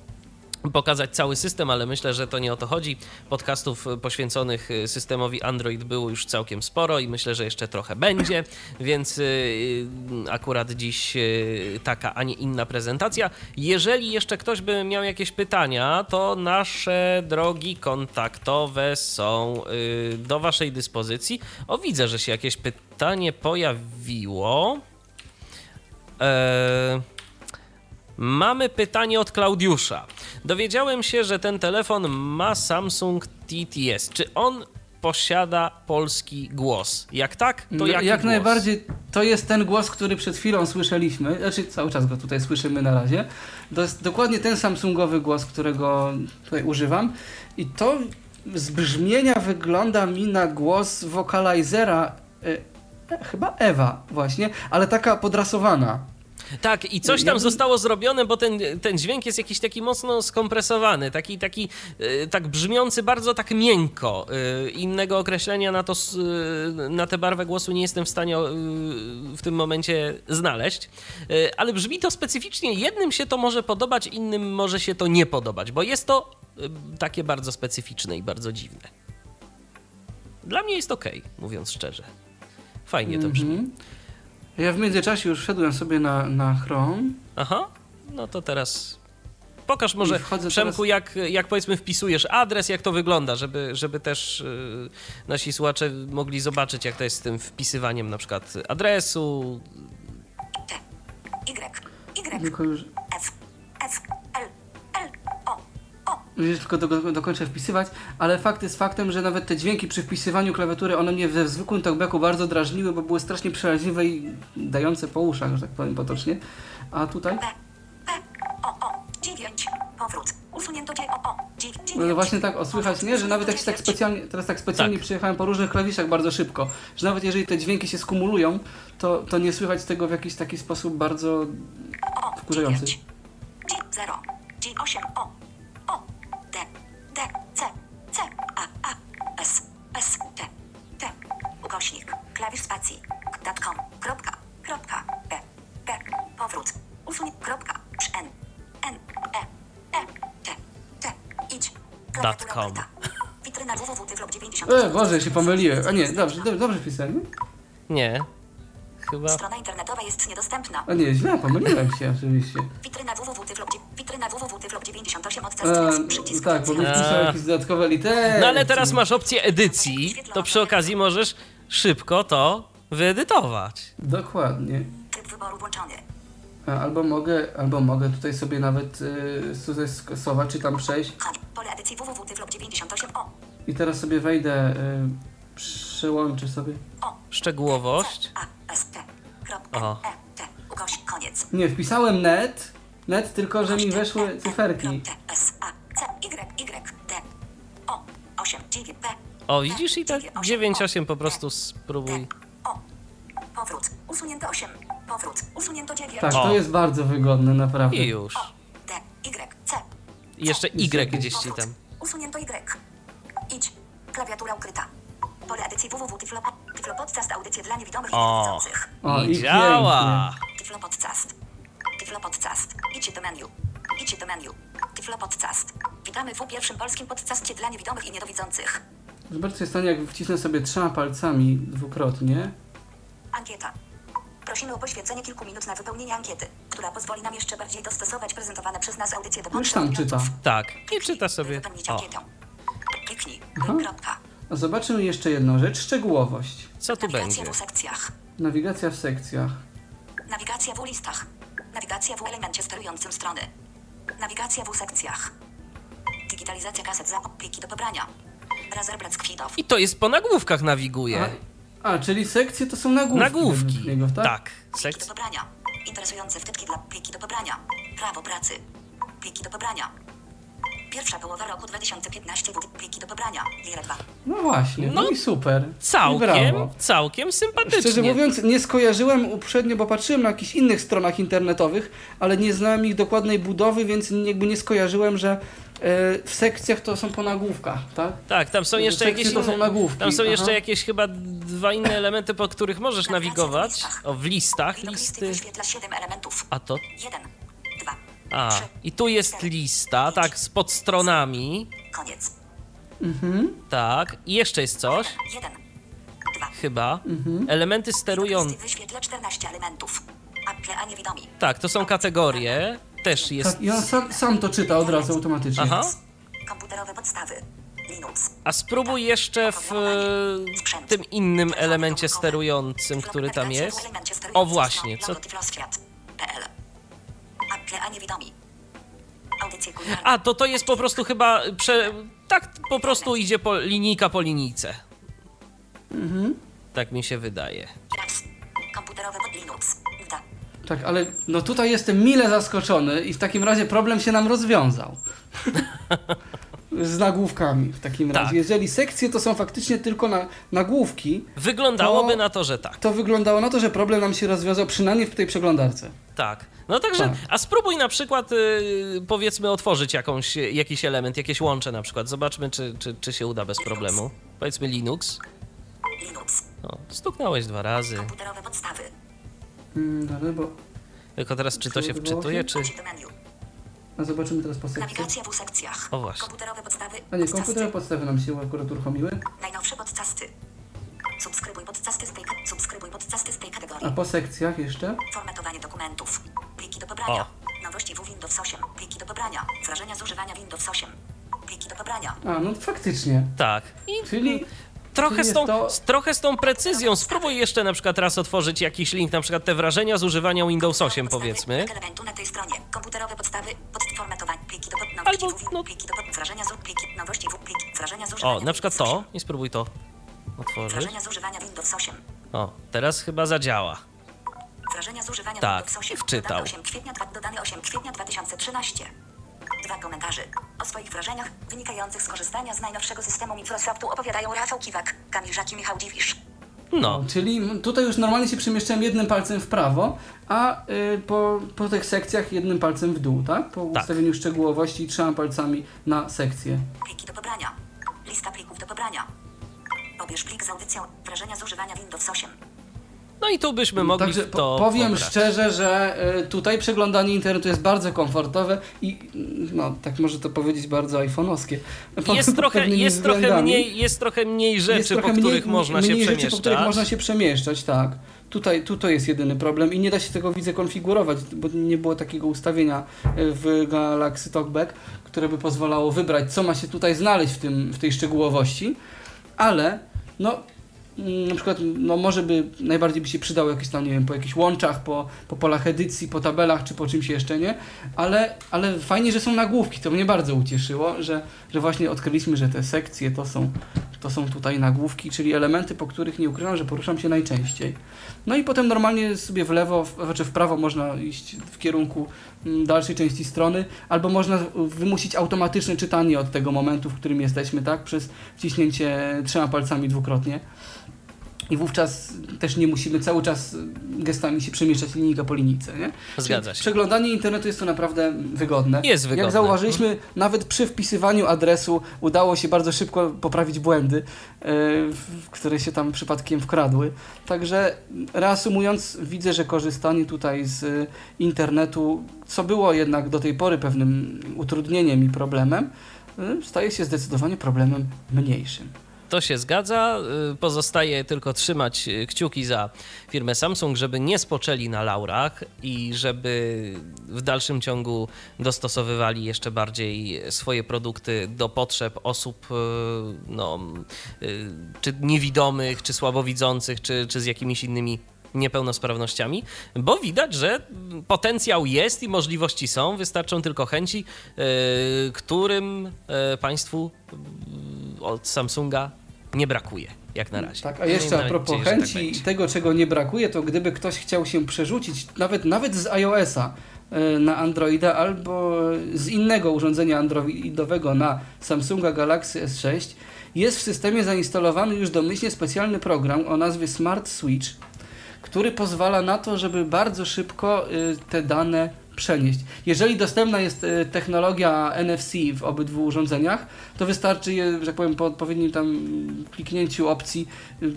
pokazać cały system, ale myślę, że to nie o to chodzi. Podcastów poświęconych y, systemowi Android było już całkiem sporo i myślę, że jeszcze trochę będzie, więc y, akurat dziś y, taka, a nie inna prezentacja. Jeżeli jeszcze ktoś by miał jakieś pytania, to nasze drogi kontaktowe są do Waszej dyspozycji. O, widzę, że się jakieś pytanie pojawiło. Eee... Mamy pytanie od Klaudiusza. Dowiedziałem się, że ten telefon ma Samsung TTS. Czy on posiada polski głos? Jak tak, to jaki Jak głos? najbardziej to jest ten głos, który przed chwilą słyszeliśmy, znaczy cały czas go tutaj słyszymy na razie. To jest dokładnie ten Samsungowy głos, którego tutaj używam i to z brzmienia wygląda mi na głos wokalizera e, chyba Ewa właśnie, ale taka podrasowana. Tak, i coś tam zostało zrobione, bo ten, ten dźwięk jest jakiś taki mocno skompresowany, taki, taki e, tak brzmiący bardzo tak miękko. E, innego określenia na, to, e, na tę barwę głosu nie jestem w stanie w tym momencie znaleźć, ale brzmi to specyficznie. Jednym się to może podobać, innym może się to nie podobać, bo jest to takie bardzo specyficzne i bardzo dziwne. Dla mnie jest ok, mówiąc szczerze. Fajnie to brzmi. Mm -hmm. Ja w międzyczasie już wszedłem sobie na, na Chrome. Aha, no to teraz pokaż może, Przemku, teraz... jak, jak powiedzmy wpisujesz adres, jak to wygląda, żeby, żeby też yy, nasi słuchacze mogli zobaczyć, jak to jest z tym wpisywaniem na przykład adresu. T, Y, Y, F, F, L, tylko do, do, dokończę wpisywać, ale fakt jest faktem, że nawet te dźwięki przy wpisywaniu klawiatury, one mnie we zwykłym talkbacku bardzo drażniły, bo były strasznie przeraźliwe i dające po uszach, że tak powiem potocznie. A tutaj? P, P, O, O, 9, powrót, usunięto Dzie, O, O, 9, No właśnie tak, o słychać, nie? Że nawet jak się tak specjalnie, teraz tak specjalnie tak. przyjechałem po różnych klawiszach bardzo szybko, że nawet jeżeli te dźwięki się skumulują, to, to nie słychać tego w jakiś taki sposób bardzo wkurzający. 0, 8, O, klawisz spacji, datcom, kropka, kropka, B, B, powrót, usuń, kropka, N, N, E, E, T, T, idź, Datcom. Witryna www, 90. E, Boże, się pomyliłem. A nie, dobrze, dobrze, dobrze. Nie. Chyba... Strona internetowa jest niedostępna. A nie, źle, pomyliłem się oczywiście. Witryna www.tyflop, witryna www.tyflop 98 od e, przycisk Tak, bo byś pisał jakieś dodatkowe litery. No ale teraz masz opcję edycji, to przy okazji możesz szybko to wyedytować. Dokładnie. Tryb wyboru włączony. Albo mogę, albo mogę tutaj sobie nawet y, stosować, czy tam przejść. Pole edycji www.tyflop 98 o. I teraz sobie wejdę, y, przełączę sobie. O. Szczegółowość. E, ukośnik, koniec. Nie, wpisałem net, net tylko, że mi weszły cyferki. S, A, C, Y, Y, D, O, 8, 9, P. O, widzisz i tak 9, 8 po prostu spróbuj. O, powrót, usunięto 8, powrót, usunięto 9. Tak, to jest bardzo wygodne, naprawdę. I już. D, Y, C. Jeszcze Y gdzieś ci tam. Usunięto Y. Idź, klawiatura ukryta. Pole edycji. Tyflo, Podcast, audycje dla niewidomych i niewidzących. O, i, działa. Tyflo Podcast. Tyflo Podcast. Idźcie do menu. Idźcie do menu. Tyflo Podcast. Witamy w pierwszym polskim podcastie dla niewidomych i niedowidzących. Zobaczcie, co stanie, jak wcisnę sobie trzema palcami dwukrotnie. Ankieta. Prosimy o poświęcenie kilku minut na wypełnienie ankiety, która pozwoli nam jeszcze bardziej dostosować prezentowane przez nas audycje do potrzeb Już tam czyta. Tak, i czyta sobie. Wypełnić ankietę. Kliknij. Kropka. Zobaczymy jeszcze jedną rzecz, szczegółowość. Co tu Nawigacja będzie? w sekcjach. Nawigacja w sekcjach. Nawigacja w listach. Nawigacja w elemencie sterującym strony. Nawigacja w sekcjach. Digitalizacja kaset za pliki do pobrania. I to jest po nagłówkach nawiguje. A, a, czyli sekcje to są nagłówki. Nagłówki, niego, tak? tak. Pliki do pobrania. Interesujące wtyczki dla pliki do pobrania. Prawo pracy. Pliki do pobrania. Pierwsza połowa roku 2015 pliki do pobrania. Wiele 2. No właśnie, no, no i super. Całkiem, I całkiem sympatycznie. Szczerze mówiąc, nie skojarzyłem uprzednio, bo patrzyłem na jakichś innych stronach internetowych, ale nie znałem ich dokładnej budowy, więc jakby nie skojarzyłem, że w sekcjach to są po nagłówkach, tak? Tak, tam są jeszcze jakieś to są nagłówki. Tam są Aha. jeszcze jakieś chyba dwa inne elementy, po których możesz nawigować. O, w listach, listy. wyświetla 7 elementów. A to? 1, 2, A, i tu jest lista, tak, z podstronami. Koniec. Tak, i jeszcze jest coś, 1. 2. chyba. Elementy sterujące. Listy wyświetla 14 elementów. Apple, a niewidomi. Tak, to są kategorie. Też jest. Tak, on sam, sam to czyta od razu automatycznie. Aha. Komputerowe podstawy. Linux. A spróbuj jeszcze w tym innym elemencie sterującym, który tam jest. O właśnie, co? A to to jest po prostu chyba. Prze... Tak po prostu idzie po linijka po linijce. Tak mi się wydaje. Raz. Komputerowe pod Linux. Tak, ale no tutaj jestem mile zaskoczony i w takim razie problem się nam rozwiązał. Z nagłówkami w takim Tak. razie. Jeżeli sekcje to są faktycznie tylko na, nagłówki, Wyglądałoby To- na to, że tak. to wyglądało na to, że problem nam się rozwiązał przynajmniej w tej przeglądarce. Tak. No także, Tak. a spróbuj na przykład, y, powiedzmy, otworzyć jakąś, jakiś element, jakieś łącze na przykład. Zobaczmy, czy, czy, czy się uda bez problemu. Powiedzmy Linux. Linux. O, stuknąłeś dwa razy. Komputerowe podstawy. Mm, dobra, bo Tylko teraz, czy to się wczytuje, czy... A zobaczymy teraz po sekcji. Nawigacja w sekcjach. O właśnie. Komputerowe podstawy. A nie, komputerowe podstawy nam się akurat uruchomiły. Najnowsze podcasty. Subskrybuj podcasty z tej, subskrybuj podcasty z tej kategorii. A po sekcjach jeszcze? Formatowanie dokumentów. Pliki do pobrania. Nowości w Windows 8. Pliki do pobrania. Wrażenia z używania Windows 8. Pliki do pobrania. A, no faktycznie. Tak. I Czyli trochę z, tą, to- z, trochę z tą precyzją. Spróbuj jeszcze na przykład raz otworzyć jakiś link, na przykład te wrażenia z używania Windows 8 Podstawy powiedzmy. elementu na tej stronie. Komputerowe podstawy. Podformatowanie. Pliki do pod, nowości Albo, no- Pliki do pod, wrażenia z pliki. Nowości w pliki. Wrażenia z używania O, na przykład to 8. i spróbuj to otworzyć. Wrażenia z używania Windows 8. O, teraz chyba zadziała. Wrażenia z używania Tak, Windows 8. wczytał. Dodany 8 kwietnia, dwa- dodany 8 kwietnia 2013. Dwa komentarzy. O swoich wrażeniach wynikających z korzystania z najnowszego systemu Microsoftu opowiadają Rafał Kiwak, Kamil Żak i Michał Dziwisz. No, Czyli tutaj już normalnie się przemieszczałem jednym palcem w prawo, a y, po, po tych sekcjach jednym palcem w dół, tak? Po Tak. ustawieniu szczegółowości trzema palcami na sekcję. Pliki do pobrania. Lista plików do pobrania. Pobierz plik z audycją wrażenia z używania Windows 8. no i tu byśmy mogli Także to po, powiem szczerze, że y, tutaj przeglądanie internetu jest bardzo komfortowe i no, tak może to powiedzieć bardzo iPhone'owskie. Jest trochę, jest, trochę mniej, jest trochę mniej rzeczy, Jest po trochę których mniej, można mniej się rzeczy, przemieszczać. po których można się przemieszczać, tak. Tutaj, tu to jest jedyny problem i nie da się tego widzę konfigurować, bo nie było takiego ustawienia y, w Galaxy Talkback, które by pozwalało wybrać, co ma się tutaj znaleźć w, tym, w tej szczegółowości, ale no na przykład, no może by najbardziej by się przydało jakieś tam, nie wiem, po jakichś łączach, po, po polach edycji, po tabelach, czy po czymś jeszcze, nie? Ale, ale fajnie, że są nagłówki, to mnie bardzo ucieszyło, że, że właśnie odkryliśmy, że te sekcje to są, to są tutaj nagłówki, czyli elementy, po których nie ukrywam, że poruszam się najczęściej. No i potem normalnie sobie w lewo, w, znaczy w prawo można iść w kierunku mm, dalszej części strony, albo można wymusić automatyczne czytanie od tego momentu, w którym jesteśmy, tak? Przez wciśnięcie trzema palcami dwukrotnie. I wówczas też nie musimy cały czas gestami się przemieszczać linijka po linijce, nie? Zgadza się. Przeglądanie internetu jest to naprawdę wygodne. Jest wygodne. Jak zauważyliśmy, nawet przy wpisywaniu adresu udało się bardzo szybko poprawić błędy, yy, które się tam przypadkiem wkradły. Także reasumując, widzę, że korzystanie tutaj z y, internetu, co było jednak do tej pory pewnym utrudnieniem i problemem, y, staje się zdecydowanie problemem mniejszym. To się zgadza. Y, Pozostaje tylko trzymać y, kciuki za firmę Samsung, żeby nie spoczęli na laurach i żeby w dalszym ciągu dostosowywali jeszcze bardziej swoje produkty do potrzeb osób y, no, czy niewidomych, czy słabowidzących, czy, czy z jakimiś innymi niepełnosprawnościami, bo widać, że potencjał jest i możliwości są, wystarczą tylko chęci, y, którym y, państwu y, od Samsunga nie brakuje, jak na razie. Tak, a jeszcze Miejmy a propos nadzieję, tak chęci i będzie. tego, czego nie brakuje, to gdyby ktoś chciał się przerzucić nawet, nawet z iOS-a e, na Androida albo z innego urządzenia androidowego na Samsunga Galaxy S6, jest w systemie zainstalowany już domyślnie specjalny program o nazwie Smart Switch, który pozwala na to, żeby bardzo szybko y, te dane przenieść. Jeżeli dostępna jest y, technologia NFC w obydwu urządzeniach, to wystarczy je, że tak powiem, po odpowiednim tam kliknięciu opcji y,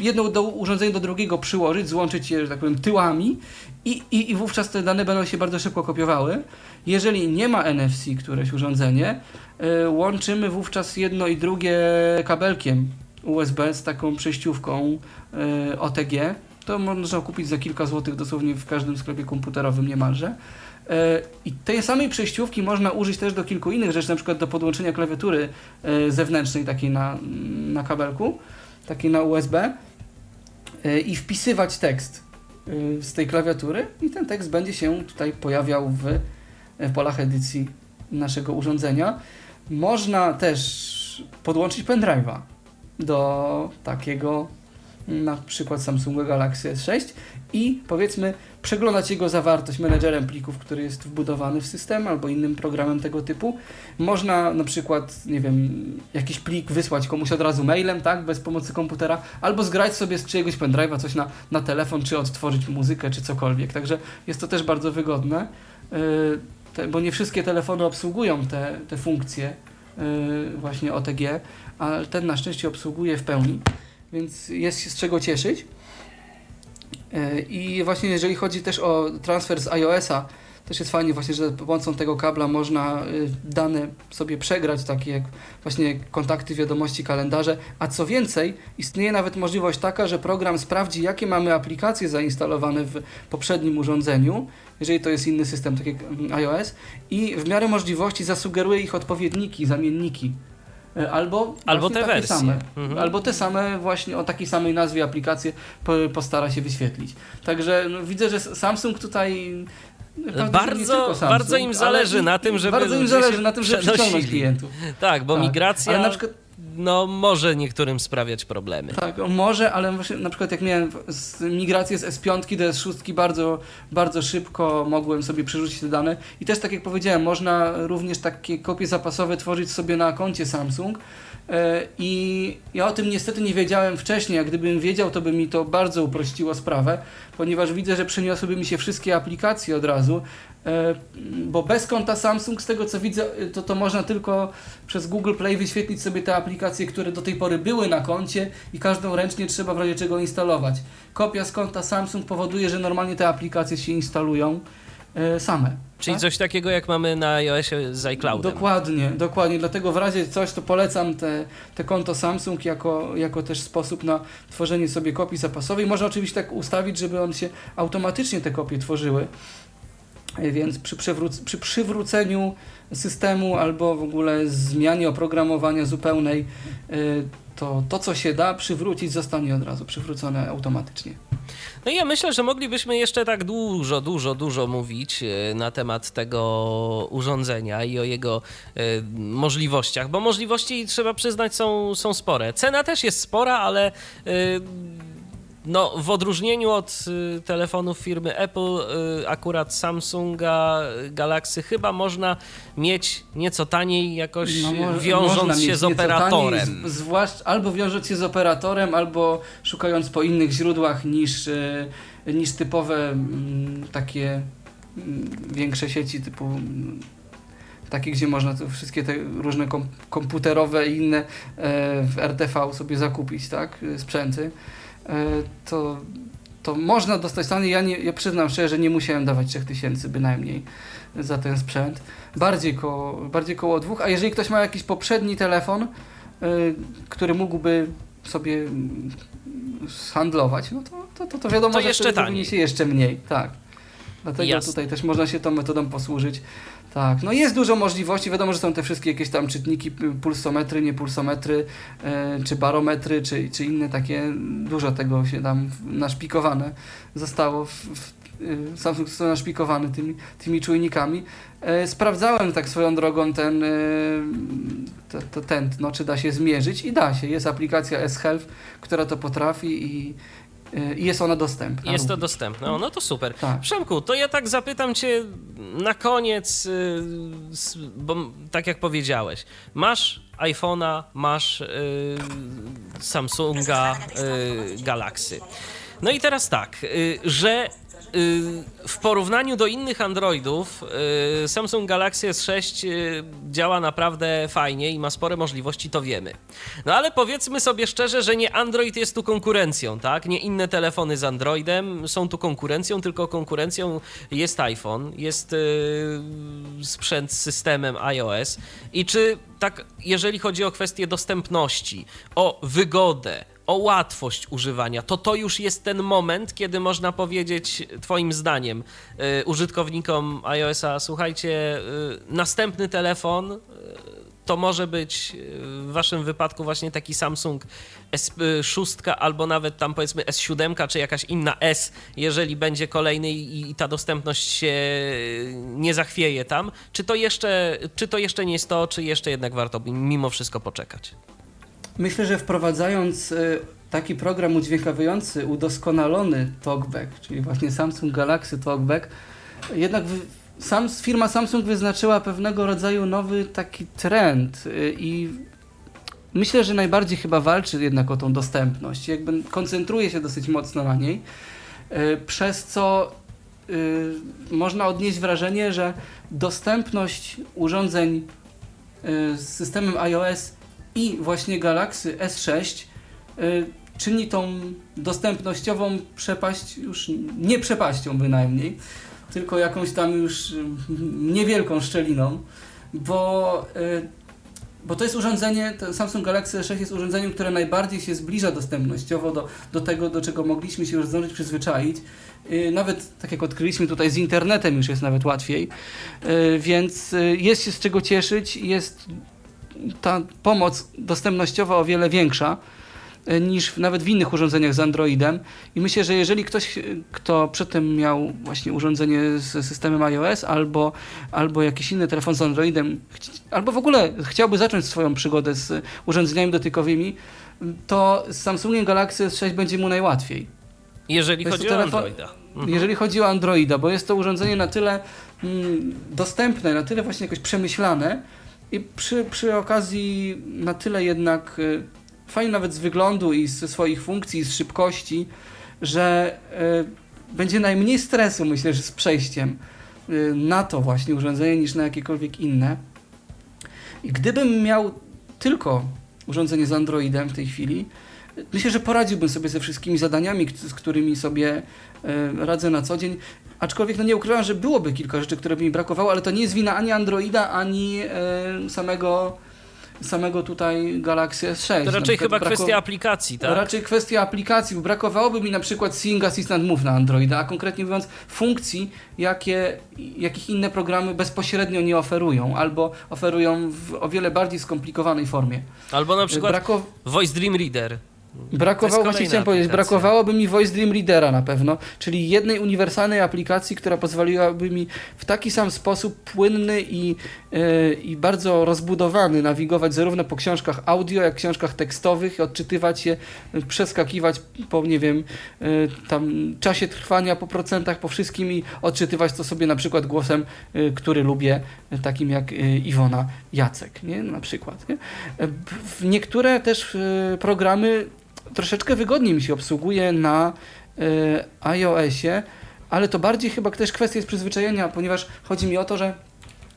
jedno do, urządzenie do drugiego przyłożyć, złączyć je, że tak powiem, tyłami i, i, i wówczas te dane będą się bardzo szybko kopiowały. Jeżeli nie ma NFC któreś urządzenie, łączymy wówczas jedno i drugie kabelkiem USB z taką przejściówką OTG. To można kupić za kilka złotych dosłownie w każdym sklepie komputerowym niemalże. Y, I tej samej przejściówki można użyć też do kilku innych rzeczy, na przykład do podłączenia klawiatury y, zewnętrznej takiej na, na kabelku, takiej na USB y, i wpisywać tekst z tej klawiatury i ten tekst będzie się tutaj pojawiał w, w polach edycji naszego urządzenia. Można też podłączyć pendrive'a do takiego na przykład Samsunga Galaxy S6 i powiedzmy przeglądać jego zawartość menedżerem plików, który jest wbudowany w system albo innym programem tego typu. Można na przykład, nie wiem, jakiś plik wysłać komuś od razu mailem, tak, bez pomocy komputera, albo zgrać sobie z czyjegoś pendrive'a coś na, na telefon, czy odtworzyć muzykę, czy cokolwiek. Także jest to też bardzo wygodne, yy, te, bo nie wszystkie telefony obsługują te, te funkcje yy, właśnie OTG, ale ten na szczęście obsługuje w pełni, więc jest się z czego cieszyć. Yy, I właśnie jeżeli chodzi też o transfer z iOS-a, też jest fajnie właśnie, że pomocą tego kabla można y, dane sobie przegrać, takie jak właśnie kontakty, wiadomości, kalendarze, a co więcej, istnieje nawet możliwość taka, że program sprawdzi, jakie mamy aplikacje zainstalowane w poprzednim urządzeniu, jeżeli to jest inny system, tak jak mm, iOS, i w miarę możliwości zasugeruje ich odpowiedniki, zamienniki. Y, Albo, Albo te wersje. Same. Mhm. Albo te same właśnie o takiej samej nazwie aplikacje po, postara się wyświetlić. Także no, widzę, że Samsung tutaj Prawda, Bardzo- Samsung, bardzo im ale zależy na tym, żeby Bardzo im zależy na tym, żeby przyciągnąć klientów. Tak, bo Tak. migracja Ale na przykład no, może niektórym sprawiać problemy. Tak, może, ale właśnie na przykład jak miałem z migrację z S5 do S6 bardzo, bardzo szybko mogłem sobie przerzucić te dane. I też tak jak powiedziałem, można również takie kopie zapasowe tworzyć sobie na koncie Samsung. E, i ja o tym niestety nie wiedziałem wcześniej, a gdybym wiedział, to by mi to bardzo uprościło sprawę, ponieważ widzę, że przeniosłyby mi się wszystkie aplikacje od razu, bo bez konta Samsung, z tego co widzę, to, to można tylko przez Google Play wyświetlić sobie te aplikacje, które do tej pory były na koncie i każdą ręcznie trzeba w razie czego instalować. Kopia z konta Samsung powoduje, że normalnie te aplikacje się instalują e, same. Czyli tak? coś takiego jak mamy na iOSie z iCloudem. Dokładnie, dokładnie. Dlatego w razie coś, to polecam te, te konto Samsung jako, jako też sposób na tworzenie sobie kopii zapasowej. Można oczywiście tak ustawić, żeby on się automatycznie te kopie tworzyły. Więc przy, przywróc- przy przywróceniu systemu albo w ogóle zmianie oprogramowania zupełnej, e, to to, co się da przywrócić, zostanie od razu przywrócone automatycznie. No i ja myślę, że moglibyśmy jeszcze tak dużo, dużo, dużo mówić e, na temat tego urządzenia i o jego e, możliwościach, bo możliwości trzeba przyznać są, są spore. Cena też jest spora, ale no, w odróżnieniu od y, telefonów firmy Apple, y, akurat Samsunga Galaxy chyba można mieć nieco taniej jakoś No, mo- wiążąc się z operatorem. Taniej, z, zwłaszcza albo wiążąc się z operatorem, albo szukając po innych źródłach niż, e, niż typowe mm, takie mm, większe sieci typu mm, takie, gdzie można to wszystkie te różne kom komputerowe i inne e, w RTV sobie zakupić, tak, sprzęty, to, to można dostać taniej. Ja, nie, ja przyznam szczerze, że nie musiałem dawać 3000 bynajmniej za ten sprzęt. Bardziej koło, bardziej koło dwóch, a jeżeli ktoś ma jakiś poprzedni telefon, y, który mógłby sobie mm, handlować, no to, to, to, to wiadomo, To że jeszcze wtedy się jeszcze mniej, tak. Dlatego Jasne. tutaj też można się tą metodą posłużyć. Tak, no jest dużo możliwości, wiadomo, że są te wszystkie jakieś tam czytniki, pulsometry, nie pulsometry, e, czy barometry, czy, czy inne takie, dużo tego się tam naszpikowane zostało w, w y, Samsung został naszpikowany tymi, tymi czujnikami. E, sprawdzałem tak swoją drogą ten, e, te- to tętno, czy da się zmierzyć i da się. Jest aplikacja S-Health, która to potrafi i, i jest ona dostępna. Jest to dostępne. No to super. Tak. Przemku, to ja tak zapytam cię na koniec, y, bo tak jak powiedziałeś, masz iPhone'a, masz y, Samsunga y, Galaxy. No i teraz tak, y, że w porównaniu do innych Androidów y, Samsung Galaxy S6 y, działa naprawdę fajnie i ma spore możliwości, to wiemy. No ale powiedzmy sobie szczerze, że nie Android jest tu konkurencją, tak? Nie inne telefony z Androidem są tu konkurencją, tylko konkurencją jest iPhone, jest sprzęt z systemem iOS. I czy tak, jeżeli chodzi o kwestię dostępności, o wygodę, o łatwość używania, to to już jest ten moment, kiedy można powiedzieć, Twoim zdaniem, y, użytkownikom iOS-a: słuchajcie, y, następny telefon y, to może być w Waszym wypadku właśnie taki Samsung S6 albo nawet tam powiedzmy S7 czy jakaś inna S, jeżeli będzie kolejny i, i ta dostępność się nie zachwieje tam. Czy to, jeszcze, czy to jeszcze nie jest to, czy jeszcze jednak warto mimo wszystko poczekać? Myślę, że wprowadzając y, taki program udźwiękawiający udoskonalony talkback, czyli właśnie Samsung Galaxy Talkback, jednak sam, firma Samsung wyznaczyła pewnego rodzaju nowy taki trend y, i myślę, że najbardziej chyba walczy jednak o tą dostępność. Jakby koncentruje się dosyć mocno na niej, y, przez co można odnieść wrażenie, że dostępność urządzeń z systemem iOS i właśnie Galaxy S6 y, czyni tą dostępnościową przepaść już nie przepaścią bynajmniej, tylko jakąś tam już y, niewielką szczeliną, bo, y, bo to jest urządzenie, Samsung Galaxy S6 jest urządzeniem, które najbardziej się zbliża dostępnościowo do, do tego, do czego mogliśmy się już zdążyć przyzwyczaić. Nawet tak jak odkryliśmy tutaj z internetem już jest nawet łatwiej, więc jest się z czego cieszyć, jest ta pomoc dostępnościowa o wiele większa e, niż nawet w innych urządzeniach z Androidem. I myślę, że jeżeli ktoś, kto przedtem miał właśnie urządzenie z systemem iOS albo, albo jakiś inny telefon z Androidem, albo w ogóle chciałby zacząć swoją przygodę z urządzeniami dotykowymi, to z Samsungiem Galaxy S6 będzie mu najłatwiej. Jeżeli chodzi o Androida. Mhm. Jeżeli chodzi o Androida, bo jest to urządzenie na tyle mm, dostępne, na tyle właśnie jakoś przemyślane, i przy, przy okazji na tyle jednak y, fajnie nawet z wyglądu i ze swoich funkcji, i z szybkości, że y, będzie najmniej stresu, myślę, że z przejściem y, na to właśnie urządzenie niż na jakiekolwiek inne. I gdybym miał tylko urządzenie z Androidem w tej chwili, myślę, że poradziłbym sobie ze wszystkimi zadaniami, z którymi sobie radzę na co dzień. Aczkolwiek no nie ukrywam, że byłoby kilka rzeczy, które by mi brakowało, ale to nie jest wina ani Androida, ani e, samego samego tutaj Galaxy S6. To raczej chyba brako... kwestia aplikacji, tak? Raczej kwestia aplikacji. Brakowałoby mi na przykład Sing Assistant Move na Androida, a konkretnie mówiąc funkcji, jakie, jakich inne programy bezpośrednio nie oferują, albo oferują w o wiele bardziej skomplikowanej formie. Albo na przykład Brako... Voice Dream Reader. Brakowało, właśnie chciałem powiedzieć, brakowałoby mi Voice Dream Readera na pewno, czyli jednej uniwersalnej aplikacji, która pozwoliłaby mi w taki sam sposób płynny i, yy, i bardzo rozbudowany nawigować zarówno po książkach audio, jak książkach tekstowych, odczytywać je, przeskakiwać po, nie wiem, yy, tam czasie trwania, po procentach, po wszystkim i odczytywać to sobie na przykład głosem, yy, który lubię, takim jak Iwona Jacek, nie? na przykład. Nie? Niektóre też programy troszeczkę wygodniej mi się obsługuje na y, iOSie, ale to bardziej chyba też kwestia jest przyzwyczajenia, ponieważ chodzi mi o to, że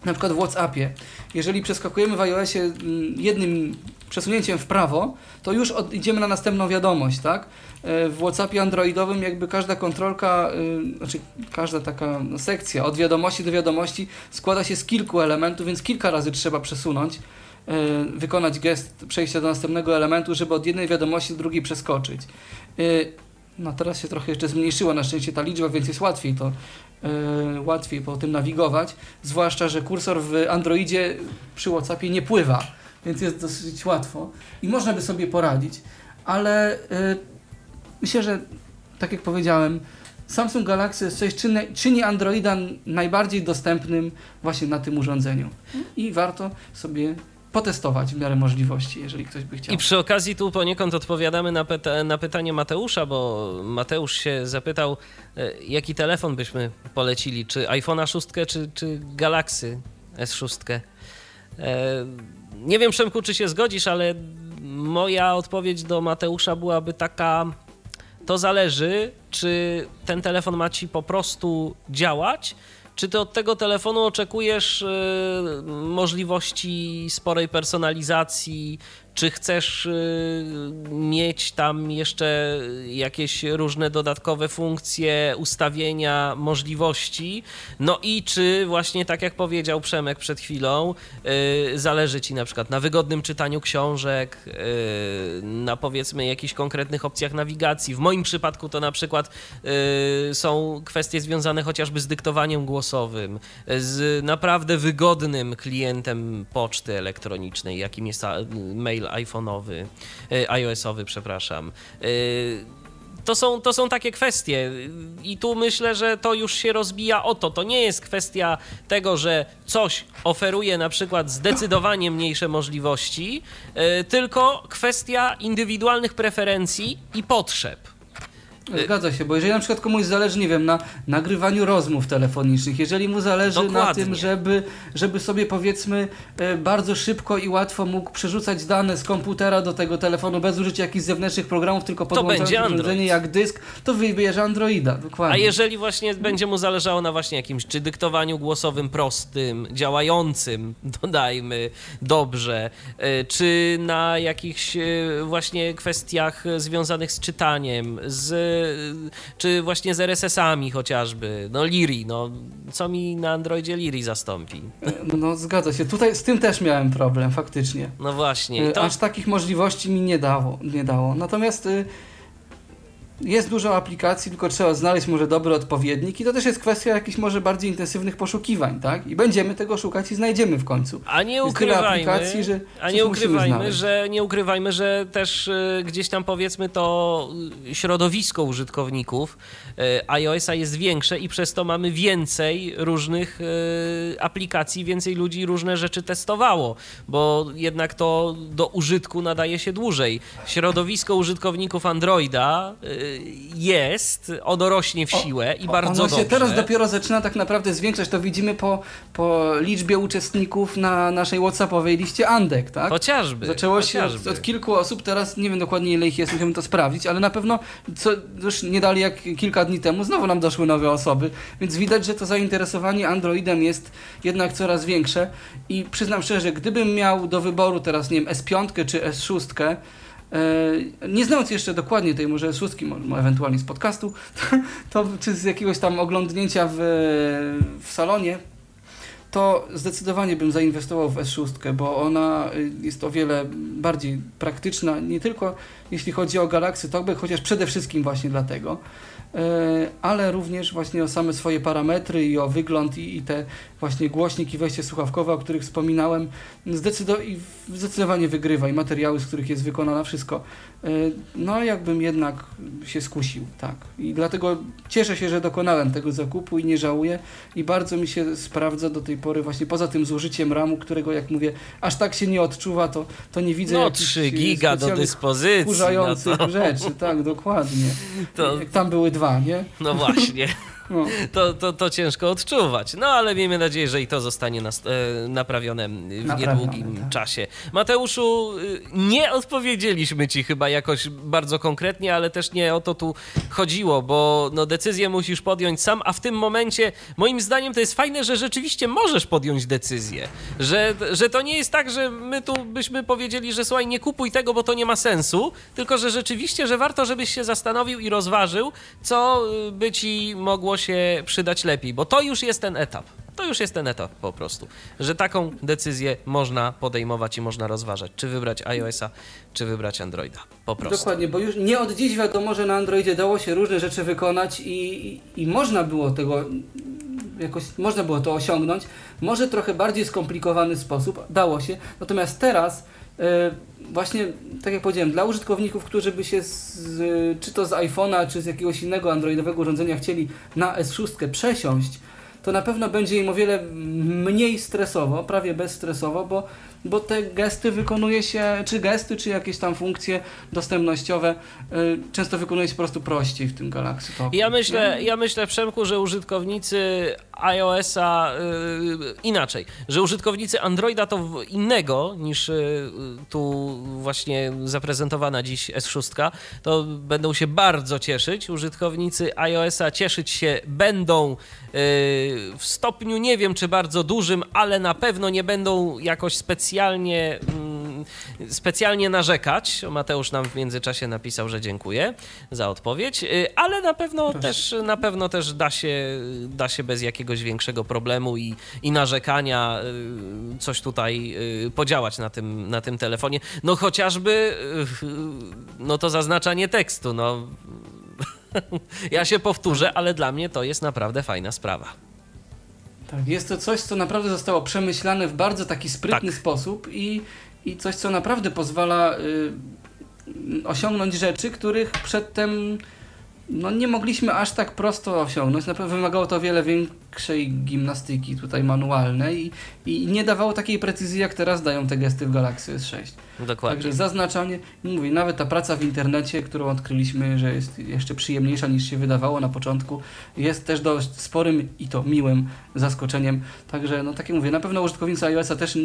na przykład w WhatsAppie, jeżeli przeskakujemy w iOSie mm, jednym przesunięciem w prawo, to już od, idziemy na następną wiadomość, tak? E, w WhatsAppie androidowym jakby każda kontrolka, yy, znaczy każda taka sekcja od wiadomości do wiadomości składa się z kilku elementów, więc kilka razy trzeba przesunąć. Y, wykonać gest przejścia do następnego elementu, żeby od jednej wiadomości do drugiej przeskoczyć. Y, no teraz się trochę jeszcze zmniejszyła na szczęście ta liczba, więc jest łatwiej to y, łatwiej po tym nawigować, zwłaszcza, że kursor w Androidzie przy Whatsappie nie pływa, więc jest dosyć łatwo i można by sobie poradzić, ale myślę, że tak jak powiedziałem, Samsung Galaxy S6 czyni, czyni Androida najbardziej dostępnym właśnie na tym urządzeniu i warto sobie potestować w miarę możliwości, jeżeli ktoś by chciał. I przy okazji tu poniekąd odpowiadamy na, pyta na pytanie Mateusza, bo Mateusz się zapytał, e, jaki telefon byśmy polecili, czy iPhone'a 6 czy, czy Galaxy S6. E, nie wiem Przemku, czy się zgodzisz, ale moja odpowiedź do Mateusza byłaby taka to zależy, czy ten telefon ma ci po prostu działać, czy ty od tego telefonu oczekujesz y, możliwości sporej personalizacji, czy chcesz y, mieć tam jeszcze jakieś różne dodatkowe funkcje, ustawienia, możliwości? No i czy właśnie tak jak powiedział Przemek przed chwilą, y, zależy ci na przykład na wygodnym czytaniu książek, y, na powiedzmy jakichś konkretnych opcjach nawigacji. W moim przypadku to na przykład są kwestie związane chociażby z dyktowaniem głosowym, z naprawdę wygodnym klientem poczty elektronicznej, jakim jest mail iPhone'owy, e, iOS-owy, przepraszam. E, to są, to są takie kwestie i tu myślę, że to już się rozbija o to. To nie jest kwestia tego, że coś oferuje na przykład zdecydowanie mniejsze możliwości, e, tylko kwestia indywidualnych preferencji i potrzeb. Y, Zgadza się, bo jeżeli na przykład komuś zależy, nie wiem, na nagrywaniu rozmów telefonicznych, jeżeli mu zależy Dokładnie. na tym, żeby, żeby sobie powiedzmy y, bardzo szybko i łatwo mógł przerzucać dane z komputera do tego telefonu bez użycia jakichś zewnętrznych programów, tylko podłączając urządzenie jak dysk, to wybierze Androida. Dokładnie. A jeżeli właśnie będzie mu zależało na właśnie jakimś czy dyktowaniu głosowym prostym, działającym, dodajmy, dobrze, y, czy na jakichś właśnie kwestiach związanych z czytaniem, z czy właśnie z RSS-ami chociażby. No Liri, no co mi na Androidzie Liri zastąpi? No zgadza się. Tutaj z tym też miałem problem faktycznie. No właśnie. To... Aż takich możliwości mi nie dało. Nie dało. Natomiast y, jest dużo aplikacji, tylko trzeba znaleźć może dobry odpowiednik i to też jest kwestia jakichś może bardziej intensywnych poszukiwań, tak? I będziemy tego szukać i znajdziemy w końcu. A nie ukrywajmy, że, a nie ukrywajmy że nie ukrywajmy, że też y, gdzieś tam powiedzmy to środowisko użytkowników y, iOS-a jest większe i przez to mamy więcej różnych y, aplikacji, więcej ludzi różne rzeczy testowało, bo jednak to do użytku nadaje się dłużej. Środowisko użytkowników Androida jest, ono rośnie w siłę i bardzo ono dobrze. się teraz dopiero zaczyna tak naprawdę zwiększać, to widzimy po, po liczbie uczestników na naszej Whatsappowej liście Andek, tak? Chociażby. Zaczęło chociażby. się od, kilku osób, teraz nie wiem dokładnie ile ich jest, musimy to sprawdzić, ale na pewno co, już nie dali jak kilka dni temu znowu nam doszły nowe osoby, więc widać, że to zainteresowanie Androidem jest jednak coraz większe i przyznam szczerze, gdybym miał do wyboru teraz, nie wiem, S5 czy S6, E, nie znając jeszcze dokładnie tej może szóstki, może ewentualnie z podcastu, to, czy z jakiegoś tam oglądnięcia w, w salonie, to zdecydowanie bym zainwestował w S6, bo ona jest o wiele bardziej praktyczna, nie tylko jeśli chodzi o Galaxy Talkback, chociaż przede wszystkim właśnie dlatego. E, ale również właśnie o same swoje parametry i o wygląd i, i te właśnie głośniki, wejście słuchawkowe, o których wspominałem, zdecydowanie wygrywa i materiały, z których jest wykonana, wszystko. E, no, jakbym jednak się skusił, tak. I dlatego cieszę się, że dokonałem tego zakupu i nie żałuję i bardzo mi się sprawdza do tej pory właśnie poza tym zużyciem RAMu, którego jak mówię, aż tak się nie odczuwa, to, to nie widzę No 3 giga do dyspozycji. Wkurzających no rzeczy, tak, dokładnie. To... Jak tam były dwa, nie? No właśnie. No. To, to, to ciężko odczuwać. No ale miejmy nadzieję, że i to zostanie nas, e, naprawione w niedługim tak. czasie. Mateuszu, y, nie odpowiedzieliśmy ci chyba jakoś bardzo konkretnie, ale też nie o to tu chodziło, bo no, decyzję musisz podjąć sam, a w tym momencie moim zdaniem to jest fajne, że rzeczywiście możesz podjąć decyzję. Że, że to nie jest tak, że my tu byśmy powiedzieli, że słuchaj, nie kupuj tego, bo to nie ma sensu, tylko że rzeczywiście, że warto, żebyś się zastanowił i rozważył, co by ci mogło się przydać lepiej, bo to już jest ten etap. To już jest ten etap po prostu, że taką decyzję można podejmować i można rozważać, czy wybrać iOS-a, czy wybrać Androida. Po prostu. Dokładnie, bo już nie od dziś wiadomo, że na Androidzie dało się różne rzeczy wykonać i, i, i można było tego jakoś można było to osiągnąć. Może trochę bardziej skomplikowany sposób, dało się. Natomiast teraz yy, właśnie, tak jak powiedziałem, dla użytkowników, którzy by się z, czy to z iPhone'a, czy z jakiegoś innego androidowego urządzenia chcieli na S6 przesiąść, to na pewno będzie im o wiele mniej stresowo, prawie bezstresowo, bo bo te gesty wykonuje się, czy gesty, czy jakieś tam funkcje dostępnościowe y, często wykonuje się po prostu prościej w tym Galaxy Talk. Ja myślę, ja myślę, Przemku, że użytkownicy iOS-a yy, inaczej, że użytkownicy Androida to innego niż yy, tu właśnie zaprezentowana dziś S6, to będą się bardzo cieszyć. Użytkownicy iOS-a cieszyć się będą yy, w stopniu nie wiem czy bardzo dużym, ale na pewno nie będą jakoś specjalnie mm, specjalnie narzekać. Mateusz nam w międzyczasie napisał, że dziękuję za odpowiedź, y, ale na pewno też na pewno też da się, da się bez jakiegoś większego problemu i, i narzekania y, coś tutaj y, podziałać na tym, na tym telefonie. No chociażby no to zaznaczanie tekstu, no ja się powtórzę, ale dla mnie to jest naprawdę fajna sprawa. Tak, jest to coś, co naprawdę zostało przemyślane w bardzo taki sprytny Tak. sposób i, i coś, co naprawdę pozwala y, osiągnąć rzeczy, których przedtem no, nie mogliśmy aż tak prosto osiągnąć. Na pewno wymagało to wiele większej gimnastyki tutaj manualnej i, i nie dawało takiej precyzji, jak teraz dają te gesty w Galaxy S6. Dokładnie. Także zaznaczanie, mówię, nawet ta praca w internecie, którą odkryliśmy, że jest jeszcze przyjemniejsza niż się wydawało na początku, jest też dość sporym i to miłym zaskoczeniem. Także, no tak jak mówię, na pewno użytkownicy iOS-a też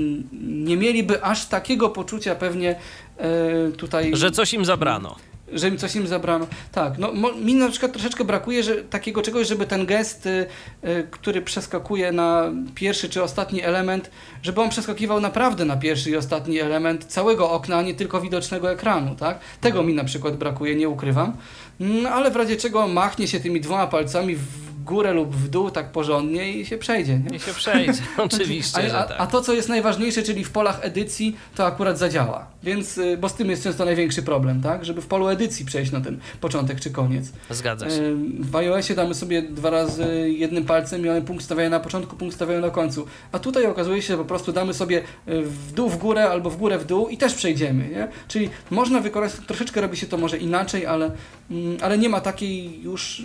nie mieliby aż takiego poczucia pewnie e, tutaj Że coś im zabrano. Że im coś im zabrano. Tak, no mi na przykład troszeczkę brakuje że, takiego czegoś, żeby ten gest, y, y, który przeskakuje na pierwszy czy ostatni element, żeby on przeskakiwał naprawdę na pierwszy i ostatni element całego okna, a nie tylko widocznego ekranu, tak? Tego mi na przykład brakuje, nie ukrywam. No, ale w razie czego machnie się tymi dwoma palcami w górę lub w dół tak porządnie i się przejdzie, nie? I się przejdzie, oczywiście, a, tak. a to, co jest najważniejsze, czyli w polach edycji, to akurat zadziała. Więc, y, bo z tym jest często największy problem, tak? Żeby w polu edycji przejść na ten początek czy koniec. Zgadza się. Ym, W iOSie damy sobie dwa razy jednym palcem i one punkt stawiają na początku, punkt stawiają na końcu. A tutaj okazuje się, że po prostu damy sobie y, w dół w górę albo w górę w dół i też przejdziemy, nie? Czyli można wykonać, troszeczkę robi się to może inaczej, ale, mm, ale nie ma takiej już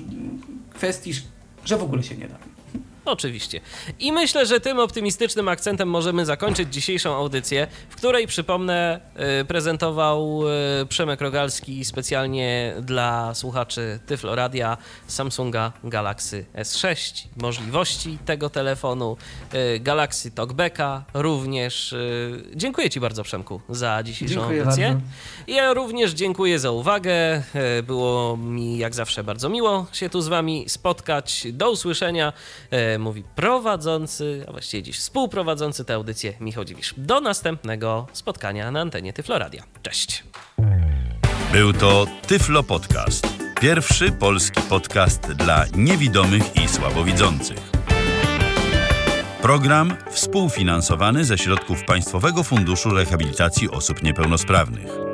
kwestii, że w ogóle się nie da. Oczywiście. I myślę, że tym optymistycznym akcentem możemy zakończyć dzisiejszą audycję, w której, przypomnę, y, prezentował y, Przemek Rogalski specjalnie dla słuchaczy Tyfloradia Samsunga Galaxy S6, możliwości tego telefonu, y, Galaxy Talkbacka również. Dziękuję Ci bardzo, Przemku, za dzisiejszą Dziękuję audycję. bardzo. Ja również dziękuję za uwagę. Było mi jak zawsze bardzo miło się tu z Wami spotkać. Do usłyszenia, mówi prowadzący, a właściwie dziś współprowadzący tę audycję Michał Dziwisz. Do następnego spotkania na antenie Tyfloradia. Cześć. Był to Tyflo Podcast. Pierwszy polski podcast dla niewidomych i słabowidzących. Program współfinansowany ze środków Państwowego Funduszu Rehabilitacji Osób Niepełnosprawnych.